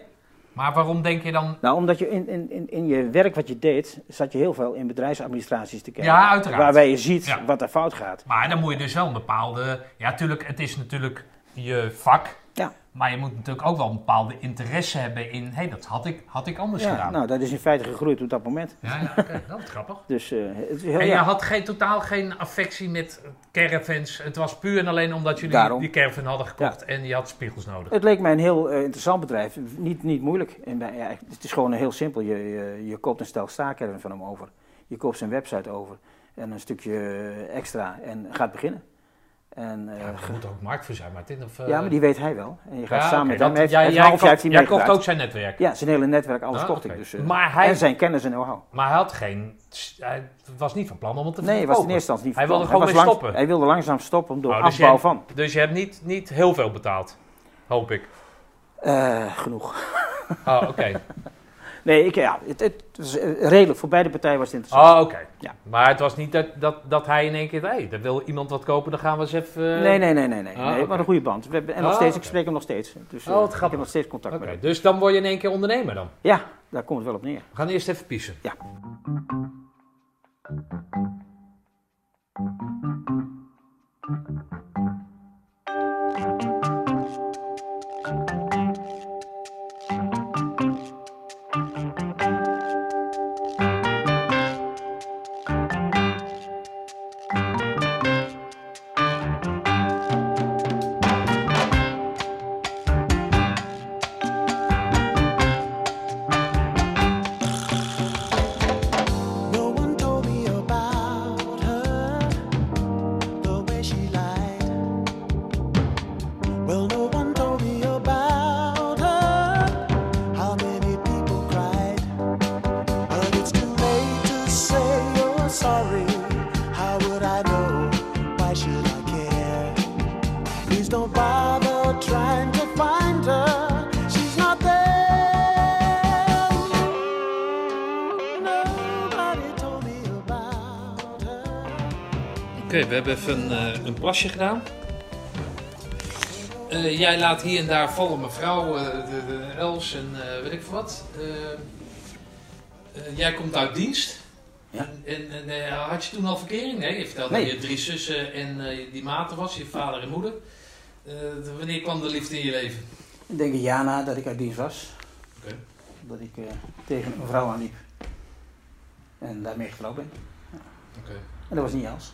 Maar waarom denk je dan, Nou, omdat je in, in, in, je werk wat je deed, zat je heel veel in bedrijfsadministraties te kijken. Ja, uiteraard. Waarbij je ziet Ja. wat er fout gaat. maar dan moet je dus wel een bepaalde, ja tuurlijk, het is natuurlijk je vak. Ja. Maar je moet natuurlijk ook wel een bepaalde interesse hebben in, hé, dat had ik, had ik anders Ja, gedaan. nou, dat is in feite gegroeid op dat moment. Ja, ja oké, dat is grappig. *laughs* Dus eh, het is heel, En je ja. had geen, totaal geen affectie met caravans. Het was puur en alleen omdat jullie Daarom. die caravan hadden gekocht en je had spiegels nodig. Het leek mij een heel eh, interessant bedrijf. Niet, niet moeilijk. En bij, ja, het is gewoon heel simpel. Je, je, je koopt een stel staakerven van hem over. Je koopt zijn website over. En een stukje eh, extra. En gaat beginnen. En, eh, Ja, er moet ook markt voor zijn, Martin. Of, eh, ja, maar die weet hij wel. En je gaat ja, samen met hem. dat- Hij heeft, jij, kocht, heeft hij jij kocht meegedraaid. ook zijn netwerk. Ja, zijn hele netwerk, alles Ah, kocht ik. Dus, eh, Maar hij- En zijn kennis en know-how. Maar hij had geen... Hij was niet van plan om het te Nee, hij verkopen. was in eerste instantie niet Hij van wilde plan. gewoon mee stoppen. Hij wilde langzaam stoppen door Oh, dus afbouw je- van. Dus je hebt niet, niet heel veel betaald. Hoop ik. Eh, genoeg. Oh, oké. *laughs* Nee, ik, ja, het, het was eh, redelijk. Voor beide partijen was het interessant. Oh, oké. Ja. Maar het was niet dat, dat, dat hij in één keer... Hé, hey, wil iemand wat kopen, dan gaan we eens even... nee, nee, nee, nee. nee. ah, nee maar een goede band. We hebben, en nog Ah, steeds, ik spreek hem nog steeds. Dus Oh, eh, ik heb nog steeds contact met hem. dus dan word je in één keer ondernemer dan. Ja, daar komt het wel op neer. We gaan eerst even piezen. Ja. We hebben even een, eh, een plasje gedaan. Eh, jij laat hier en daar vallen mevrouw, eh, de, de Els en weet ik veel wat. Jij komt uit dienst. Ja. En, en had je toen al verkering? Nee, je vertelde Nee. dat je drie zussen en die maten was, je vader en moeder. Wanneer kwam de liefde in je leven? Ik denk een jaar na dat ik uit dienst was. Oké. Dat ik tegen een vrouw aanliep. En daarmee getrouwd ben. Oké. En dat was niet Els.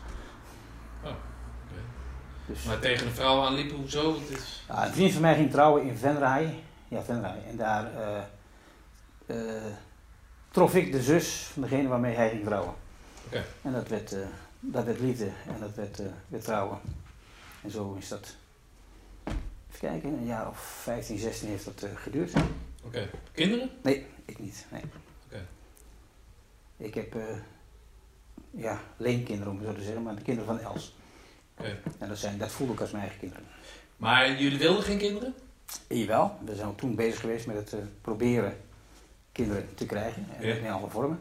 Dus, Maar tegen een vrouw aanliepen, hoezo? Het is... ja, een vriend van mij ging trouwen in Venray. Ja, Venray. En daar eh, eh, trof ik de zus van degene waarmee hij ging trouwen. Oké. En dat werd, eh, dat werd liefde en dat werd, werd trouwen. En zo is dat kijken, een jaar of 15, 16 heeft dat geduurd. Oké. Kinderen? Nee, ik niet. Nee. Oké. Ik heb ja, leenkinderen om het zo te zeggen, maar de kinderen van Els. Oké. En dat, zijn, dat voelde ik als mijn eigen kinderen. Maar jullie wilden geen kinderen? Jawel, we zijn ook toen bezig geweest met het eh, proberen kinderen te krijgen. En Ja. in alle vormen.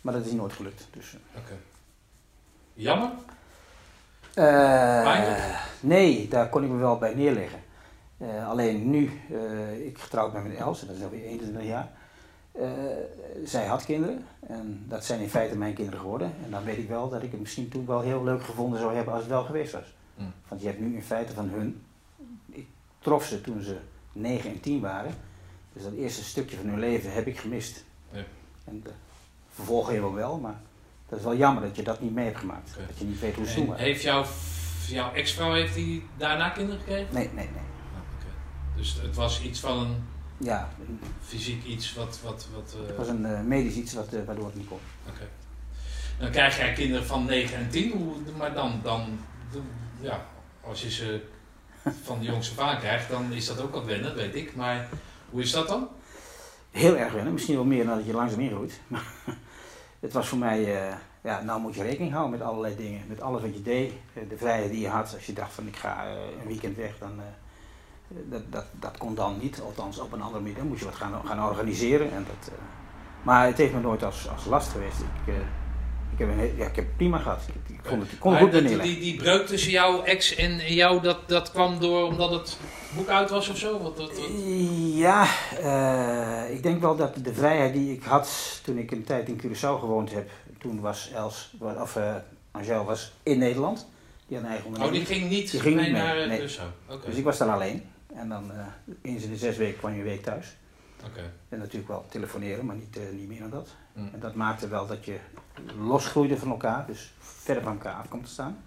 Maar dat is nooit gelukt. Dus, eh. Oké. Jammer? Eh, Pijnlijk? nee, daar kon ik me wel bij neerleggen. Eh, alleen nu, eh, ik getrouwd met mijn Els, en dat is alweer 21 jaar. Eh, zij had kinderen en dat zijn in feite mijn kinderen geworden. En dan weet ik wel dat ik het misschien toen wel heel leuk gevonden zou hebben als het wel geweest was. Mm. Want je hebt nu in feite van hun, ik trof ze toen ze 9 en 10 waren. Dus dat eerste stukje van hun leven heb ik gemist. Ja. En de vervolgen helemaal wel, maar dat is wel jammer dat je dat niet mee hebt gemaakt. Dat je niet weet hoe ze En doen. heeft jouw, jouw ex-vrouw heeft die daarna kinderen gekregen? Nee, nee, nee. Ah. Dus het was iets van een Ja, fysiek iets wat... wat, wat eh, het was een eh, medisch iets wat, eh, waardoor het niet kon. Oké. Dan krijg jij kinderen van 9 en 10, hoe, maar dan, dan, dan- ja, als je ze van de jongste vaak krijgt, dan is dat ook wat wennen, weet ik. Maar hoe is dat dan? Heel erg wennen, misschien wel meer dan dat je langzaam ingroeit. *laughs* Maar het was voor mij, eh, ja, nou moet je rekening houden met allerlei dingen. Met alles wat je deed, eh, de vrijheid die je had. Als je dacht van ik ga eh, een weekend weg, dan... eh, dat, dat, dat kon dan niet, althans op een andere manier. Dan moest je wat gaan, gaan organiseren. En dat, eh, maar het heeft me nooit als, als last geweest. Ik, eh, ik, heb een, ja, ik heb het prima gehad. Ik, ik vond het, ik kon het Maar goed dat- die, die breuk tussen jouw ex en jou, dat, dat kwam door omdat het boek uit was of zo? Wat, wat, wat? Ja, eh, ik denk wel dat de vrijheid die ik had toen ik een tijd in Curaçao gewoond heb, toen was Els, of Angel was in Nederland. Die had een eigen Oh, onderneming. die ging niet Die ging niet mee, naar nee. Curaçao? Dus ik was daar alleen. En dan eh eens in de zes weken kwam je een week thuis. En natuurlijk wel telefoneren, maar niet, eh, niet meer dan dat. Mm. En dat maakte wel dat je losgroeide van elkaar, dus verder van elkaar af komt te staan.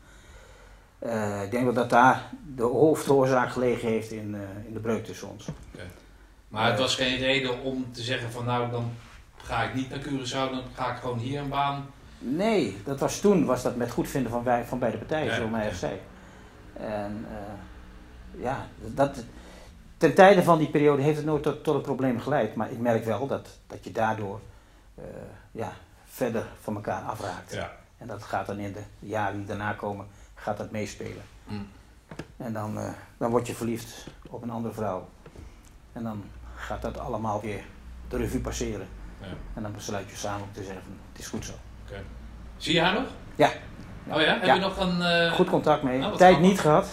Eh, ik denk wel dat daar de hoofdoorzaak gelegen heeft in, in de breuk tussen ons. Maar het was geen reden om te zeggen van nou, dan ga ik niet naar Curaçao, dan ga ik gewoon hier een baan. Nee, dat was toen was dat met goedvinden van, wij, van beide partijen, Ja, zo mij ja. zij. En ja, dat, ten tijde van die periode heeft het nooit tot, tot een probleem geleid. Maar ik merk wel dat, dat je daardoor eh, ja, verder van elkaar afraakt. Ja. En dat gaat dan in de jaren die daarna komen, gaat dat meespelen. Mm. En dan, eh, dan word je verliefd op een andere vrouw. En dan gaat dat allemaal weer de revue passeren. Ja. En dan besluit je samen om te zeggen, van, het is goed zo. Zie je haar nog? Ja. Oh ja, heb je nog een... eh, Goed contact mee. Oh, Tijd niet gehad.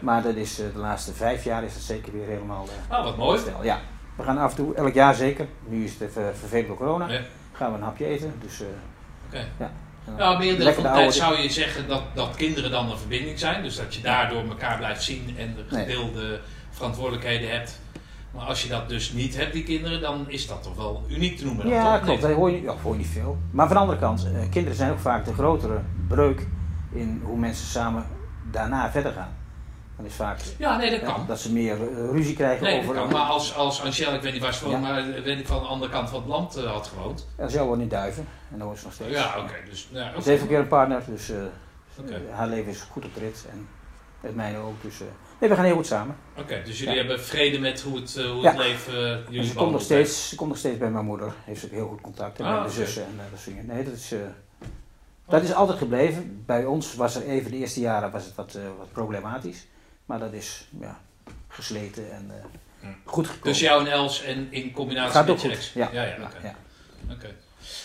Maar dat is, eh, de laatste vijf jaar is het zeker weer helemaal eh Oh, wat mooi. stel. Ja. We gaan af en toe, elk jaar zeker. Nu is het even vervelend door corona. Ja. Gaan we een hapje eten. Dus, eh, Oké. ja. Nou, meerdere van de tijd zou je zeggen dat, dat kinderen dan een verbinding zijn. Dus dat je daardoor elkaar blijft zien en de Nee. gedeelde verantwoordelijkheden hebt. Maar als je dat dus niet hebt, die kinderen, dan is dat toch wel uniek te noemen. Ja, toch? klopt. Dat hoor je, ja, hoor je niet veel. Maar van de andere kant, eh, kinderen zijn ook vaak de grotere breuk in hoe mensen samen daarna verder gaan. Dan is vaak Ja, nee, dat ja, kan. dat ze meer eh, ruzie krijgen Nee, dat over. kan. Maar als, als Angel, ik weet niet waar ze woont, Ja. maar weet ik van de andere kant van het land eh, had gewoond. Als jou woont in Duiven, en dan ze nog steeds. Ja, oké. dus, ja, oké. Ze heeft ook weer een partner, dus eh, eh, haar leven is goed op de rit. En het mijne ook. Dus eh, nee, we gaan heel goed samen. Oké, dus jullie Ja. hebben vrede met hoe het, eh, hoe Ja. het leven eh, En jullie ze komt, nog steeds, ze komt nog steeds bij mijn moeder. Heeft ze ook heel goed contact. En Ah, met de oké. zussen en eh, dat soort dingen. Nee, dat is, eh, dat is altijd gebleven. Bij ons was er even de eerste jaren was het wat, eh, wat problematisch. Maar dat is ja, gesleten en Hm. goed gekomen. Dus jou en Els en in combinatie Gaat met je ex. Ja, ja, ja, ja, oké.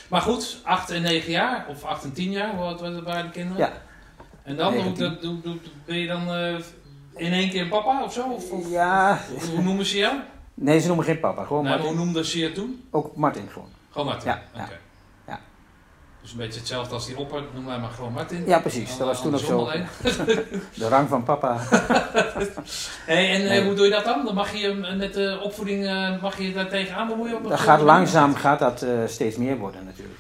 Maar goed, 8 en 9 jaar, of 8 en 10 jaar, oud waren de kinderen? Ja. En dan, hoe, 19. dat- hoe- hoe- ben je dan eh, in één keer een papa of zo? Of, of- Ja, hoe, hoe noemen ze jou? nee, ze noemen geen papa. Gewoon Nou, Martin. hoe noemden ze je toen? Ook Martin gewoon. Gewoon Martin? Ja. Oké. Ja. Dus een beetje hetzelfde als die opper, noem mij maar gewoon Martin. Ja, precies. Dat was toen ook zo. *laughs* De rang van papa. *laughs* Hey, en eh, Nee. hoe doe je dat dan? Dan mag je eh, met de opvoeding eh, mag je daar tegenaan bemoeien? Op Dat gaat langzaam gaat dat, steeds meer worden natuurlijk.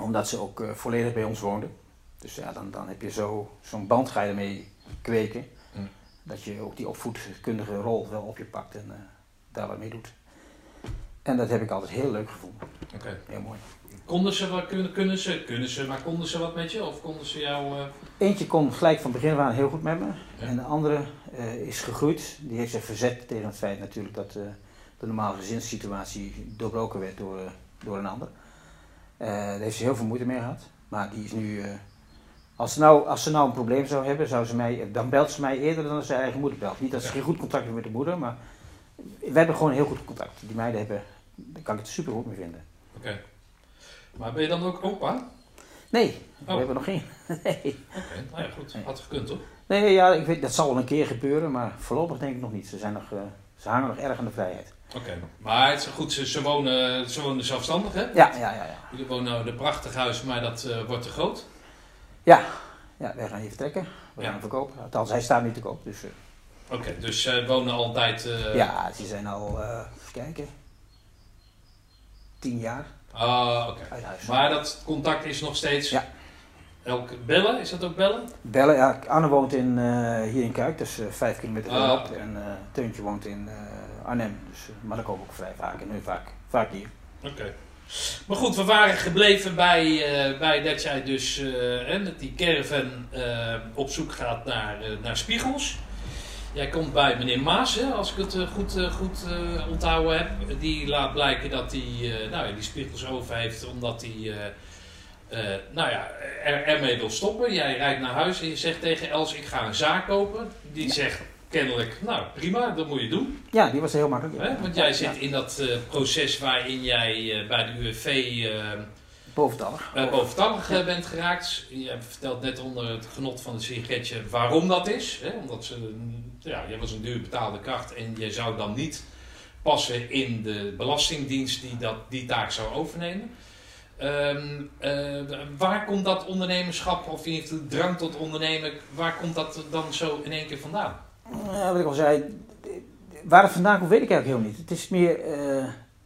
Omdat ze ook volledig bij ons woonden. Dus ja, dan, dan heb je zo- zo'n band ga je ermee kweken. Mm. Dat je ook die opvoedkundige rol wel op je pakt en daar wat mee doet. En dat heb ik altijd heel leuk gevonden. Oké. Heel mooi. Konden ze, wat, kunnen, kunnen ze, kunnen ze, maar konden ze wat met je? Of konden ze jou... eh, Eentje kon gelijk van begin af aan heel goed met me. Ja. En de andere eh, is gegroeid. Die heeft zich verzet tegen het feit natuurlijk dat eh, de normale gezinssituatie doorbroken werd door, door een ander. Daar heeft ze heel veel moeite mee gehad. Maar die is nu. als, ze nou, als ze nou een probleem zou hebben, zou ze mij, dan belt ze mij eerder dan ze haar eigen moeder belt. Niet dat ze Ja. geen goed contact heeft met de moeder, maar we hebben gewoon heel goed contact. Die meiden hebben, daar kan ik het super goed mee vinden. Oké. Maar ben je dan ook opa? Nee, we Oh. hebben nog geen. *laughs* Nee. Oké, nou ja, goed. Had gekund, toch? Nee, ja, ik weet, dat zal wel een keer gebeuren, maar voorlopig denk ik nog niet. Ze, zijn nog, eh, ze hangen nog erg aan de vrijheid. Oké. Maar het is goed, ze, ze, wonen, ze wonen zelfstandig, hè? Ja, ja, ja. Ja, Jullie wonen nou in een prachtig huis, maar dat eh, wordt te groot. ja. ja wij gaan hier vertrekken. We Ja. gaan hem verkopen. Althans, hij staat niet te koop. Dus, eh, Oké, dus ze wonen altijd... ja, ze zijn al, even kijken, tien jaar Ah, oké. Maar dat contact is nog steeds... Ja. Elke bellen, is dat ook bellen? Bellen, ja, Anne woont in, eh, hier in Kuik, dus eh, vijf kilometer Ah, verderop. oké. En eh, Teuntje woont in Arnhem, dus, maar daar komen we ook vrij vaak. En nu vaak, vaak hier. Oké. Maar goed, we waren gebleven bij, bij dat jij dus hè, met die caravan op zoek gaat naar, naar spiegels. Jij komt bij meneer Maas, hè, als ik het eh, goed, eh, goed eh, onthouden heb. Die laat blijken dat hij nou, ja, die spiegels over heeft omdat hij nou ja, er, ermee wil stoppen. Jij rijdt naar huis en je zegt tegen Els, ik ga een zaak kopen. Die zegt kennelijk, nou prima, dat moet je doen. Ja, die was heel makkelijk. Hè? Want jij zit in dat proces waarin jij bij de UWV Boventallig. uh, boventallig eh, bent geraakt. Je vertelt net onder het genot van het sigaretje waarom dat is. Hè? Omdat ze, ja, jij was een duur betaalde kracht en je zou dan niet passen in de belastingdienst die dat, die taak zou overnemen. Ehm, eh, waar komt dat ondernemerschap, of geval drang tot ondernemen, waar komt dat dan zo in één keer vandaan? Wat ik al zei, waar het vandaan komt weet ik eigenlijk heel niet. Het is meer,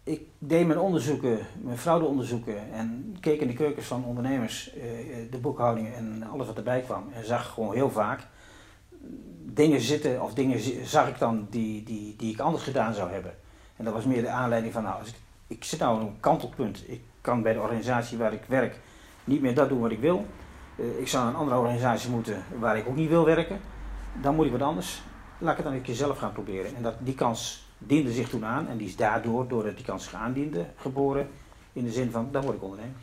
ik deed mijn onderzoeken, mijn fraudeonderzoeken en keek in de keukens van ondernemers, eh, de boekhoudingen en alles wat erbij kwam. En zag gewoon heel vaak dingen zitten, of dingen zag ik dan die, die, die ik anders gedaan zou hebben. En dat was meer de aanleiding van, nou, ik zit nou op een kantelpunt. Ik kan bij de organisatie waar ik werk niet meer dat doen wat ik wil. Eh, ik zou naar een andere organisatie moeten waar ik ook niet wil werken. Dan moet ik wat anders laat ik het dan een keer zelf gaan proberen. En dat, die kans diende zich toen aan en die is daardoor, doordat die kans zich aandiende, geboren. In de zin van, dan word ik ondernemer.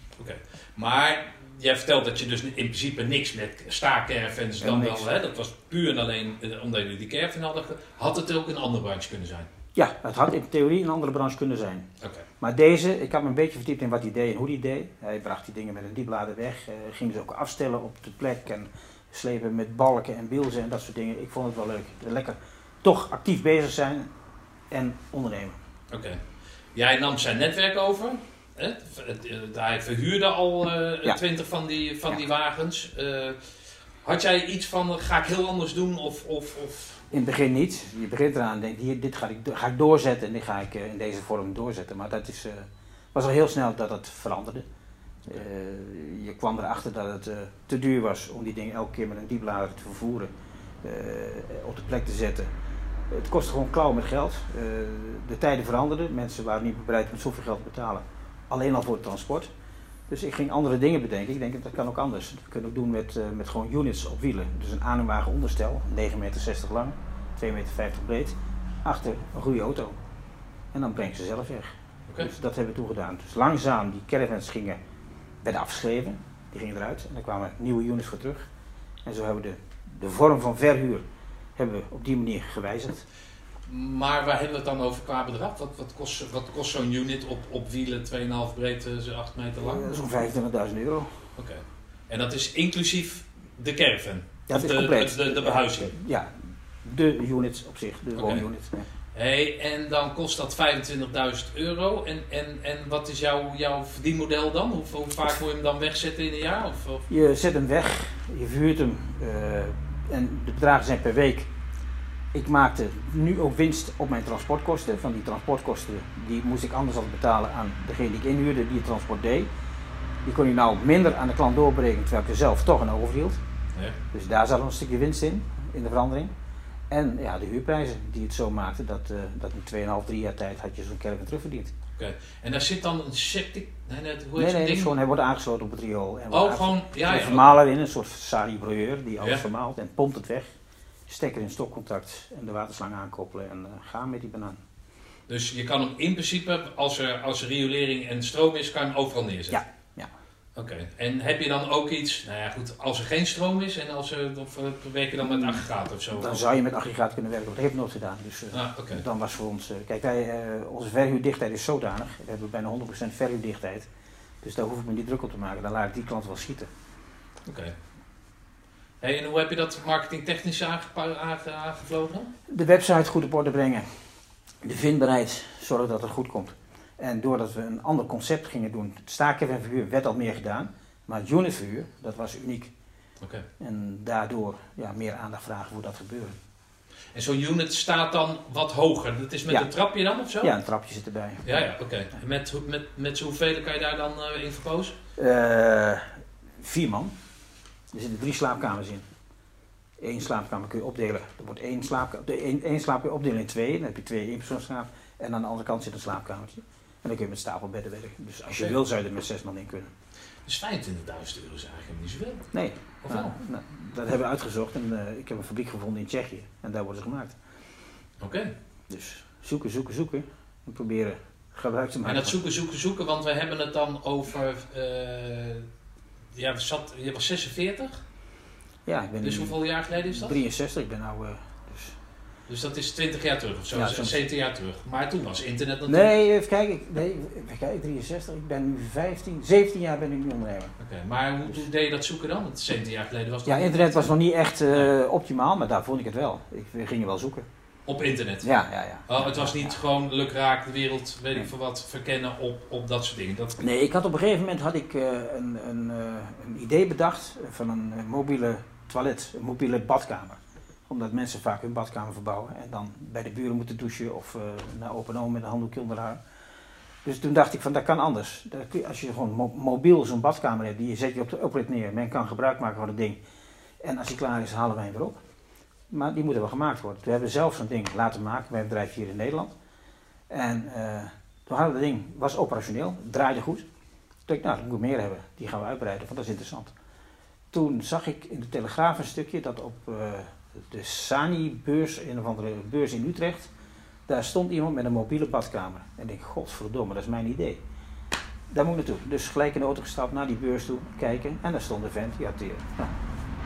Maar jij vertelt dat je dus in principe niks met staakcaravans dan wel, hè? dat was puur en alleen eh, omdat jullie die caravan hadden. Had het ook een andere branche kunnen zijn? Ja, het had in theorie een andere branche kunnen zijn. Oké. Maar deze, ik had me een beetje verdiept in wat hij deed en hoe hij deed. Hij bracht die dingen met een dieplader weg, eh, ging ze ook afstellen op de plek en slepen met balken en bielzen en dat soort dingen. Ik vond het wel leuk. Lekker toch actief bezig zijn en ondernemen. Oké. Jij nam zijn netwerk over. Hè? Eh, Hij verhuurde al eh Ja. twintig van die, van Ja. die wagens. Eh, had jij iets van, ga ik heel anders doen? Of, of, of... In het begin niet. Je begint eraan en denkt, hier, dit ga ik, ga ik doorzetten en dit ga ik in deze vorm doorzetten. Maar dat is, was al heel snel dat het veranderde. Je kwam erachter dat het te duur was om die dingen elke keer met een dieplader te vervoeren, op de plek te zetten. Het kostte gewoon klauw met geld. Eh, de tijden veranderden. Mensen waren niet bereid om zoveel geld te betalen. Alleen al voor het transport. Dus ik ging andere dingen bedenken. Ik denk, dat kan ook anders. Dat kunnen we ook doen met, eh, met gewoon units op wielen. Dus een aanwagen onderstel, 9,60 meter lang, 2,50 meter breed. Achter een goede auto. En dan breng ze zelf weg. Dus dat hebben we toen gedaan. Dus langzaam, die caravans gingen, werden afgeschreven. Die gingen eruit. En er kwamen nieuwe units voor terug. En zo hebben we de, de vorm van verhuur hebben we op die manier gewijzigd. Maar waar hebben we het dan over qua bedrag? Wat, wat kost, wat kost zo'n unit op, op wielen 2,5 breed, eh, 8 meter lang? Eh, Zo'n 25.000 euro. Oké. En dat is inclusief de caravan? Ja, het is de, compleet. De, de, de behuizing? Ja, de units op zich, de Oké. woonunit. Ja. Hey, en dan kost dat 25.000 euro. En, en, en wat is jouw, jouw verdienmodel dan? Hoe, hoe vaak moet je hem dan wegzetten in een jaar? Of, of? Je zet hem weg, je verhuurt hem eh, en de bedragen zijn per week. Ik maakte nu ook winst op mijn transportkosten. Van die transportkosten die moest ik anders altijd betalen aan degene die ik inhuurde die het transport deed. Die kon ik nou minder aan de klant doorberekenen terwijl ik er zelf toch aan overhield. Ja. Dus daar zat een stukje winst in, in de verandering. En ja, de huurprijzen die het zo maakten dat, eh, dat in 2,5, 3 jaar tijd had je zo'n caravan terugverdiend. Oké. En daar zit dan een septic... Nee, net, hoe Nee, nee, ding? gewoon, hij wordt aangesloten op het riool. En Oh, gewoon... Ja, ja. vermaler in, een soort sali-broyeur die alles Ja. vermaalt en pompt het weg. Stekker in stopcontact en de waterslang aankoppelen en eh, gaan met die banaan. Dus je kan hem in principe, als er, als er riolering en stroom is, kan je hem overal neerzetten? Ja, Oké. En heb je dan ook iets... Nou ja, goed. Als er geen stroom is en als er... Of eh, werk je dan met aggregaat of zo? Dan zou je met aggregaat kunnen werken, dat heeft nooit gedaan. Dus eh, Ah, dan was voor ons... eh, kijk, wij, eh, onze verhuurdichtheid is zodanig. We hebben bijna 100% verhuurdichtheid. Dus daar hoef ik me niet druk op te maken. Dan laat ik die klant wel schieten. Oké. Hey, en hoe heb je dat marketingtechnisch aangevlogen? De website goed op orde brengen. De vindbaarheid, zorgen dat het goed komt. En doordat we een ander concept gingen doen, staken en verhuur werd al meer gedaan. Maar het unitverhuur, dat was uniek. En daardoor ja, meer aandacht vragen voor dat gebeuren. En zo'n unit staat dan wat hoger. Dat is met Ja. een trapje dan of zo? Ja, een trapje zit erbij. Ja, ja, oké. En met, met, met hoeveel kan je daar dan eh, in verpozen? Eh, vier man. Er zitten drie slaapkamers in. Eén slaapkamer kun je opdelen. Er wordt één slaapkamer, de één, één slaapkamer opdelen in twee. Dan heb je twee eenpersoonsslaap. En aan de andere kant zit een slaapkamertje. En dan kun je met stapelbedden werken. Dus als je wil, zou je er met zes man in kunnen. Dus 25.000 euro is eigenlijk niet zoveel. Nee, Of nou, wel? nou, dat hebben we uitgezocht. En eh, ik heb een fabriek gevonden in Tsjechië. En daar worden ze gemaakt. Oké. Dus zoeken, zoeken, zoeken. En proberen gebruik te En maken. dat zoeken, zoeken, zoeken, want we hebben het dan over... eh, ja, zat, je was 46, Ja, ik ben dus hoeveel jaar geleden is dat? 63. Ik ben nou... eh, dus Dus dat is 20 jaar terug of zo, Ja, ja, zo'n- 17 jaar terug. Maar toen was internet natuurlijk... Nee, even kijken. Ik, nee, even kijken, 63. Ik ben nu 15, 17 jaar ben ik nu ondernemer. Oké, maar hoe, hoe deed je dat zoeken dan? Want 17 jaar geleden was dat Ja, internet was nog niet echt eh, optimaal, maar daar vond ik het wel. Ik, we gingen wel zoeken. Op internet? Ja, ja, ja. Oh, het was niet gewoon lukraak de wereld, weet ik veel wat, verkennen op, op dat soort dingen. Dat, Nee, ik had op een gegeven moment had ik, eh, een, een, eh, een idee bedacht van een mobiele toilet, een mobiele badkamer. Omdat mensen vaak hun badkamer verbouwen en dan bij de buren moeten douchen of eh, naar open oom met een handdoekje onder haar. Dus toen dacht ik van dat kan anders. Als je gewoon mo- mobiel zo'n badkamer hebt, die zet je op de oprit neer. Men kan gebruik maken van het ding. En als die klaar is, halen wij hem weer op. Maar die moeten wel gemaakt worden. We hebben zelf zo'n ding laten maken bij een bedrijf hier in Nederland. En eh, toen hadden we dat ding, was operationeel, draaide goed. Toen dacht ik, nou, dat moet meer hebben. Die gaan we uitbreiden, want dat is interessant. Toen zag ik in de Telegraaf een stukje dat op eh, de Sani-beurs, een of andere beurs in Utrecht, daar stond iemand met een mobiele badkamer. En ik denk, godverdomme, dat is mijn idee. Daar moet ik naartoe. Dus gelijk in de auto gestapt, naar die beurs toe, kijken. En daar stond een vent, die had die, nou,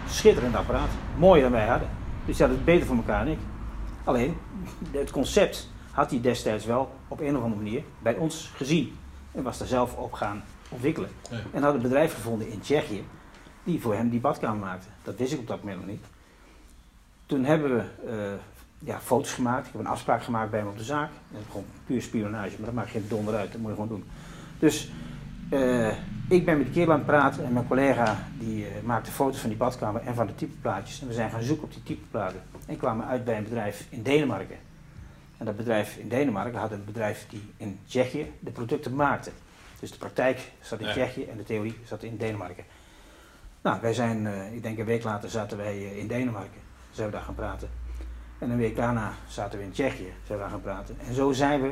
schitterend apparaat. Mooier dan wij hadden. Dus die had het beter voor elkaar dan ik. Alleen, het concept had hij destijds wel op een of andere manier bij ons gezien. En was daar zelf op gaan ontwikkelen. Ja. En had een bedrijf gevonden in Tsjechië die voor hem die badkamer maakte. Dat wist ik op dat moment nog niet. Toen hebben we eh, ja, foto's gemaakt. Ik heb een afspraak gemaakt bij hem op de zaak. Dat is gewoon puur spionage, maar dat maakt geen donder uit. Dat moet je gewoon doen. Dus eh, ik ben met die kerel aan het praten en mijn collega die eh, maakte foto's van die badkamer en van de typeplaatjes. En we zijn gaan zoeken op die typeplaten. En kwamen uit bij een bedrijf in Denemarken. En dat bedrijf in Denemarken had een bedrijf die in Tsjechië de producten maakte. Dus de praktijk zat in Ja. Tsjechië en de theorie zat in Denemarken. Nou, wij zijn, ik denk een week later zaten wij in Denemarken. Zijn we daar gaan praten. En een week daarna zaten we in Tsjechië. Zijn we daar gaan praten. En zo zijn we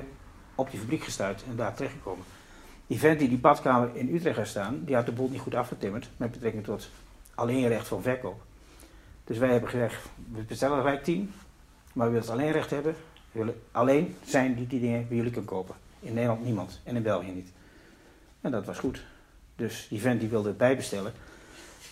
op die fabriek gestuurd en daar terechtgekomen. Die vent die die badkamer in Utrecht heeft staan, die had de boel niet goed afgetimmerd met betrekking tot alleenrecht van verkoop. Dus wij hebben gezegd, we bestellen gelijk 10, maar we willen het alleenrecht hebben. Willen alleen zijn die die dingen bij jullie kunnen kopen. In Nederland niemand en in België niet. En dat was goed. Dus die vent die wilde het bijbestellen.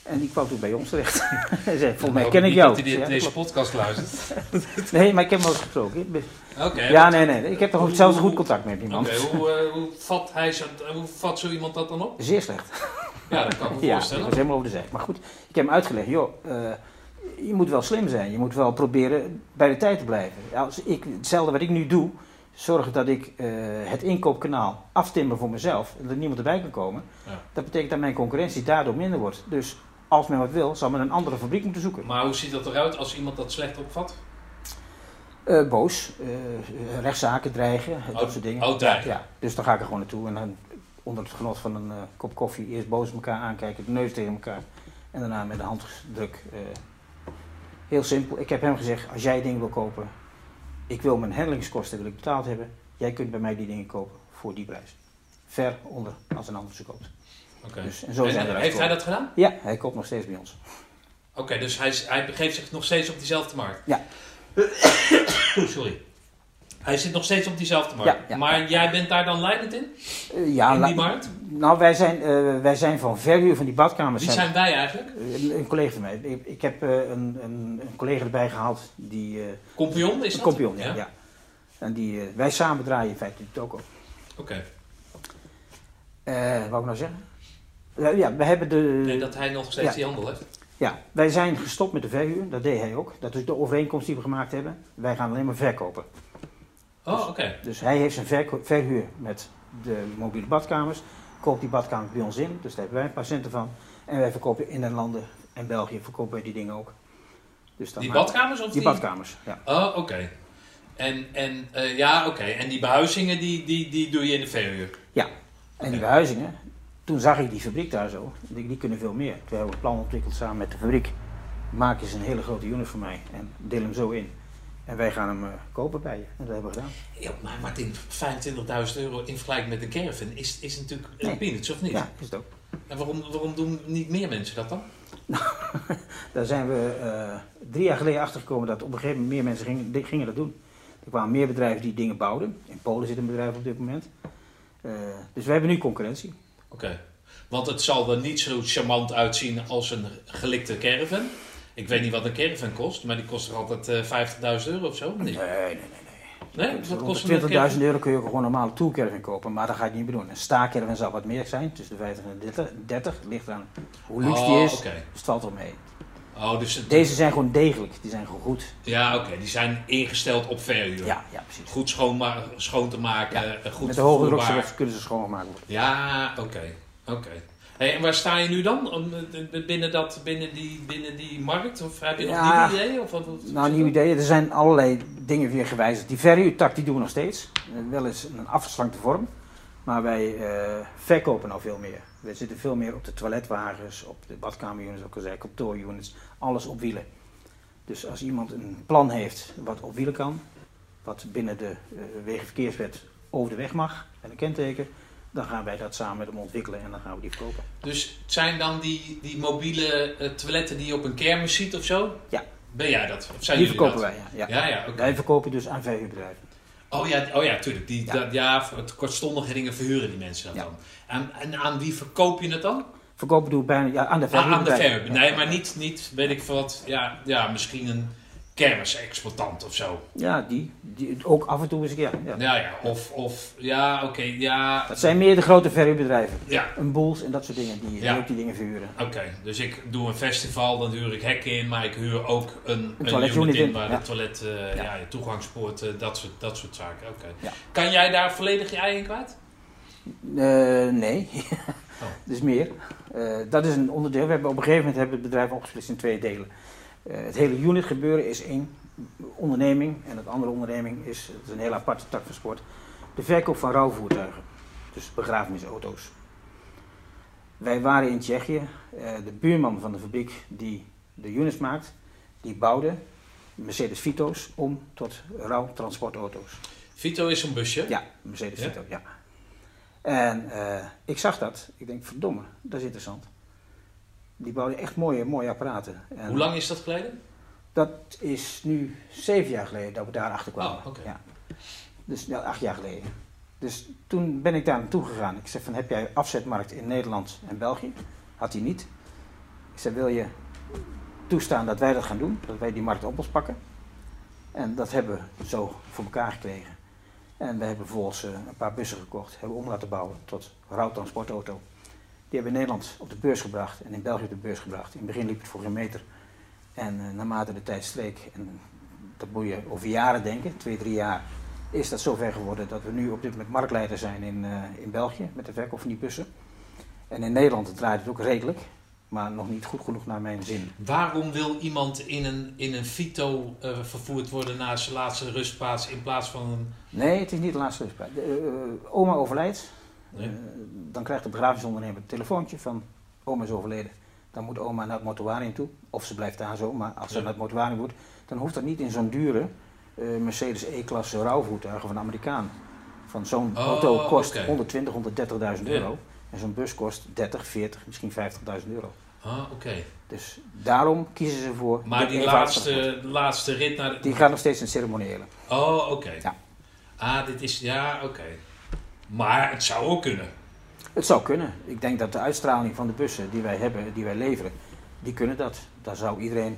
En die kwam toen bij ons terecht. *laughs* Hij zei, volgens mij hoop ken ik jou. dat hij Ja, deze klopt. podcast luistert. *laughs* Nee, maar ik heb hem wel eens gesproken. Oké. Ja, nee, nee. Ik heb toch zelfs goed contact met die man. Oké, hoe, eh, hoe, vat hij zo, hoe vat zo iemand dat dan op? Zeer slecht. Ja, dat kan ik me *laughs* Ja, voorstellen. was helemaal over de zee. Maar goed, ik heb hem uitgelegd. Joh, eh, je moet wel slim zijn. Je moet wel proberen bij de tijd te blijven. Als ik, hetzelfde wat ik nu doe, zorg dat ik eh, het inkoopkanaal aftimmer voor mezelf. En dat niemand erbij kan komen. Ja. Dat betekent dat mijn concurrentie daardoor minder wordt. Dus als men wat wil, zal men een andere fabriek moeten zoeken. Maar hoe ziet dat eruit als iemand dat slecht opvat? Eh, boos, eh, rechtszaken dreigen, dat Oh, soort dingen. oh, dreigen. Ja, dus dan ga ik er gewoon naartoe en dan onder het genot van een kop koffie eerst boos elkaar aankijken, de neus tegen elkaar en daarna met de handdruk. heel simpel. Ik heb hem gezegd, als jij dingen wil kopen, ik wil mijn handelingskosten wil ik betaald hebben. Jij kunt bij mij die dingen kopen voor die prijs. Ver onder als een ander ze koopt. Dus- en zo zijn heeft hij dat gedaan? Ja, hij koopt nog steeds bij ons. Oké, dus hij, hij begeeft zich nog steeds op diezelfde markt? Ja. *coughs* Sorry. Hij zit nog steeds op diezelfde markt. Ja, ja. maar jij bent daar dan leidend in? Eh, ja, in die markt? Nou, wij zijn, eh, wij zijn van verhuur van die badkamers. Wie zijn wij eigenlijk? Een, een collega van mij. Ik, ik heb eh, een, een, een collega erbij gehaald die. eh Kompion is dat? kompion, ja. ja. En die, eh, wij samen draaien in feite die toko. Oké. Eh wat wou ik nou zeggen? Ja, ja, we hebben de. Nee, dat hij nog steeds Ja. die handel heeft. Ja, wij zijn gestopt met de verhuur. Dat deed hij ook. Dat is de overeenkomst die we gemaakt hebben. Wij gaan alleen maar verkopen. Oh, oké. Dus hij heeft zijn verhuur met de mobiele badkamers. Koopt die badkamers bij ons in. Dus daar hebben wij een paar centen van. En wij verkopen in de landen en België verkopen wij die dingen ook. Dus Die badkamers of Die badkamers, ja. Oh, oké. En, en eh, ja, oké. En die behuizingen, die, die, die doe je in de verhuur? Ja. En die behuizingen, toen zag ik die fabriek daar zo. Die kunnen veel meer. Toen hebben we een plan ontwikkeld samen met de fabriek. Maak eens een hele grote unit voor mij en deel hem zo in. En wij gaan hem eh, kopen bij je. En dat hebben we gedaan. Ja, maar Martin, 25.000 euro in vergelijking met een caravan is, is natuurlijk een Nee. peanuts, of niet? Ja, is het ook. En waarom, waarom doen niet meer mensen dat dan? *laughs* Daar zijn we eh, drie jaar geleden achtergekomen dat op een gegeven moment meer mensen gingen, gingen dat doen. Er kwamen meer bedrijven die dingen bouwden. In Polen zit een bedrijf op dit moment. Eh, dus wij hebben nu concurrentie. Oké. Want het zal er niet zo charmant uitzien als een gelikte caravan. Ik weet niet wat een caravan kost, maar die kost er altijd eh 50.000 euro of zo? Nee. Nee, nee, nee. Nee? Wat Rond kost de een 20.000 caravan? euro kun je ook gewoon een normale toolcaravan kopen, maar dat ga je niet meer doen. Een staakerven zal wat meer zijn, tussen de 50 en de 30. 30 ligt aan hoe luxe die Oh, is, dus het valt wel mee. Oh, dus het- Deze zijn gewoon degelijk, die zijn gewoon goed. Ja, oké. Die zijn ingesteld op verhuur. Ja, ja precies. Goed schoon, schoon te maken, Ja, eh, goed Met de hoge druk vervoerbaar. zullen- kunnen ze schoongemaakt worden. Ja, oké. oké. Hey, en waar sta je nu dan? Eh, Binnen, dat, binnen, die, binnen die markt? Of heb je nog Ja. nieuwe ideeën? Of wat, Nou, nieuw idee. Er zijn allerlei dingen weer gewijzigd. Die verhuurtak die doen we nog steeds. Eh, Wel eens een afgeslankte vorm. Maar wij verkopen nou veel meer. We zitten veel meer op de toiletwagens, op de badkamerunits, ook al zei, kantoorunits. Alles op wielen. Dus als iemand een plan heeft wat op wielen kan, wat binnen de eh Wegenverkeerswet over de weg mag, en een kenteken, dan gaan wij dat samen met hem ontwikkelen en dan gaan we die verkopen. Dus het zijn dan die, die mobiele eh, toiletten die je op een kermis ziet of zo? Ja. Ben jij dat? Of zijn die verkopen dat? wij, ja. ja. Ja. Wij verkopen dus aan verhuurbedrijven. Oh ja, oh ja, tuurlijk. Die, Ja. ja. ja, het kortstondige dingen verhuren die mensen dat Ja. dan. En, en aan wie verkoop je het dan? Verkopen doe ik bijna ja, aan de Ah, aan de verhuurbedrijven. verhuur. Nee, maar niet, niet, weet ik veel wat. Ja, ja misschien een kermisexploitant of zo. Ja, die, die ook af en toe eens een keer. Ja. Ja, ja. Of, of ja, oké, ja. Dat zijn meer de grote verhuurbedrijven. Ja, Een boels en dat soort dingen die, Ja. ook die dingen verhuren. oké. Dus ik doe een festival, dan huur ik hekken in, maar ik huur ook een, een, unit in waar ja. de toilet, eh, Ja. toegangspoort, eh, dat, soort, dat soort zaken. Oké. Kan jij daar volledig je ei in kwijt? Eh, nee, Oh. *laughs* dus meer. Dat is een onderdeel. We hebben op een gegeven moment hebben we het bedrijf opgesplitst in twee delen. Eh, het hele unit gebeuren is één onderneming en het andere onderneming is, het is een hele aparte tak van sport, de verkoop van rouwvoertuigen. Dus begrafenisauto's. Wij waren in Tsjechië. Eh, de buurman van de fabriek die de units maakt, die bouwde Mercedes Vito's om tot rouwtransportauto's. Vito is een busje. Ja, Mercedes Ja? Vito, ja. En eh, ik zag dat. Ik denk, verdomme, dat is interessant. Die bouwden echt mooie, mooie apparaten. En Hoe lang is dat geleden? Dat is nu zeven jaar geleden dat we daar achter kwamen. Oh, ja. Dus ja, acht jaar geleden. Dus toen ben ik daar naartoe gegaan. Ik zei van, heb jij afzetmarkt in Nederland en België? Had hij niet. Ik zei, wil je toestaan dat wij dat gaan doen? Dat wij die markt op ons pakken? En dat hebben we zo voor elkaar gekregen. En we hebben vervolgens eh, een paar bussen gekocht, hebben om laten bouwen tot rouwtransportauto. Die hebben in Nederland op de beurs gebracht en in België op de beurs gebracht. In het begin liep het voor geen meter. En eh, naarmate de tijd streek, en dat moet je over jaren denken, twee, drie jaar, is dat zover geworden dat we nu op dit moment marktleider zijn in, eh, in België met de verkoop van die bussen. En in Nederland draait het ook redelijk, maar nog niet goed genoeg naar mijn zin. Waarom wil iemand in een, in een Vito eh, vervoerd worden naar zijn laatste rustplaats in plaats van een... Nee, het is niet de laatste rustplaats. De, oma overlijdt, Nee? Eh, dan krijgt de begrafenisondernemer een telefoontje van oma is overleden. Dan moet oma naar het mortuarium toe, of ze blijft daar zo, maar als ze naar het mortuarium moet, dan hoeft dat niet in zo'n dure eh, Mercedes E-klasse rouwvoertuig van een Amerikaan Van zo'n Oh, auto kost oké. 120, 130.000 Ja. euro. En zo'n bus kost 30, 40, misschien 50.000 euro. Ah, oké. Dus daarom kiezen ze voor. Maar die laatste, laatste rit naar... de- Die gaat nog steeds in het ceremoniële. Oh, oké. Ja. Ah, dit is... Ja, oké. Maar het zou ook kunnen. Het zou kunnen. Ik denk dat de uitstraling van de bussen die wij hebben, die wij leveren, die kunnen dat. Daar zou iedereen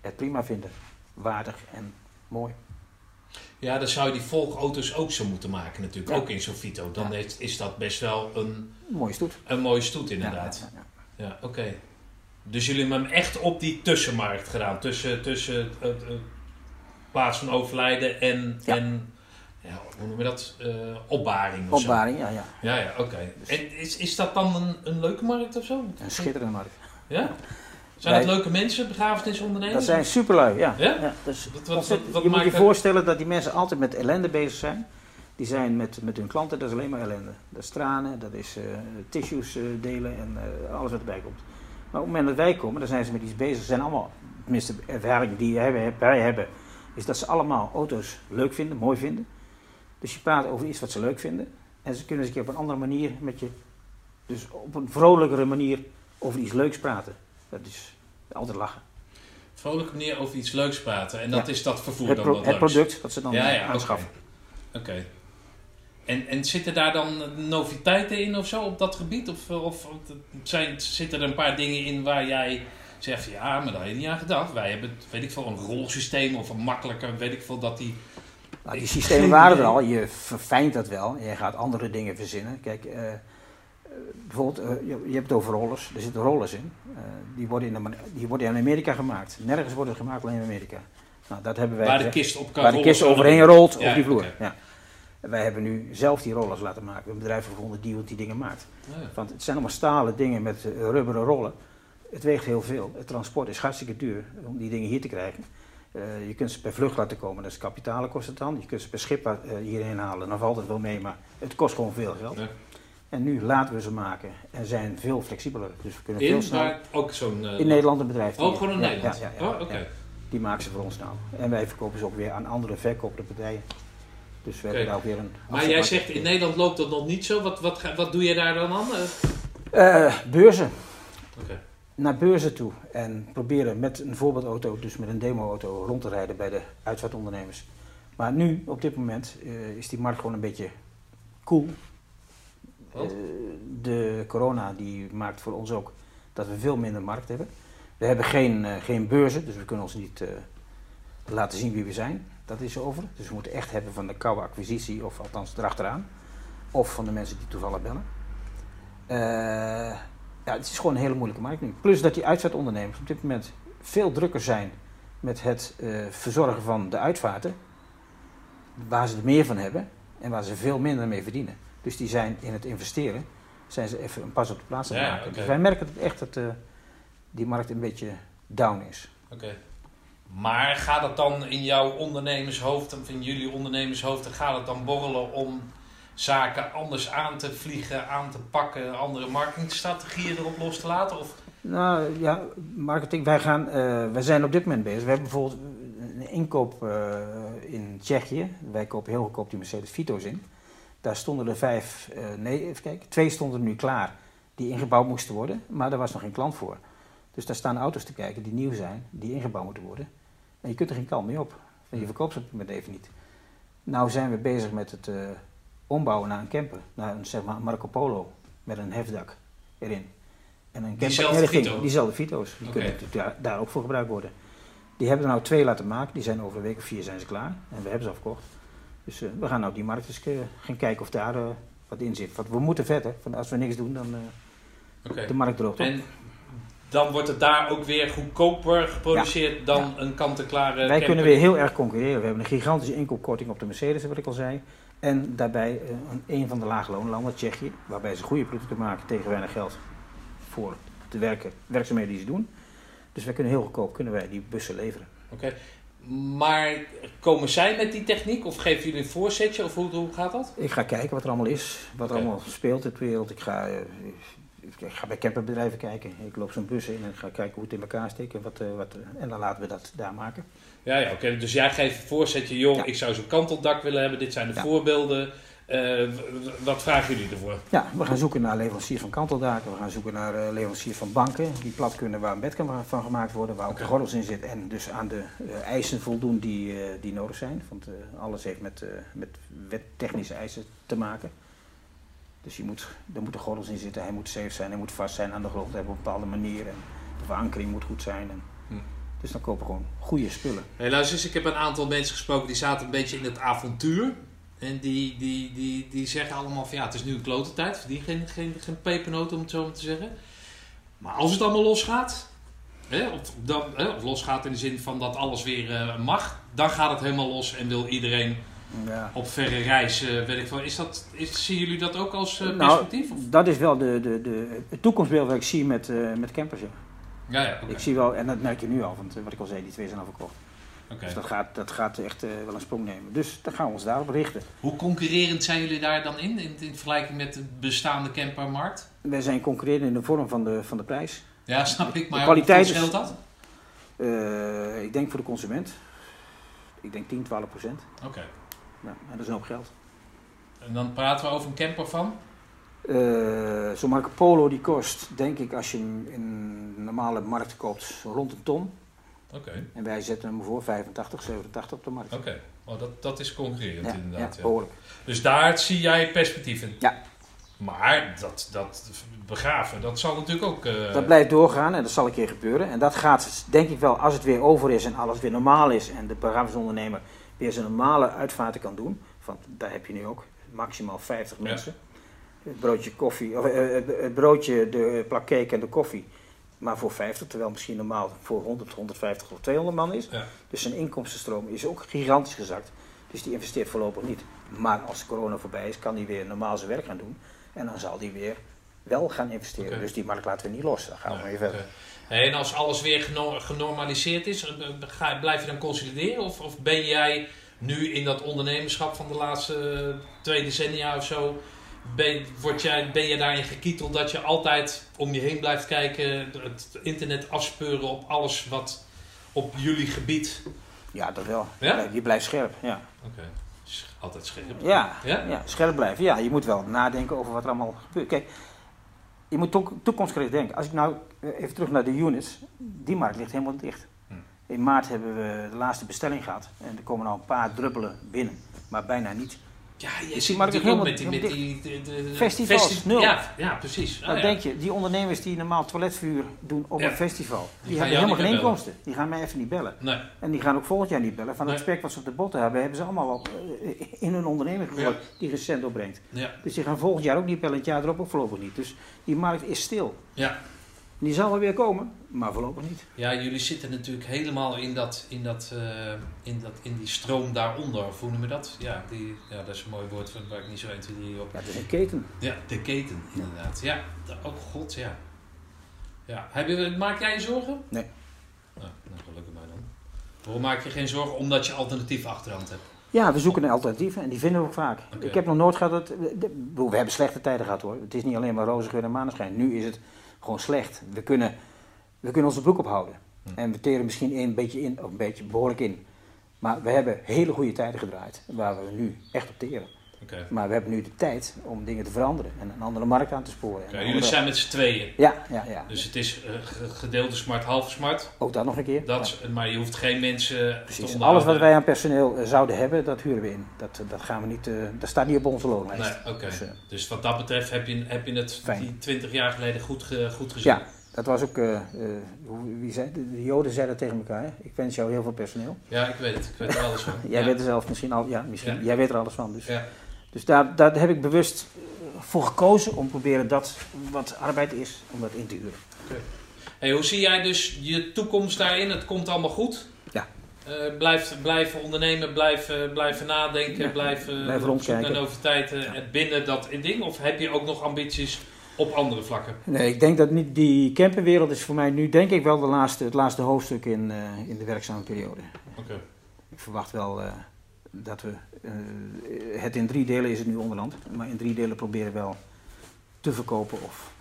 het prima vinden. Waardig en mooi. Ja, dan zou je die volgauto's ook zo moeten maken natuurlijk. Ja. Ook in zo'n Vito. Dan Ja. is, is dat best wel een, mooie stoet. een mooie stoet inderdaad. Ja, ja, oké. Dus jullie hebben hem echt op die tussenmarkt gedaan. Tussen, tussen plaats van overlijden en, en ja, hoe noem je dat? Eh, opbaring of zo. Opbaring, ja, ja. Ja, ja, oké. En is, is dat dan een, een leuke markt of zo? Een schitterende markt. Ja? Zijn Wij- dat leuke mensen, begrafenisondernemers? Dat zijn superlui, ja. Ja? dus Wat- wat- je moet je dat- voorstellen dat die mensen altijd met ellende bezig zijn. Die zijn met, met hun klanten, dat is alleen maar ellende. Dat is tranen, dat is eh, tissues eh, delen en alles wat erbij komt. Maar op het moment dat wij komen, dan zijn ze met iets bezig. Ze zijn allemaal, tenminste de ervaring die wij hebben, wij hebben, is dat ze allemaal auto's leuk vinden, mooi vinden. Dus je praat over iets wat ze leuk vinden. En ze kunnen eens een keer op een andere manier met je, dus op een vrolijkere manier over iets leuks praten. Dat is altijd lachen. Vrolijke manier over iets leuks praten. En dat Ja. is dat vervoer Het, dan wat het product dat ze dan Ja, ja, oké. aanschaffen. Oké. En, en zitten daar dan noviteiten in of zo op dat gebied? Of, of zijn, zitten er een paar dingen in waar jij zegt ja, maar daar had je niet aan gedacht. Wij hebben, weet ik veel, een rolsysteem of een makkelijker, weet ik veel, dat die... Nou, die systemen waren er *laughs* al, je verfijnt dat wel. Je gaat andere dingen verzinnen. Kijk, eh, eh, bijvoorbeeld, eh, je, je hebt het over rollers. Er zitten rollers in. Die, worden in de, die worden in Amerika gemaakt. Nergens worden ze gemaakt, alleen in Amerika. Nou, dat hebben wij waar de kist op kan waar de kist overheen rolt Ja, over die vloer. Ja. En wij hebben nu zelf die rollers laten maken. Een bedrijf gevonden die die dingen maakt. Ja. Want het zijn allemaal stalen dingen met rubberen rollen. Het weegt heel veel. Het transport is hartstikke duur om die dingen hier te krijgen. Eh, je kunt ze per vlucht laten komen, dat is kapitalen kost het dan. Je kunt ze per schip eh, hierheen halen, dan valt het wel mee, maar het kost gewoon veel geld. Ja. En nu laten we ze maken en zijn veel flexibeler. Dus we kunnen veel In, sneller. maar ook zo'n... eh, In Nederland een bedrijf. Oh, gewoon in ja, Nederland? Ja, oh, oké. Die maken ze voor ons nou. En wij verkopen ze ook weer aan andere verkopende partijen. Dus we hebben daar ook weer een... Maar jij zegt in Nederland loopt dat nog niet zo. Wat, wat, wat doe je daar dan aan? Eh, beurzen. Oké. Naar beurzen toe en proberen met een voorbeeldauto, dus met een demoauto, rond te rijden bij de uitvaartondernemers. Maar nu, op dit moment, eh, is die markt gewoon een beetje cool. Eh, de corona die maakt voor ons ook dat we veel minder markt hebben. We hebben geen, eh, geen beurzen, dus we kunnen ons niet laten zien wie we zijn. Dat is over. Dus we moeten echt hebben van de koude acquisitie, of althans erachteraan. Of van de mensen die toevallig bellen. Ja, het is gewoon een hele moeilijke markt nu. Plus dat die uitvaartondernemers op dit moment veel drukker zijn met het eh, verzorgen van de uitvaarten. Waar ze er meer van hebben en waar ze veel minder mee verdienen. Dus die zijn in het investeren, zijn ze even een pas op de plaats aan het Ja, maken. Dus wij merken dat echt dat eh, die markt een beetje down is. Oké. Maar gaat het dan in jouw ondernemershoofd, of in jullie ondernemershoofd, gaat het dan borrelen om zaken anders aan te vliegen, aan te pakken, andere marketingstrategieën erop los te laten? Of, Nou ja, marketing. Wij, gaan, eh, wij zijn op dit moment bezig. We hebben bijvoorbeeld een inkoop eh, in Tsjechië. Wij kopen heel goedkoop die Mercedes Vito's in. Daar stonden er vijf, eh, nee, even kijken. Twee stonden nu klaar die ingebouwd moesten worden, maar daar was nog geen klant voor. Dus daar staan auto's te kijken die nieuw zijn, die ingebouwd moeten worden. En je kunt er geen klant mee op. En je verkoopt ze op het moment even niet. Nou zijn we bezig met het ombouwen naar een camper. Naar een zeg maar, Marco Polo met een hefdak erin. En een camper Diezelfde inrichting. Vito? Diezelfde Vito's. Die kunnen daar, daar ook voor gebruikt worden. Die hebben er nou twee laten maken. Die zijn over een week of vier zijn ze klaar. En we hebben ze al verkocht. Dus eh, we gaan nou die markt eens gaan kijken of daar eh, wat in zit. Want we moeten verder. Van als we niks doen, dan eh, Oké. de markt droogt op. En dan wordt het daar ook weer goedkoper geproduceerd dan een kant-en-klare Wij camper. kunnen weer heel erg concurreren. We hebben een gigantische inkoopkorting op de Mercedes, wat ik al zei. En daarbij eh, een, van de laagloonlanden, Tsjechië, waarbij ze goede producten maken tegen weinig geld voor de werken, werkzaamheden die ze doen. Dus wij kunnen heel goedkoop kunnen wij die bussen leveren. Oké. Maar komen zij met die techniek of geven jullie een voorzetje of hoe, hoe gaat dat? Ik ga kijken wat er allemaal is, wat er allemaal speelt in de wereld. Ik ga, eh, ik ga bij camperbedrijven kijken. Ik loop zo'n bus in en ga kijken hoe het in elkaar steekt. En, wat, eh, wat, eh, en dan laten we dat daar maken. Ja, ja oké. Dus jij geeft een voorzetje, Ja. ik zou zo'n kanteldak willen hebben, dit zijn de Ja. voorbeelden. Eh, wat vragen jullie ervoor? Ja, we gaan zoeken naar leveranciers van kanteldaken. We gaan zoeken naar leveranciers van banken die plat kunnen waar een bed kan van gemaakt worden, waar ook de gordels in zitten en dus aan de eisen voldoen die, die nodig zijn. Want alles heeft met, met wettechnische eisen te maken. Dus je moet, er moeten gordels in zitten, hij moet safe zijn, hij moet vast zijn aan de grond, hij op een bepaalde manier. En de verankering moet goed zijn. En, Hm. Dus dan kopen we gewoon goede spullen. Hey, luister eens, ik heb een aantal mensen gesproken die zaten een beetje in het avontuur. En die, die, die, die zeggen allemaal van ja, het is nu een klote tijd. Verdien geen, geen, geen pepernoot om het zo maar te zeggen. Maar als het allemaal losgaat, hè, of, dan, hè, of losgaat in de zin van dat alles weer eh, mag, dan gaat het helemaal los en wil iedereen Ja. op verre reis, eh, weet ik veel. Is dat, is, zien jullie dat ook als eh, Nou, perspectief? Dat is wel de, de, de, het toekomstbeeld wat ik zie met, eh, met campers. ja. Ja. Ik zie wel, en dat merk je nu al, want wat ik al zei, die twee zijn al verkocht. Oké. Dus dat gaat, dat gaat echt wel een sprong nemen. Dus dan gaan we ons daarop richten. Hoe concurrerend zijn jullie daar dan in, in, in vergelijking met de bestaande campermarkt? Wij zijn concurrerend in de vorm van de, van de prijs. Ja, snap ik, maar De kwaliteit dat? Ik denk voor de consument, ik denk 10, 12 procent. Oké. En dat is een hoop geld. En dan praten we over een camper van? Eh, Zo'n Marco Polo die kost, denk ik, als je hem in een normale markt koopt, rond een ton. Oké, En wij zetten hem voor 85, 87 op de markt. oké. Oh, dat, dat is concurrerend Ja, inderdaad. ja, Ja. behoorlijk. Dus daar zie jij perspectief in? Ja. Maar dat, dat begraven, dat zal natuurlijk ook... eh, Dat blijft doorgaan en dat zal een keer gebeuren. En dat gaat, denk ik wel, als het weer over is en alles weer normaal is en de begrafenisondernemer weer zijn normale uitvaarten kan doen. Want daar heb je nu ook maximaal 50 Ja. mensen. Het broodje koffie, of, eh, het- het broodje, de plak cake en de koffie. Maar voor 50, terwijl misschien normaal voor 100, 150 of 200 man is. Ja. Dus zijn inkomstenstroom is ook gigantisch gezakt. Dus die investeert voorlopig niet. Maar als corona voorbij is, kan hij weer normaal zijn werk gaan doen. En dan zal hij weer wel gaan investeren. Dus die markt laten we niet los. Dan gaan we Nee, weer verder. En als alles weer geno- genormaliseerd is, eh, ga- blijf je dan consolideren? Of, of ben jij nu in dat ondernemerschap van de laatste eh, twee decennia of zo, ben, word jij, ben je daarin gekieteld dat je altijd om je heen blijft kijken, het internet afspeuren op alles wat op jullie gebied... Ja, dat wel. Ja? Je blijft scherp. Ja. Oké, altijd scherp. Ja, Ja? ja? scherp blijven. Ja, je moet wel nadenken over wat er allemaal gebeurt. Kijk, je moet toek- toekomstgericht denken. Als ik nou eh, even terug naar de units, die markt ligt helemaal dicht. Hm. In maart hebben we de laatste bestelling gehad en er komen al een paar druppelen binnen, maar bijna niet. Ja, je natuurlijk ook helemaal- met die... Met die de, de- de- Festivals, festi- nul. Ja, ja, precies. Nou Ah, ja. denk je, die ondernemers die normaal toiletvuur doen op Ja. een festival, die, hebben helemaal geen inkomsten. Die gaan mij even niet bellen. Nee. En die gaan ook volgend jaar niet bellen. Van het Nee. spek wat ze op de botten hebben, hebben ze allemaal eh, in hun onderneming gegooid die geen cent opbrengt. Dus die gaan volgend jaar ook niet bellen, het jaar erop ook voorlopig niet. Dus die markt is stil. Ja. Die zal wel weer komen, maar voorlopig niet. Ja, jullie zitten natuurlijk helemaal in, dat, in, dat, eh, in, dat, in die stroom daaronder. Of hoe noem je dat? Ja, die, ja, dat is een mooi woord waar ik niet zo 1, 2, 3 op. Ja, een keten. Ja, de keten, inderdaad. Ja, de- oh god, ja. ja. Heb je, maak jij je zorgen? Nee. Nou, nou, gelukkig mij dan. Waarom maak je geen zorgen? Omdat je alternatief achterhand hebt. Ja, we zoeken naar alternatieven en die vinden we ook vaak. Ik heb nog nooit gehad dat. de- de- we hebben slechte tijden gehad hoor. Het is niet alleen maar roze geur en maneschijn. Nu is het gewoon slecht. We kunnen, we kunnen onze broek ophouden. Hm. En we teren misschien een beetje in, of een beetje behoorlijk in. Maar we hebben hele goede tijden gedraaid, waar we nu echt op teren. Maar we hebben nu de tijd om dingen te veranderen en een andere markt aan te sporen. Jullie zijn met z'n tweeën. Ja, ja, ja. Dus het is eh, ge- gedeelde smart, halve smart. Ook dat nog een keer. Dat, Ja. Maar je hoeft geen mensen te Precies. Alles wat wij aan personeel eh, zouden hebben, dat huren we in. Dat, dat, gaan we niet, eh, dat staat niet op onze loonlijst. Nee, oké. Dus, eh, Dus wat dat betreft heb je, heb je het Fijn. die 20 jaar geleden goed, goed gezien. Ja, dat was ook, eh, eh, wie zei, de, de Joden zeiden tegen elkaar, hè? ik wens jou heel veel personeel. Ja, ik weet het. Ik weet er alles van. *laughs* Jij ja. weet er zelf misschien al, ja, misschien, Ja. jij weet er alles van. Dus, Ja. dus daar, daar heb ik bewust eh, voor gekozen om proberen dat wat arbeid is, om dat in te huren. Hey, hoe zie jij dus je toekomst daarin? Het komt allemaal goed. Ja. Eh, blijf, blijven ondernemen, blijven, blijven nadenken, blijven blijven rondkijken. naar noviteiten Ja. en binnen dat ding? Of heb je ook nog ambities op andere vlakken? Nee, ik denk dat niet, die camperwereld is voor mij nu denk ik wel de laatste, het laatste hoofdstuk in, eh, in de werkzame periode. Oké. Ik verwacht wel eh, dat we, eh, het in drie delen is het nu onderland, maar in drie delen proberen wel te verkopen of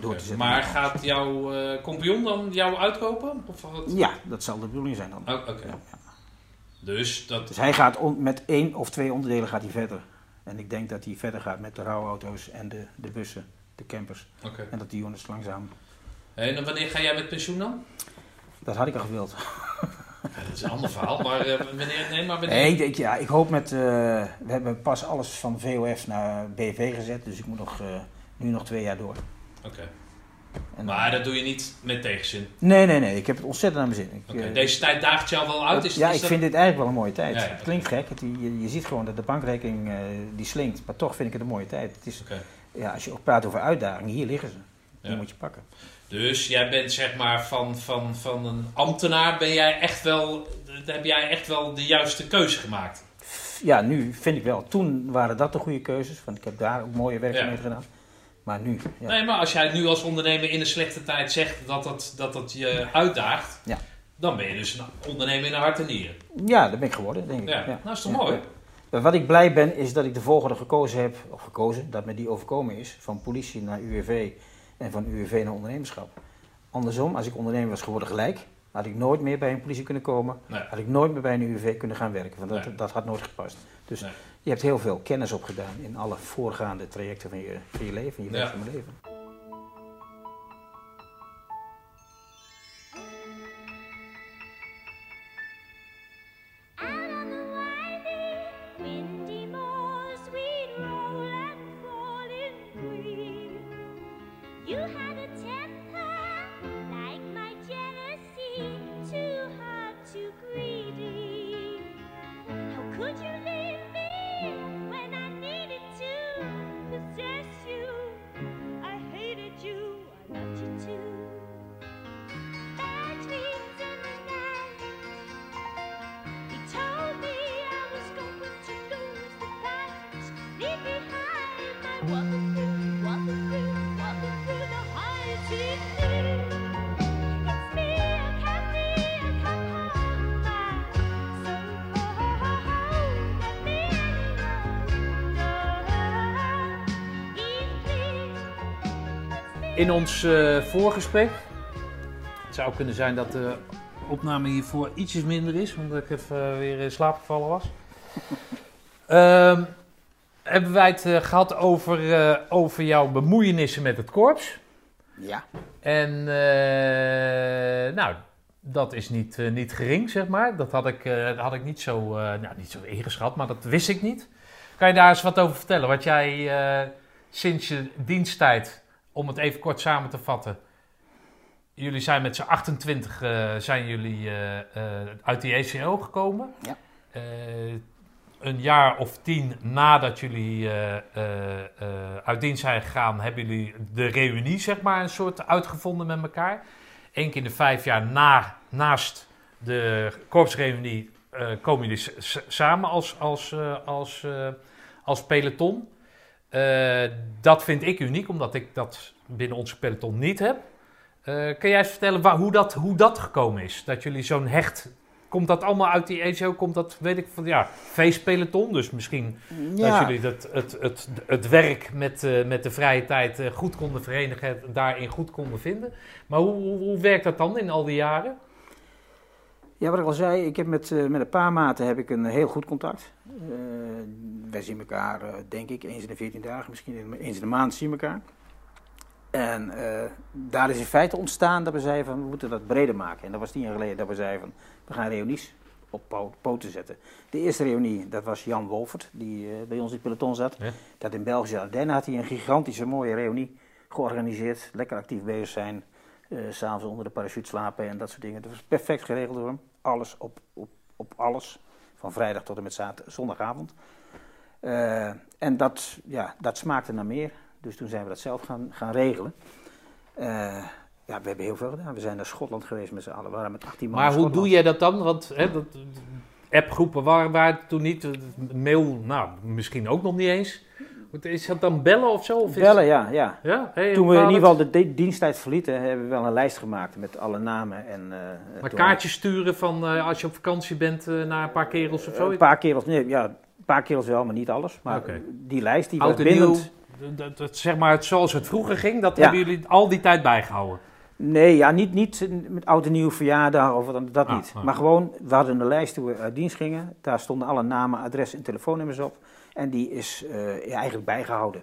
door te zetten. Maar gaat jouw compagnon dan jou uitkopen? Of wat? Ja, dat zal de bedoeling zijn dan. Oh, Oké. Ja, ja. Dus dat... Dus hij gaat met één of twee onderdelen gaat hij verder. En ik denk dat hij verder gaat met de rouwauto's en de, de bussen, de campers. En dat die jongens langzaam... En wanneer ga jij met pensioen dan? Dat had ik al gewild. Ja, dat is een ander verhaal, maar eh, wanneer, nee, maar wanneer? Nee, ik, denk, ja, ik hoop met... eh, we hebben pas alles van VOF naar BV gezet, dus ik moet nog, eh, nu nog twee jaar door. Oké. En, Maar dat doe je niet met tegenzin. Nee, nee, nee. Ik heb het ontzettend naar mijn zin. Ik, Deze tijd daagt jou wel uit? Is, ja, is ik dat- vind dit eigenlijk wel een mooie tijd. Ja, ja, het klinkt gek. Het, je, je ziet gewoon dat de bankrekening die slinkt. Maar toch vind ik het een mooie tijd. Het is, Oké. Ja, als je ook praat over uitdagingen, hier liggen ze. Die Ja. moet je pakken. Dus jij bent zeg maar van, van, van een ambtenaar, ben jij echt wel, heb jij echt wel de juiste keuze gemaakt? Ja, nu vind ik wel. Toen waren dat de goede keuzes. Want ik heb daar ook mooie werkzaamheden gedaan. Maar nu, ja. Nee, maar als jij nu als ondernemer in een slechte tijd zegt dat dat, dat, dat je uitdaagt, Ja. dan ben je dus een ondernemer in de hart en nieren. ja, dat ben ik geworden, denk ik. Ja, nou is toch Ja. mooi? Wat ik blij ben, is dat ik de volgende gekozen heb, of gekozen, dat me die overkomen is. Van politie naar UWV en van UWV naar ondernemerschap. Andersom, als ik ondernemer was geworden gelijk, had ik nooit meer bij een politie kunnen komen. Nee. Had ik nooit meer bij een UWV kunnen gaan werken, want dat, Nee. dat had nooit gepast. Dus Nee. je hebt heel veel kennis opgedaan in alle voorgaande trajecten van je, van je leven, je Ja. leven. In ons eh, voorgesprek. Het zou kunnen zijn dat de opname hiervoor ietsjes minder is, omdat ik even eh, weer in slaap gevallen was. *laughs* Ehm, hebben wij het eh, gehad over, over jouw bemoeienissen met het korps. Ja. En nou, dat is niet, niet gering, zeg maar. Dat had ik, had ik niet, zo, nou, niet zo ingeschat, maar dat wist ik niet. Kan je daar eens wat over vertellen? Wat jij sinds je diensttijd, om het even kort samen te vatten. Jullie zijn met z'n 28 eh, zijn jullie eh, eh, uit die ECO gekomen. Ja. Een jaar of tien nadat jullie uit dienst zijn gegaan, hebben jullie de reunie, zeg maar, een soort uitgevonden met elkaar. Eén keer in de vijf jaar na, naast de korpsreunie komen jullie samen als, als, als, als peloton. Eh, dat vind ik uniek, omdat ik dat binnen onze peloton niet heb. Eh, kan jij eens vertellen waar, hoe, dat, hoe dat gekomen is? Dat jullie zo'n hecht... Komt dat allemaal uit die ECO? Komt dat, weet ik van, ja, feestpeloton? Dus misschien dat jullie het, het, het, het werk met, eh, met de vrije tijd goed konden verenigen, daarin goed konden vinden. Maar hoe, hoe, hoe werkt dat dan in al die jaren? Ja, wat ik al zei, ik heb met, eh, met een paar maten heb ik een heel goed contact. Eh, wij zien elkaar, eh, denk ik, eens in de 14 dagen, misschien eens in de maand zien we elkaar. En daar is in feite ontstaan dat we zeiden van, we moeten dat breder maken. En dat was tien jaar geleden dat we zeiden van, we gaan reunies op po- poten zetten. De eerste reunie, dat was Jan Wolfert, die bij ons in het peloton zat. Ja. Dat in Belgische Ardennen had hij een gigantische mooie reunie georganiseerd. Lekker actief bezig zijn, eh, s'avonds onder de parachute slapen en dat soort dingen. Dat was perfect geregeld door hem. Alles op, op, op alles. Van vrijdag tot en met zaterdag, zondagavond. Eh, en dat, ja, dat smaakte naar meer. Dus toen zijn we dat zelf gaan, gaan regelen. Eh, ja, we hebben heel veel gedaan. We zijn naar Schotland geweest met z'n allen. We waren met 18 man Maar hoe doe jij dat dan? Want hè, dat, appgroepen waren, waren toen niet. eh, Mail, nou, misschien ook nog niet eens. Is dat dan bellen of zo? Of Bellen, ja. ja. Ja? Hey, Toen we in ieder geval de di- diensttijd verlieten, hebben we wel een lijst gemaakt met alle namen. En, eh, Maar kaartjes sturen van eh, als je op vakantie bent eh, naar een paar kerels of zo? Een paar kerels, nee, ja, een paar kerels wel, maar niet alles. Maar die lijst, die was Oud nieuw, bindend. dat, dat, zeg maar het, zoals het vroeger ging, dat Ja. hebben jullie al die tijd bijgehouden. Nee, ja, niet, niet met oud en nieuw verjaardag of wat, dat Ah, niet. ah. Maar gewoon, we hadden een lijst toen we uit dienst gingen. Daar stonden alle namen, adressen en telefoonnummers op. En die is eh, ja, eigenlijk bijgehouden.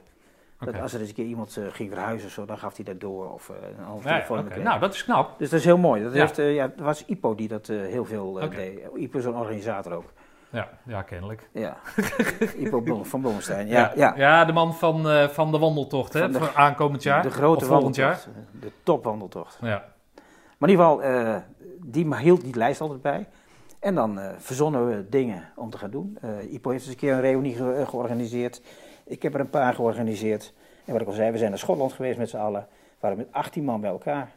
Dat als er eens een keer iemand eh, ging verhuizen, zo, dan gaf hij dat door. Of eh, een ander Ja, ja, telefoonnummer oké. kreeg. Nou, dat is knap. Dus dat is heel mooi. Dat heeft, ja, het was IPO die dat heel veel deed. IPO is een organisator ook. Ja, ja kennelijk. Ja. *laughs* IPO van Blommestein. Ja, ja. ja de man van, van de wandeltocht, hè? Van de- voor aankomend jaar. De grote of volgend jaar. wandeltocht. De topwandeltocht. Ja. Maar in ieder geval, eh, die hield die lijst altijd bij. En dan eh, verzonnen we dingen om te gaan doen. Eh IPO heeft eens een keer een reunie eh, georganiseerd. Ik heb er een paar georganiseerd. En wat ik al zei, we zijn naar Schotland geweest met z'n allen. We waren met 18 man bij elkaar.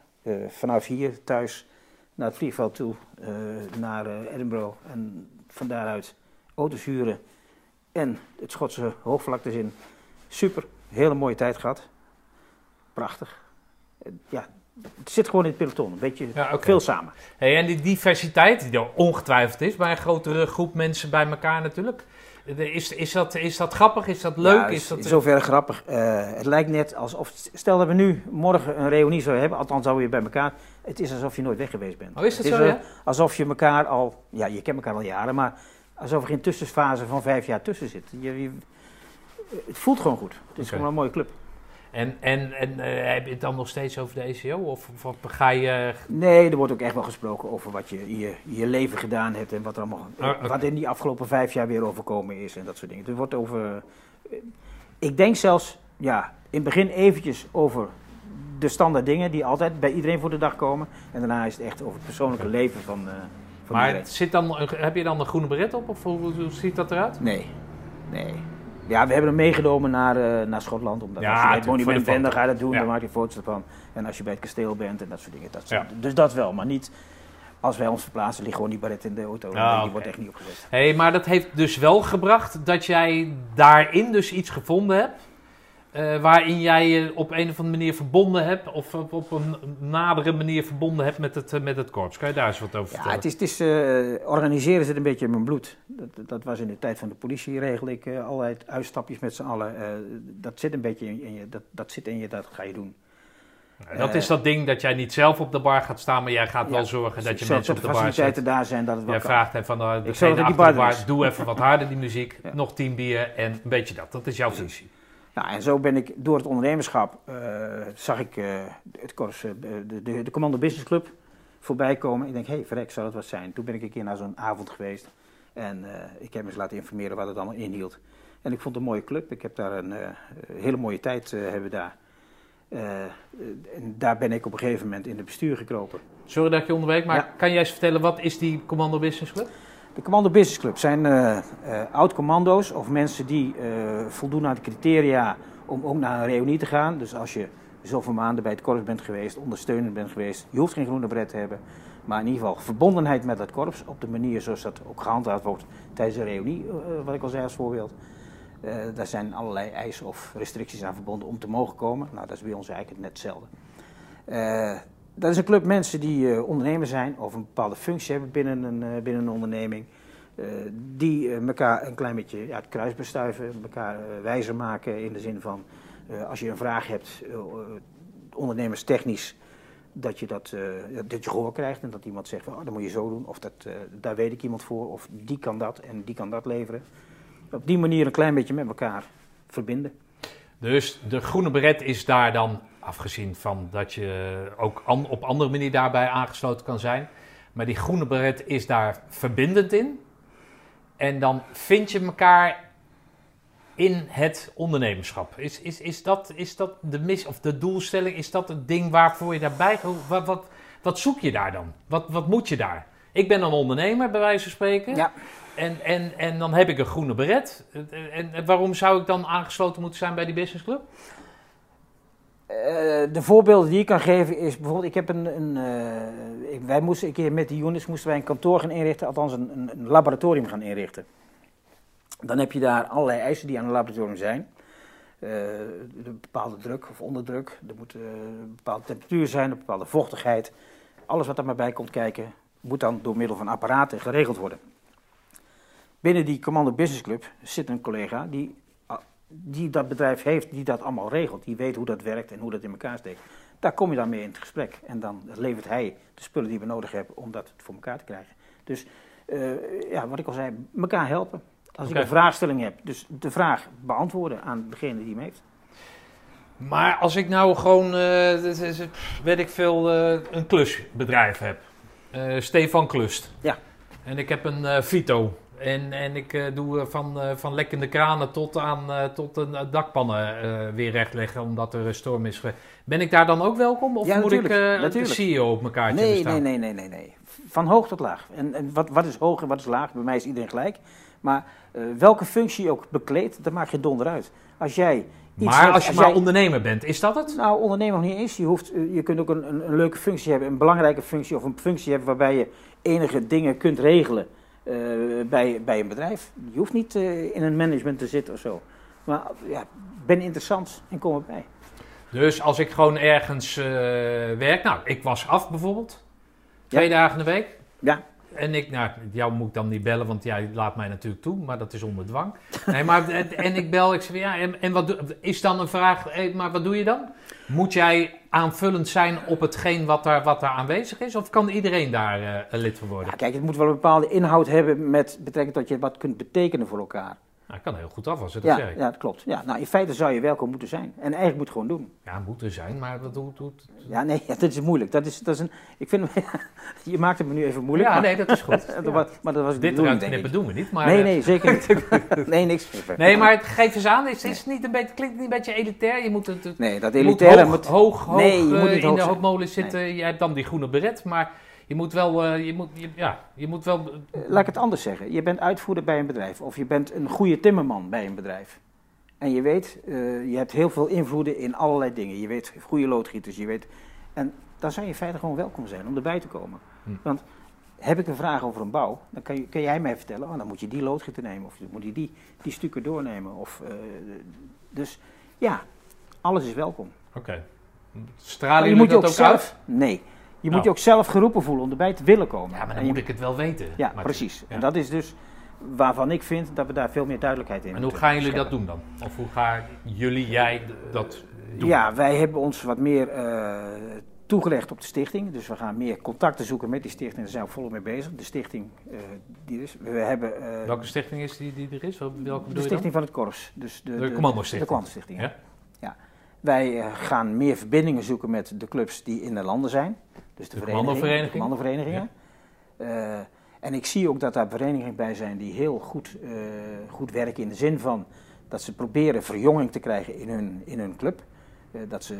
Vanaf hier thuis naar het vliegveld toe, naar Edinburgh. En van daaruit auto's huren. En het Schotse hoogvlaktes in. Super, hele mooie tijd gehad. Prachtig. Ja, het zit gewoon in het peloton. Een beetje Ja, veel samen. Hey, en die diversiteit, die er ongetwijfeld is bij een grotere groep mensen bij elkaar natuurlijk. Is, is, dat, is dat grappig? Is dat leuk? Ja, is dat, in zoverre grappig. Eh, het lijkt net alsof, stel dat we nu morgen een reunie zouden hebben, althans zouden we bij elkaar. Het is alsof je nooit weg geweest bent. Oh, is dat het zo, ja? Alsof je elkaar al, ja, je kent elkaar al jaren, maar alsof er geen tussenfase van vijf jaar tussen zit. Je, je- het voelt gewoon goed. Het is gewoon een mooie club. En, en, en eh, heb je het dan nog steeds over de ECO? Of, of, ga je... Nee, er wordt ook echt wel gesproken over wat je je, je leven gedaan hebt en wat er allemaal, Ah, wat in die afgelopen vijf jaar weer overkomen is en dat soort dingen. Er wordt over, eh, ik denk zelfs, ja, in het begin eventjes over de standaard dingen die altijd bij iedereen voor de dag komen. En daarna is het echt over het persoonlijke leven van, eh van Maar zit dan, heb je dan een groene beret op? Of hoe, hoe ziet dat eruit? Nee, nee. Ja, we hebben hem meegenomen naar, eh, naar Schotland. Omdat Ja, als je bij het monument bent, dan ga je dat doen. Ja. Dan maak je foto's ervan. En als je bij het kasteel bent en dat soort dingen. Dat Ja. Dus dat wel, maar niet als wij ons verplaatsen, ligt gewoon die baret in de auto. Ah, die wordt echt niet opgezet. hey, maar dat heeft dus wel gebracht dat jij daarin dus iets gevonden hebt. Eh, waarin jij je op een of andere manier verbonden hebt. Of op, op een nadere manier verbonden hebt met het, eh, met het korps. Kan je daar eens wat over Ja, vertellen? het is, het is, eh, organiseren zit een beetje in mijn bloed. Dat, dat was in de tijd van de politie, regel ik allerlei uitstapjes met z'n allen. Dat zit een beetje in, in je, dat, dat zit in je, dat ga je doen. Nou, dat is dat ding dat jij niet zelf op de bar gaat staan, maar jij gaat wel Ja, zorgen dat je mensen op de de bar zet. daar zijn, dat het wel Jij kan. vraagt hem van uh, degene achter de bar, doe even wat harder die muziek, *laughs* Ja. nog tien bier en een beetje dat. Dat is jouw functie. Nou, en zo ben ik door het ondernemerschap, eh, zag ik eh, het korps, eh, de, de, de Commando Business Club voorbij komen. Ik denk, hé, hey, verrek, zou dat wat zijn? Toen ben ik een keer naar zo'n avond geweest. En ik heb me eens laten informeren wat het allemaal inhield. En ik vond het een mooie club. Ik heb daar een hele mooie tijd hebben daar. En daar ben ik op een gegeven moment in het bestuur gekropen. Sorry dat ik je onderbreek, maar Ja. kan jij eens vertellen wat is die Commando Business Club? De Commando Business Club zijn eh, eh, oud-commando's of mensen die eh, voldoen aan de criteria om ook naar een reunie te gaan. Dus als je zoveel maanden bij het korps bent geweest, ondersteunend bent geweest, je hoeft geen groene bret te hebben. Maar in ieder geval verbondenheid met dat korps op de manier zoals dat ook gehandhaafd wordt tijdens een reunie, wat ik al zei als voorbeeld. Eh, daar zijn allerlei eisen of restricties aan verbonden om te mogen komen. Nou, dat is bij ons eigenlijk net hetzelfde. Dat is een club mensen die eh, ondernemer zijn of een bepaalde functie hebben binnen een, eh, binnen een onderneming. eh, die elkaar een klein beetje ja, het kruis bestuiven, elkaar wijzer maken in de zin van als je een vraag hebt, ondernemerstechnisch, dat je, dat, dat je gehoor krijgt en dat iemand zegt van oh, dat moet je zo doen of dat, daar weet ik iemand voor of die kan dat en die kan dat leveren. Op die manier een klein beetje met elkaar verbinden. Dus de groene beret is daar dan, afgezien van dat je ook an- op andere manier daarbij aangesloten kan zijn. Maar die groene beret is daar verbindend in. En dan vind je elkaar in het ondernemerschap. Is, is, is, dat, is dat de mis of de doelstelling? Is dat het ding waarvoor je daarbij? Wat, wat, wat zoek je daar dan? Wat, wat moet je daar? Ik ben een ondernemer, bij wijze van spreken. Ja. En, en, en dan heb ik een groene beret. En, en waarom zou ik dan aangesloten moeten zijn bij die businessclub? Eh, de voorbeelden die ik kan geven is bijvoorbeeld, ik heb een, een eh, wij moesten een keer met de units moesten wij een kantoor gaan inrichten, althans een, laboratorium gaan inrichten. Dan heb je daar allerlei eisen die aan een laboratorium zijn. Eh, een bepaalde druk of onderdruk, er moet een bepaalde temperatuur zijn, een bepaalde vochtigheid. Alles wat er maar bij komt kijken, moet dan door middel van apparaten geregeld worden. Binnen die Commando Business Club zit een collega die die dat bedrijf heeft, die dat allemaal regelt. Die weet hoe dat werkt en hoe dat in elkaar steekt. Daar kom je dan mee in het gesprek. En dan levert hij de spullen die we nodig hebben om dat voor elkaar te krijgen. Dus eh, ja, wat ik al zei, elkaar helpen. Als ik een vraagstelling heb, dus de vraag beantwoorden aan degene die hem heeft. Maar als ik nou gewoon, is- weet ik veel, eh, een klusbedrijf heb. Stefan Klust. Ja. En ik heb een Vito. En, en ik eh, doe eh, van, eh, van lekkende kranen tot aan tot een dakpannen weer rechtleggen omdat er een storm is. Ben ik daar dan ook welkom? Of Ja, moet ik de CEO op kaartje Nee, staan? nee, nee, nee, nee, nee. Van hoog tot laag. En, en wat, wat is hoog en wat is laag? Bij mij is iedereen gelijk. Maar welke functie je ook bekleedt, dat maakt je donder uit. Als jij iets Maar als je als maar jij- ondernemer bent, is dat het? Nou, ondernemer nog niet eens. Je, hoeft, je kunt ook een, een, een leuke functie hebben, een belangrijke functie of een functie hebben waarbij je enige dingen kunt regelen bij, bij een bedrijf. Je hoeft niet eh, in een management te zitten of zo. Maar ja, ben interessant en kom erbij. Dus als ik gewoon ergens eh, werk, nou, ik was af bijvoorbeeld, twee dagen in de week. Ja. En ik, nou, jou moet ik dan niet bellen, want jij laat mij natuurlijk toe, maar dat is onder dwang. Nee, maar, *laughs* en, ik bel, ik zeg, ja, en, en wat is dan een vraag, eh, maar wat doe je dan? Moet jij aanvullend zijn op hetgeen wat daar, wat daar aanwezig is, of kan iedereen daar eh, lid van worden? Ja, kijk, het moet wel een bepaalde inhoud hebben met betrekking tot je wat kunt betekenen voor elkaar. Nou, ik kan heel goed afwassen, dat Ja, zeg ik. ja, dat klopt. Ja, nou, in feite zou je welkom moeten zijn. En eigenlijk moet gewoon doen. Ja, moet er zijn, maar wat doet... doet Ja, nee, *laughs* ja, dat is moeilijk. Dat is, dat is een, ik vind, *laughs* je maakt het me nu even moeilijk. ja, maar, nee, dat is goed. *laughs* dat was- maar dat was Dit eruit knippen doen we niet, maar... nee, eh, nee, zeker niet. nee, niks. Nee, maar het- geef eens aan, is, is het niet een beetje, klinkt niet een beetje elitair? Je moet het, het Nee, dat je moet hoog, moet... hoog, hoog Nee, je moet eh, niet in hoog de zijn. hoopmolen zitten. Je hebt dan die groene beret, maar je moet wel, eh, je moet, je- ja, je moet wel... Laat ik het anders zeggen. Je bent uitvoerder bij een bedrijf. Of je bent een goede timmerman bij een bedrijf. En je weet, eh, je hebt heel veel invloeden in allerlei dingen. Je weet goede loodgieters, je weet... En dan zou je in feite gewoon welkom zijn om erbij te komen. Hm. Want heb ik een vraag over een bouw, dan kan, je, kan jij mij vertellen... Oh, dan moet je die loodgieter nemen, of dan moet je die, die stukken doornemen. Of, eh, dus ja, alles is welkom. Oké. Maar Stralen jullie dat ook uit? Nee, je Nou. moet je ook zelf geroepen voelen om erbij te willen komen. Ja, maar dan moet ik het wel weten. Ja, precies. ja. En dat is dus waarvan ik vind dat we daar veel meer duidelijkheid in En hoe gaan jullie dat doen dan? Of hoe gaan jullie, jij dat doen? Ja, wij hebben ons wat meer eh, toegelegd op de stichting. Dus we gaan meer contacten zoeken met die stichting. Daar zijn we volop mee bezig. De stichting eh, die er is. We hebben eh, Welke stichting is die, die er is? Welke bedoel de je dan? stichting van het Korps. Dus de, De Commando-stichting. De Commando-stichting, ja. Ja. Wij eh, gaan meer verbindingen zoeken met de clubs die in de landen zijn. Dus de, De verenigingen. Eh, en ik zie ook dat daar verenigingen bij zijn die heel goed, eh, goed werken in de zin van dat ze proberen verjonging te krijgen in hun, in hun club. Dat ze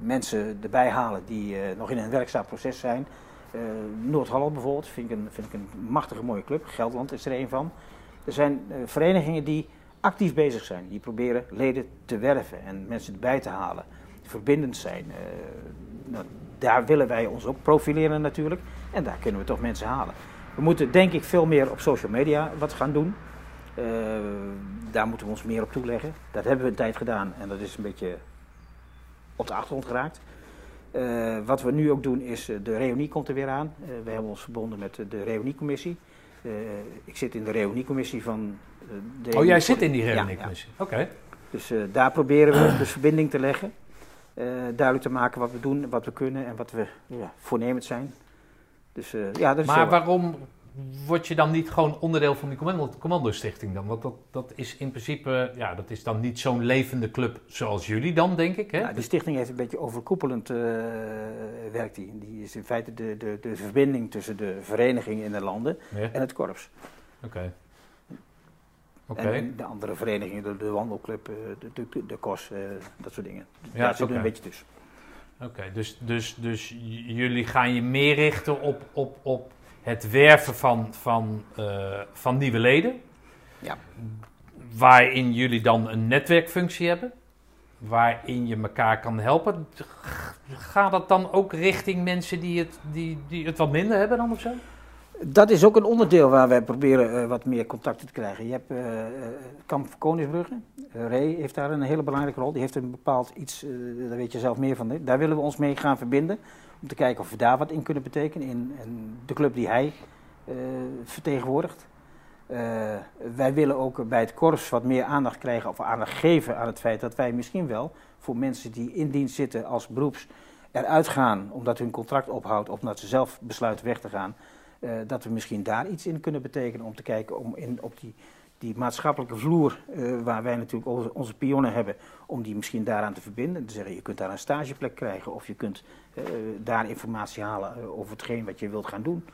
mensen erbij halen die nog in een werkzaam proces zijn. Noord-Holland bijvoorbeeld vind ik, een, vind ik een machtige mooie club. Geldland is er een van. Er zijn verenigingen die actief bezig zijn. Die proberen leden te werven en mensen erbij te halen. Verbindend zijn. Eh, nou, daar willen wij ons ook profileren natuurlijk. En daar kunnen we toch mensen halen. We moeten denk ik veel meer op social media wat gaan doen. Eh, daar moeten we ons meer op toeleggen. Dat hebben we een tijd gedaan en dat is een beetje op de achtergrond geraakt. Eh, wat we nu ook doen is, de reunie komt er weer aan. We hebben ons verbonden met de reuniecommissie. Ik zit in de reuniecommissie van de Oh, jij zit in die Ja, ja. reuniecommissie? Oké. Dus eh, daar proberen we *clears throat* dus verbinding te leggen. Eh, duidelijk te maken wat we doen, wat we kunnen en wat we ja, voornemend zijn. Dus eh, ja, dat is Maar waarom word je dan niet gewoon onderdeel van die commando, commando-stichting dan? Want dat, dat is in principe, ja, dat is dan niet zo'n levende club zoals jullie dan, denk ik, hè? Ja, die stichting heeft een beetje overkoepelend eh, werkt die. Die is in feite de, de, de verbinding tussen de vereniging in de landen Ja, en het korps. Oké. Oké. En, en de andere verenigingen, de, de wandelclub, eh, de, de, de KOS, eh, dat soort dingen. Ja, Daar oké. een beetje tussen. Oké, dus, dus, dus jullie gaan je meer richten op, op, op het werven van, van, eh, van nieuwe leden. Ja. Waarin jullie dan een netwerkfunctie hebben. Waarin je elkaar kan helpen. Gaat dat dan ook richting mensen die het, die, die het wat minder hebben dan of zo? Dat is ook een onderdeel waar wij proberen eh, wat meer contacten te krijgen. Je hebt eh, Kamp Koningsbrugge. Uh, Ray heeft daar een hele belangrijke rol. Die heeft een bepaald iets, daar weet je zelf meer van. Daar willen we ons mee gaan verbinden. Om te kijken of we daar wat in kunnen betekenen. In, in de club die hij vertegenwoordigt. Wij willen ook bij het korps wat meer aandacht krijgen of aandacht geven aan het feit dat wij misschien wel voor mensen die in dienst zitten als beroeps eruit gaan omdat hun contract ophoudt of omdat ze zelf besluiten weg te gaan, eh, dat we misschien daar iets in kunnen betekenen om te kijken om in, op die, die maatschappelijke vloer, eh, waar wij natuurlijk onze, onze pionnen hebben, om die misschien daaraan te verbinden. Te zeggen, je kunt daar een stageplek krijgen of je kunt eh, daar informatie halen over hetgeen wat je wilt gaan doen.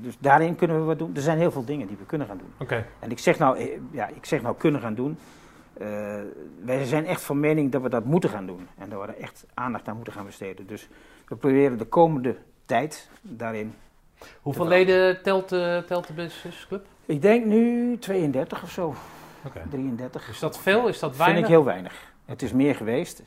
Dus daarin kunnen we wat doen. Er zijn heel veel dingen die we kunnen gaan doen. Oké. En ik zeg nou, ja, ik zeg nou kunnen gaan doen. Wij zijn echt van mening dat we dat moeten gaan doen. En dat we er echt aandacht aan moeten gaan besteden. Dus we proberen de komende tijd daarin. Hoeveel leden telt, eh, telt de Business Club? Ik denk nu 32 of zo, Oké. 33. Is dat veel? Is dat Vind weinig? ik heel weinig. Het is meer geweest.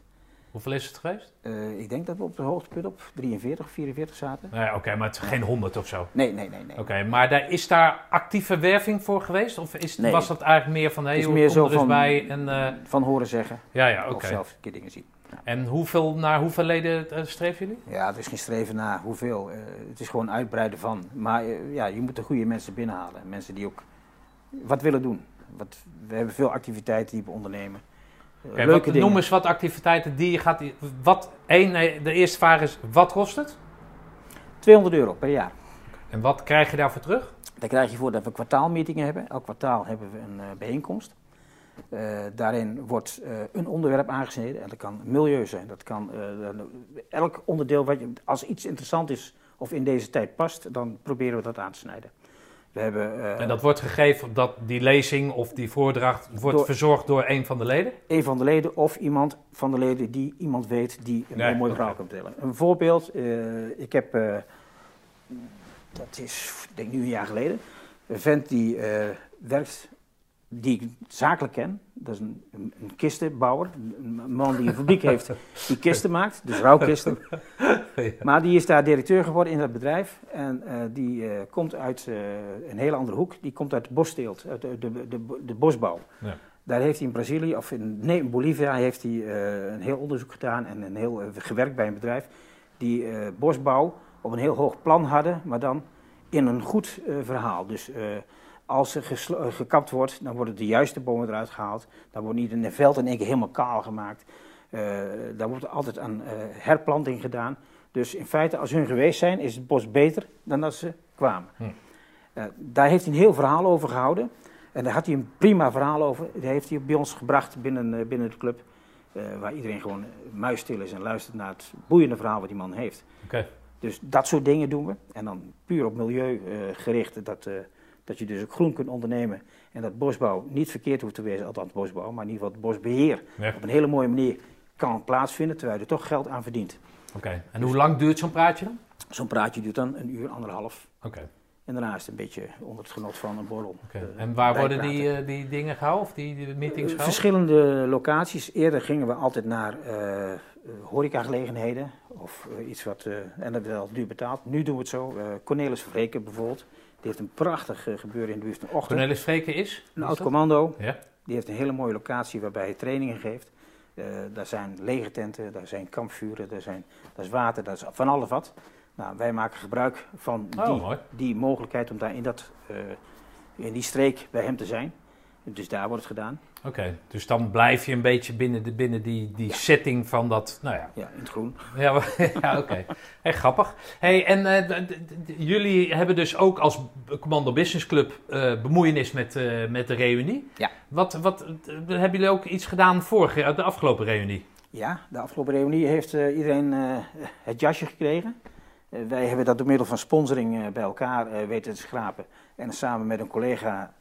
Hoeveel is het geweest? Eh, ik denk dat we op de hoogtepunt op 43, 44 zaten. Oké, maar het is geen 100 of zo. Nee, nee, nee. nee. Oké, maar daar, is daar actieve werving voor geweest? Of is, Nee. was dat eigenlijk meer van, hé, Het meer zo er van- bij? En, eh, Van horen zeggen ja, ja, oké. of zelf een keer dingen zien. En hoeveel, naar hoeveel leden eh, streven jullie? Ja, het is geen streven naar hoeveel. eh, het is gewoon uitbreiden van. Maar eh, ja, je moet de goede mensen binnenhalen. Mensen die ook wat willen doen. Wat, we hebben veel activiteiten die we ondernemen. Oké, leuke wat, dingen. noem eens wat activiteiten die je gaat... Wat, één, nee, de eerste vraag is, wat kost het? 200 euro per jaar. En wat krijg je daarvoor terug? Daar krijg je voor dat we kwartaalmeetingen hebben. Elk kwartaal hebben we een bijeenkomst. Eh, daarin wordt eh, een onderwerp aangesneden. En dat kan milieu zijn. Dat kan eh, elk onderdeel wat je, als iets interessant is of in deze tijd past, dan proberen we dat aan te snijden. We hebben En dat wordt gegeven dat die lezing of die voordracht wordt Door- verzorgd door een van de leden? een van de leden of iemand van de leden die iemand weet die een Nee, mooi verhaal kan vertellen. Een voorbeeld, ik heb, dat is denk ik nu een jaar geleden, een vent die werkt, die ik zakelijk ken. Dat is een, een, een kistenbouwer, een man die een fabriek *laughs* heeft die kisten maakt, dus rouwkisten. *laughs* Maar die is daar directeur geworden in dat bedrijf en eh, die eh, komt uit eh, een hele andere hoek. Die komt uit de bossteelt, uit de, de, de, de bosbouw. Ja. Daar heeft hij in Brazilië, of in, nee, in Bolivia, heeft hij een heel onderzoek gedaan en een heel, gewerkt bij een bedrijf die bosbouw op een heel hoog plan hadden, maar dan in een goed verhaal. Dus als er eh, gekapt wordt, dan worden de juiste bomen eruit gehaald. Dan wordt niet een veld in één keer helemaal kaal gemaakt. Eh daar wordt altijd aan eh, herplanting gedaan. Dus in feite, als hun geweest zijn, is het bos beter dan dat ze kwamen. Hm. Daar heeft hij een heel verhaal over gehouden. En daar had hij een prima verhaal over. Dat heeft hij bij ons gebracht binnen, binnen de club. waar iedereen gewoon muisstil is en luistert naar het boeiende verhaal wat die man heeft. Dus dat soort dingen doen we. En dan puur op milieu gericht. Dat, dat je dus ook groen kunt ondernemen. En dat bosbouw niet verkeerd hoeft te wezen. Althans bosbouw, maar in ieder geval het bosbeheer. Ja. Op een hele mooie manier kan plaatsvinden. Terwijl je er toch geld aan verdient. Oké. En hoe lang duurt zo'n praatje dan? Zo'n praatje duurt dan een uur, anderhalf. Oké. En daarna is het een beetje onder het genot van een borrel. Oké. eh, En waar worden bijpraten. die, eh, die dingen gehouden? Of die, die meetings Eh, gehouden? Verschillende locaties. Eerder gingen we altijd naar eh eh, horecagelegenheden. Of eh, iets wat, eh, en dat werd altijd duur betaald. Nu doen we het zo. Eh, Cornelis Vreken bijvoorbeeld. Die heeft een prachtig eh, gebeuren in de buurt van Ochtend. Cornelis Vreken is? Een Wie is oud dat? commando. Ja. Die heeft een hele mooie locatie waarbij hij trainingen geeft. Eh, daar zijn legertenten, daar zijn kampvuren, daar, zijn, daar is water, daar is van alles wat. Nou, wij maken gebruik van Oh, die, die mogelijkheid om daar in, dat, eh, in die streek bij hem te zijn. Dus daar wordt het gedaan. Oké. Dus dan blijf je een beetje binnen, de, binnen die, die setting van dat, nou ja. Ja, in het groen. Ja, *laughs* oké. Hey, grappig. Hey, en eh, jullie hebben dus ook als Commando Business Club eh, bemoeienis met, eh, met de reunie. Ja. Wat, wat hebben jullie ook iets gedaan vorige, de afgelopen reunie? Ja, de afgelopen reunie heeft iedereen het jasje gekregen. Wij hebben dat door middel van sponsoring bij elkaar weten te schrapen. En samen met een collega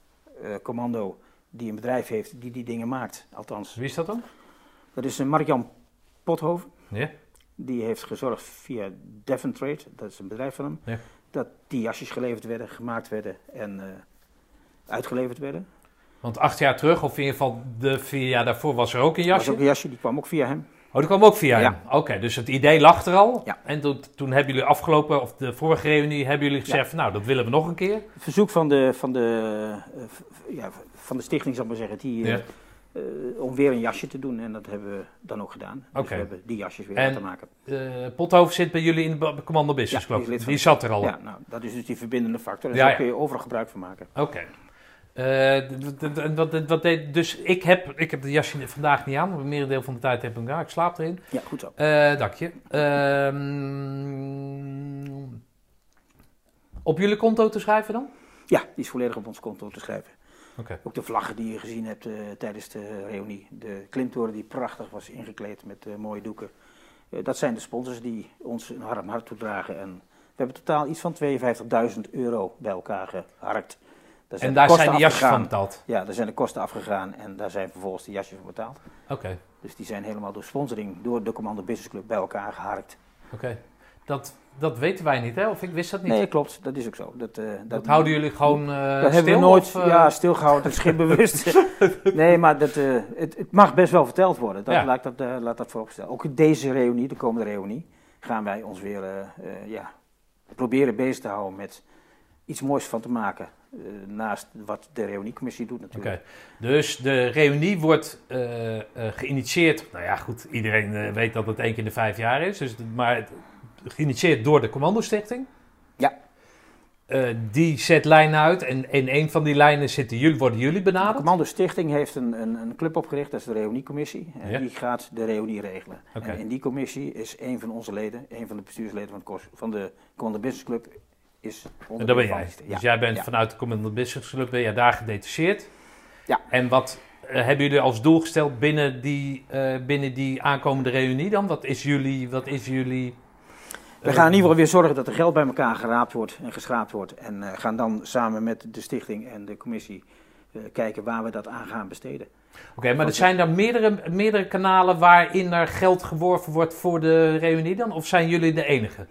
commando die een bedrijf heeft die die dingen maakt. Althans, Wie is dat dan? dat is een Mark-Jan Pothoven. Ja. Die heeft gezorgd via Devon Trade, dat is een bedrijf van hem, Ja. dat die jasjes geleverd werden, gemaakt werden en eh, uitgeleverd werden. Want acht jaar terug, of in ieder geval de vier jaar daarvoor, was er ook een Dat was jasje. ook een jasje, die kwam ook via hem. Oh, die kwam ook via Ja. hem. Oké, dus het idee lag er al. Ja. En toen, toen hebben jullie afgelopen, of de vorige reunie, hebben jullie gezegd, nou, dat willen we nog een keer. Verzoek van de, van de, eh, ja, van de stichting, zal ik maar zeggen, die, eh, Ja. om weer een jasje te doen. En dat hebben we dan ook gedaan. Dus we hebben die jasjes weer En- laten maken. Eh Pothoofd zit bij jullie in de Commando Business Ja, die zat er al. Ja, nou, dat is dus die verbindende factor. En Ja, daar kun je overal gebruik van maken. Oké. Eh, wat, wat, wat dus ik heb, ik heb de jasje vandaag niet aan. want Merendeel van de tijd heb ik hem aan. Ik slaap erin. Ja, goed zo. Eh dank je. Ehm, op jullie konto te schrijven dan? Ja, die is volledig op ons konto te schrijven. Ook de vlaggen die je gezien hebt eh, tijdens de reunie. De klimtoren die prachtig was ingekleed met eh, mooie doeken. Eh, dat zijn de sponsors die ons een warm hart toedragen. En we hebben totaal iets van 52.000 euro bij elkaar geharkt. Daar En daar zijn de jasjes van afgegaan. betaald. Ja, daar zijn de kosten afgegaan en daar zijn vervolgens de jasjes van betaald. Oké, Dus die zijn helemaal door sponsoring, door de Commando Business Club bij elkaar geharkt. oké. Dat, dat weten wij niet, hè? Of ik wist dat niet. Nee, klopt, dat is ook zo. Dat, eh, dat houden jullie gewoon eh Dat stil? hebben we nooit of, eh, ja, stilgehouden, dat is geen bewust. *laughs* nee, maar dat, eh, het, het mag best wel verteld worden. Dat, Ja. laat, dat, eh, laat dat vooropstellen. Ook in deze reunie, de komende reunie, gaan wij ons weer eh, eh, ja, proberen bezig te houden met iets moois van te maken. eh, naast wat de reuniecommissie doet Oké, natuurlijk. dus de reunie wordt eh, eh, geïnitieerd. Nou ja, goed, iedereen eh, weet dat het één keer in de vijf jaar is. Dus, maar het- geïnitieerd door de Commando Stichting. Ja. Eh, die zet lijnen uit en in een van die lijnen zitten jullie, worden jullie De benaderd. Commando Stichting heeft een, een, een club opgericht, dat is de reuniecommissie. En Ja. die gaat de reunie regelen. En in die commissie is een van onze leden, een van de bestuursleden van, het van de Commando Business Club, is En dat ben jij. stichting. Dus Ja. jij bent Ja. vanuit de Commando Business Club, ben jij daar gedetacheerd. Ja. En wat eh, hebben jullie als doel gesteld binnen die, eh, binnen die aankomende reunie dan? Wat is jullie... Wat is jullie We gaan in ieder geval weer zorgen dat er geld bij elkaar geraapt wordt en geschraapt wordt. En eh, gaan dan samen met de stichting en de commissie eh, kijken waar we dat aan gaan besteden. Oké, maar er zijn er meerdere, meerdere kanalen waarin er geld geworven wordt voor de reunie dan? Of zijn jullie de enige?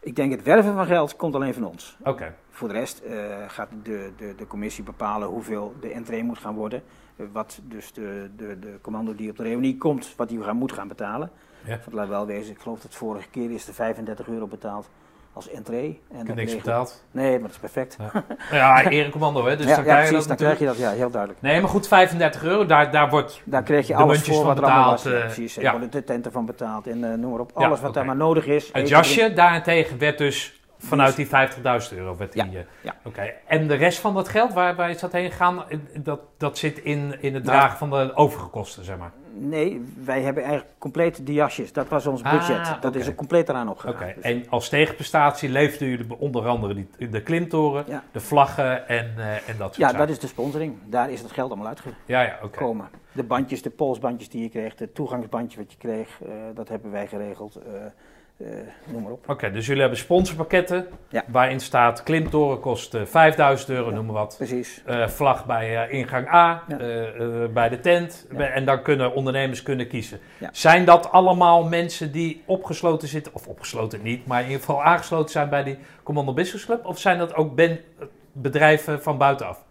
Ik denk het werven van geld komt alleen van ons. Oké, Voor de rest eh, gaat de, de, de commissie bepalen hoeveel de entree moet gaan worden. Eh, wat dus de, de, de commando die op de reunie komt, wat die gaan, moet gaan betalen. Ja. Want laat wel wezen, ik geloof dat vorige keer is er 35 euro betaald als entree. En ik dat heb niks betaald. Nee, maar dat is perfect. *laughs* Ja, erecommando hè, dus ja, dan ja, krijg je precies, dat dan krijg je dat, ja, heel duidelijk. Nee, maar goed, 35 euro, daar, daar wordt... Daar kreeg je De alles voor wat er betaald, Ja, eh, precies, ja. worden de tenten van betaald en eh, noem maar op. Ja, Alles wat daar maar nodig is. Het jasje daarentegen werd dus vanuit die 50.000 euro. Werd die, Ja, eh, ja. Oké, en de rest van dat geld, waar, waar is dat heen gegaan? Dat, dat zit in, in het Nou, dragen van de overige kosten, zeg maar. Nee, wij hebben eigenlijk compleet die jasjes. Dat was ons Ah, budget. dat oké. is er compleet eraan Oké, opgegaan. Dus- en als tegenprestatie leefden jullie onder andere die, de klimtoren, Ja. de vlaggen en, eh, en dat soort ja, zaken. dat is de sponsoring. Daar is het geld allemaal Ja, ja, oké. uitgekomen. De bandjes, de polsbandjes die je kreeg, het toegangsbandje wat je kreeg, eh, dat hebben wij geregeld. eh, eh, noem maar op. Oké, dus jullie hebben sponsorpakketten Ja. waarin staat klimtoren kost eh, 5000 euro, Ja. noem maar wat. Precies. Eh, vlag bij eh, ingang A, Ja. eh, eh, bij de tent. Bij- En dan kunnen ondernemers kunnen kiezen. Zijn dat allemaal mensen die opgesloten zitten, of opgesloten niet, maar in ieder geval aangesloten zijn bij die Commando Business Club? Of zijn dat ook ben- bedrijven van buitenaf?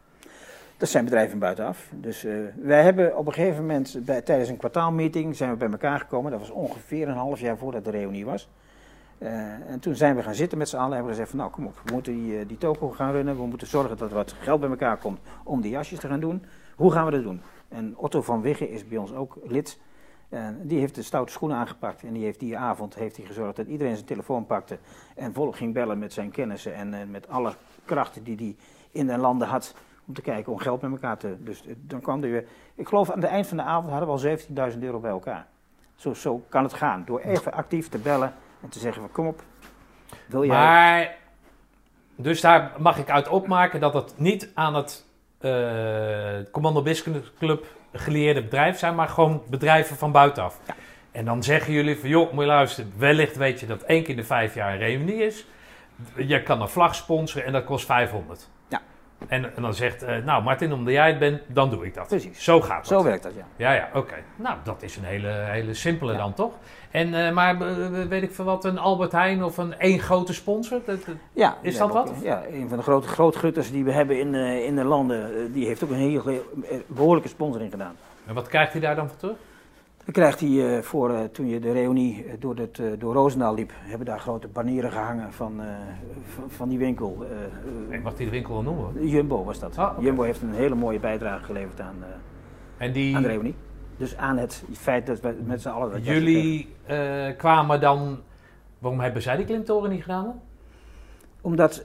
Dat zijn bedrijven buitenaf. Dus eh, wij hebben op een gegeven moment bij, tijdens een kwartaalmeeting zijn we bij elkaar gekomen. Dat was ongeveer een half jaar voordat de reunie was. Eh, en toen zijn we gaan zitten met z'n allen en hebben gezegd van nou kom op, we moeten die, eh, die toko gaan runnen. We moeten zorgen dat er wat geld bij elkaar komt om die jasjes te gaan doen. Hoe gaan we dat doen? En Otto van Wigge is bij ons ook lid. En die heeft de stoute schoenen aangepakt en die heeft die avond heeft hij gezorgd dat iedereen zijn telefoon pakte en volop ging bellen met zijn kennissen en met alle krachten die hij in de landen had om te kijken om geld met elkaar te. Dus eh, dan kwam er weer. Ik geloof aan het eind van de avond hadden we al 17.000 euro bij elkaar. Zo, zo kan het gaan. Door even actief te bellen en te zeggen: van, kom op, wil jij. Maar, dus daar mag ik uit opmaken dat het niet aan het eh, Commando Business Club gelieerde bedrijf zijn, maar gewoon bedrijven van buitenaf. Ja. En dan zeggen jullie van, joh, moet je luisteren, wellicht weet je dat één keer in de vijf jaar een reunie is. Je kan een vlag sponsoren en dat kost 500. En, en dan zegt, eh, nou Martin, omdat jij het bent, dan doe ik dat. Precies. Zo gaat het. Zo werkt dat, ja. Ja, ja, oké. Nou, dat is een hele, hele simpele Ja. dan, toch? En, eh, maar eh, weet ik veel wat, een Albert Heijn of een één grote sponsor? Dat, dat- ja Is dat wat? ook- ja, een van de grote grootgutters die we hebben in, in de landen, die heeft ook een hele eh, behoorlijke sponsoring gedaan. En wat krijgt hij daar dan voor terug? Dan krijgt hij eh, voor, eh, toen je de reunie eh, door, het, door Roosendaal liep, hebben daar grote banieren gehangen van, van, die winkel. Ik mag die de winkel wel noemen. Jumbo was dat. Ah. Jumbo heeft een hele mooie bijdrage geleverd aan, En die, aan de reunie. Dus aan het feit dat we met z'n allen dat jullie kwamen dan... Waarom hebben zij die klimtoren niet gedaan? Omdat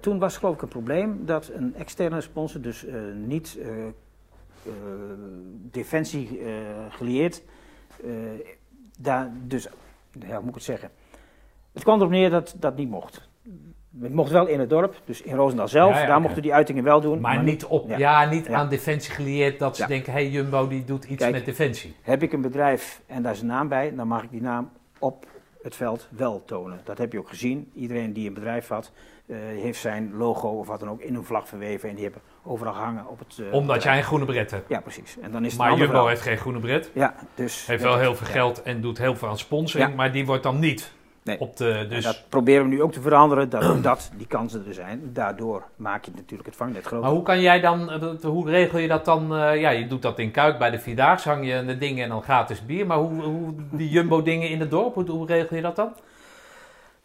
toen was geloof ik een probleem dat een externe sponsor, dus eh, niet defensie eh gelieerd, eh, daar dus, ja, hoe moet ik het zeggen? Het kwam erop neer dat dat niet mocht. Het mocht wel in het dorp, dus in Roosendaal zelf. Ja, ja, daar mochten die uitingen wel doen. Maar niet, op, ja. Niet aan Defensie gelieerd dat ze denken, hé hey, Jumbo die doet iets Kijk. met Defensie. Heb ik een bedrijf en daar is een naam bij, dan mag ik die naam op het veld wel tonen. Dat heb je ook gezien. Iedereen die een bedrijf had, eh, heeft zijn logo of wat dan ook in een vlag verweven. En die hebben overal hangen op het... eh, Omdat jij een groene bret hebt. Ja, precies. En dan is het Maar Jumbo verhaal. heeft geen groene bret. Ja, dus... Heeft wel heel veel ja. geld en doet heel veel aan sponsoring. Ja. Maar die wordt dan niet Nee. op de... En Dus, dat proberen we nu ook te veranderen, dat, *clears throat* dat die kansen er zijn. Daardoor maak je natuurlijk het vangnet groter. maar hoe kan jij dan, eh, hoe regel je dat dan? eh, ja, je doet dat in Kuik bij de Vierdaagse, hang je de dingen en dan gratis bier. Maar hoe, hoe die Jumbo dingen in het dorp, hoe, hoe regel je dat dan?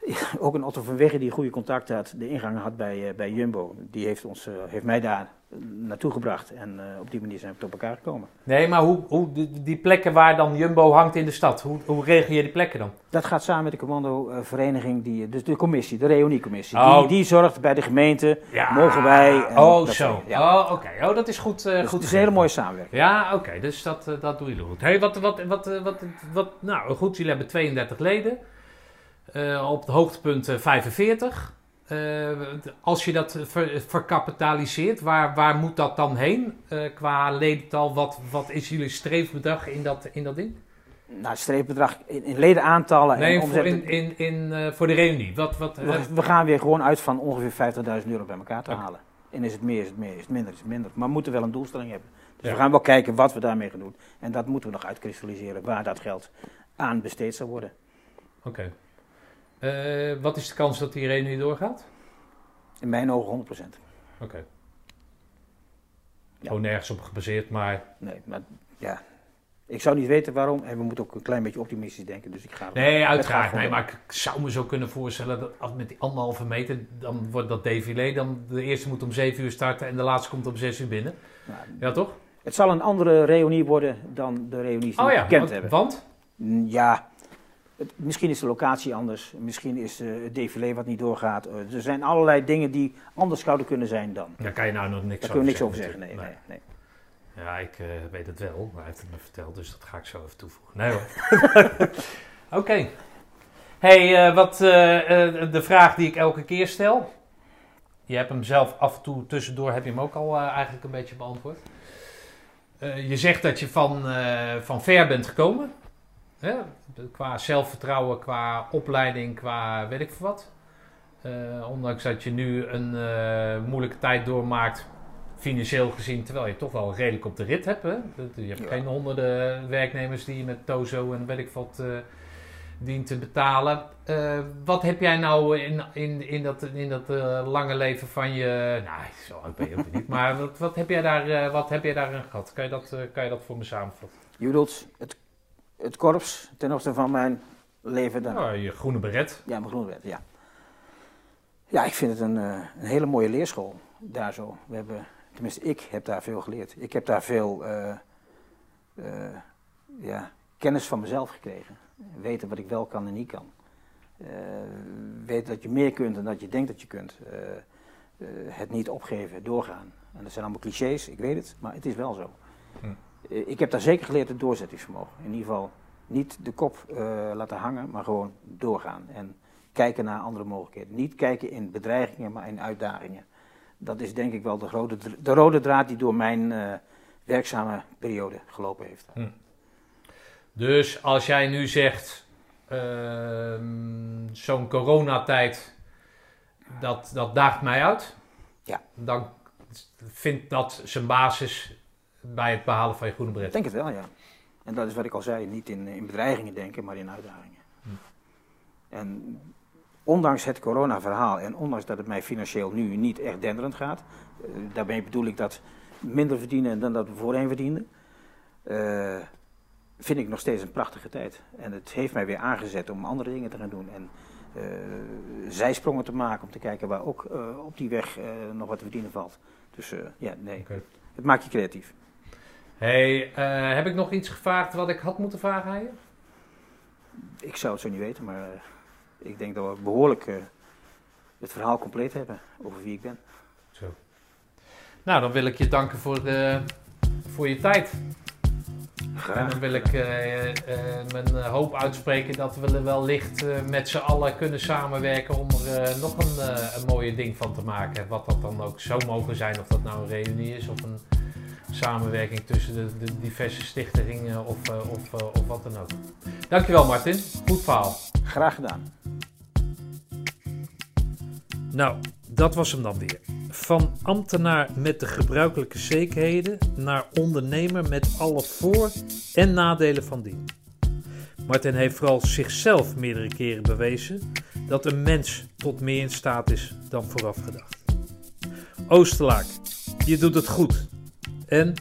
*laughs* Ook een Otto van Wegge die goede contacten had, de ingang had bij, eh, bij Jumbo. Die heeft, ons, eh, heeft mij daar eh, naartoe gebracht. En op die manier zijn we tot elkaar gekomen. Nee, maar hoe, hoe die, die plekken waar dan Jumbo hangt in de stad, hoe, hoe regel je die plekken dan? Dat gaat samen met de commandovereniging, die, dus de commissie, de reuniecommissie. Oh. Die, die zorgt bij de gemeente, Ja. mogen wij... en oh, dat zo. Ja. Oh, oké. Oh, dat is goed. Dus goed het is een hele mooie samenwerking. Ja, oké, dus dat, dat doen jullie goed. Hey, wat, wat, wat, eh, wat, wat, nou goed, jullie hebben 32 leden. Eh, op het hoogtepunt eh, 45. Eh, als je dat ver- verkapitaliseert, waar, waar moet dat dan heen? Eh, qua ledental, wat, wat is jullie streefbedrag in dat, in dat ding? Nou, het streepbedrag in, in ledenaantallen Nee, en omzet. in, in, in, eh, voor de reunie. Wat, wat, eh, we, we gaan weer gewoon uit van ongeveer 50.000 euro bij elkaar te halen. En is het meer, is het meer, is het minder, is het minder. Maar we moeten wel een doelstelling hebben. Dus Ja. we gaan wel kijken wat we daarmee gaan doen. En dat moeten we nog uitkristalliseren, waar dat geld aan besteed zal worden. Oké. Eh, wat is de kans dat die reunie doorgaat? In mijn ogen 100%. Oké. Ja. Gewoon nergens op gebaseerd, maar Nee, maar ja. Ik zou niet weten waarom. En we moeten ook een klein beetje optimistisch denken. Dus ik ga. Nee, uiteraard. Nee, maar ik zou me zo kunnen voorstellen dat als met die anderhalve meter, dan wordt dat défilé. Dan de eerste moet om 7 uur starten en de laatste komt om 6 uur binnen. Nou, Ja, toch? het zal een andere reunie worden dan de reunies die Oh we ja, gekend want, hebben. want? Ja, het- misschien is de locatie anders. Misschien is eh, het défilé wat niet doorgaat. Eh, er zijn allerlei dingen die anders zouden kunnen zijn dan. Daar kan je nou nog niks Daar over kunnen we niks over zeggen. Nee, nee, nee. Ja, ik eh, weet het wel, maar hij heeft het me verteld, dus dat ga ik zo even toevoegen. Nee hoor. *laughs* Oké. Hey, wat de vraag die ik elke keer stel. Je hebt hem zelf af en toe tussendoor, heb je hem ook al eigenlijk een beetje beantwoord. Je zegt dat je van, van ver bent gekomen. Hè? Qua zelfvertrouwen, qua opleiding, qua weet ik veel wat. Eh, ondanks dat je nu een eh, moeilijke tijd doormaakt, financieel gezien, terwijl je toch wel redelijk op de rit hebt. Hè? Je hebt Ja. geen honderden werknemers die je met Tozo en weet ik wat eh, dient te betalen. Wat heb jij nou in, in, in dat, in dat lange leven van je... Nou, zo oud ben je ook niet. Maar wat, wat, heb jij daar, wat heb jij daarin gehad? Kan je dat, kan je dat voor me samenvatten? Je bedoelt het, het korps ten opzichte van mijn leven dan? Nou, je groene beret. Ja, mijn groenwet, ja. Ja, ik vind het een, eh, een hele mooie leerschool daar zo. We hebben, tenminste, ik heb daar veel geleerd. Ik heb daar veel eh, eh, ja, kennis van mezelf gekregen. Weten wat ik wel kan en niet kan. Weten dat je meer kunt dan dat je denkt dat je kunt. Het niet opgeven, doorgaan. En dat zijn allemaal clichés, ik weet het, maar het is wel zo. Hm. Eh, ik heb daar zeker geleerd het doorzettingsvermogen. In ieder geval niet de kop eh, laten hangen, maar gewoon doorgaan. En kijken naar andere mogelijkheden. Niet kijken in bedreigingen, maar in uitdagingen. Dat is denk ik wel de, rode, de rode draad die door mijn eh, werkzame periode gelopen heeft. Dus als jij nu zegt, ehm, zo'n coronatijd, dat, dat daagt mij uit. Ja. Dan vindt dat zijn basis bij het behalen van je groene Ik bret. denk het wel, ja. En dat is wat ik al zei, niet in, in bedreigingen denken, maar in uitdagingen. Hm. En ondanks het coronaverhaal en ondanks dat het mij financieel nu niet echt denderend gaat, eh, daarmee bedoel ik dat minder verdienen dan dat we voorheen verdienden, eh, vind ik nog steeds een prachtige tijd. En het heeft mij weer aangezet om andere dingen te gaan doen en eh, zijsprongen te maken om te kijken waar ook op die weg nog wat te verdienen valt. Dus ja, nee, het maakt je creatief. Hey, eh, heb ik nog iets gevraagd wat ik had moeten vragen aan je? Ik zou het zo niet weten, maar eh, ik denk dat we behoorlijk eh, het verhaal compleet hebben over wie ik ben. Zo. Nou, dan wil ik je danken voor, de, voor je tijd. Graag. En dan wil ik mijn hoop uitspreken dat we er wellicht met z'n allen kunnen samenwerken om er nog een, een mooie ding van te maken. Wat dat dan ook zou mogen zijn, of dat nou een reunie is of een samenwerking tussen de, de diverse stichtingen of, eh, of, eh, of wat dan ook. Dankjewel Martin, goed verhaal. Graag gedaan. Nou, dat was hem dan weer. Van ambtenaar met de gebruikelijke zekerheden naar ondernemer met alle voor- en nadelen van dien. Martin heeft vooral zichzelf meerdere keren bewezen dat een mens tot meer in staat is dan vooraf gedacht. Oosterlaak, je doet het goed. En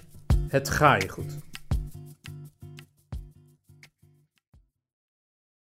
het ga je goed.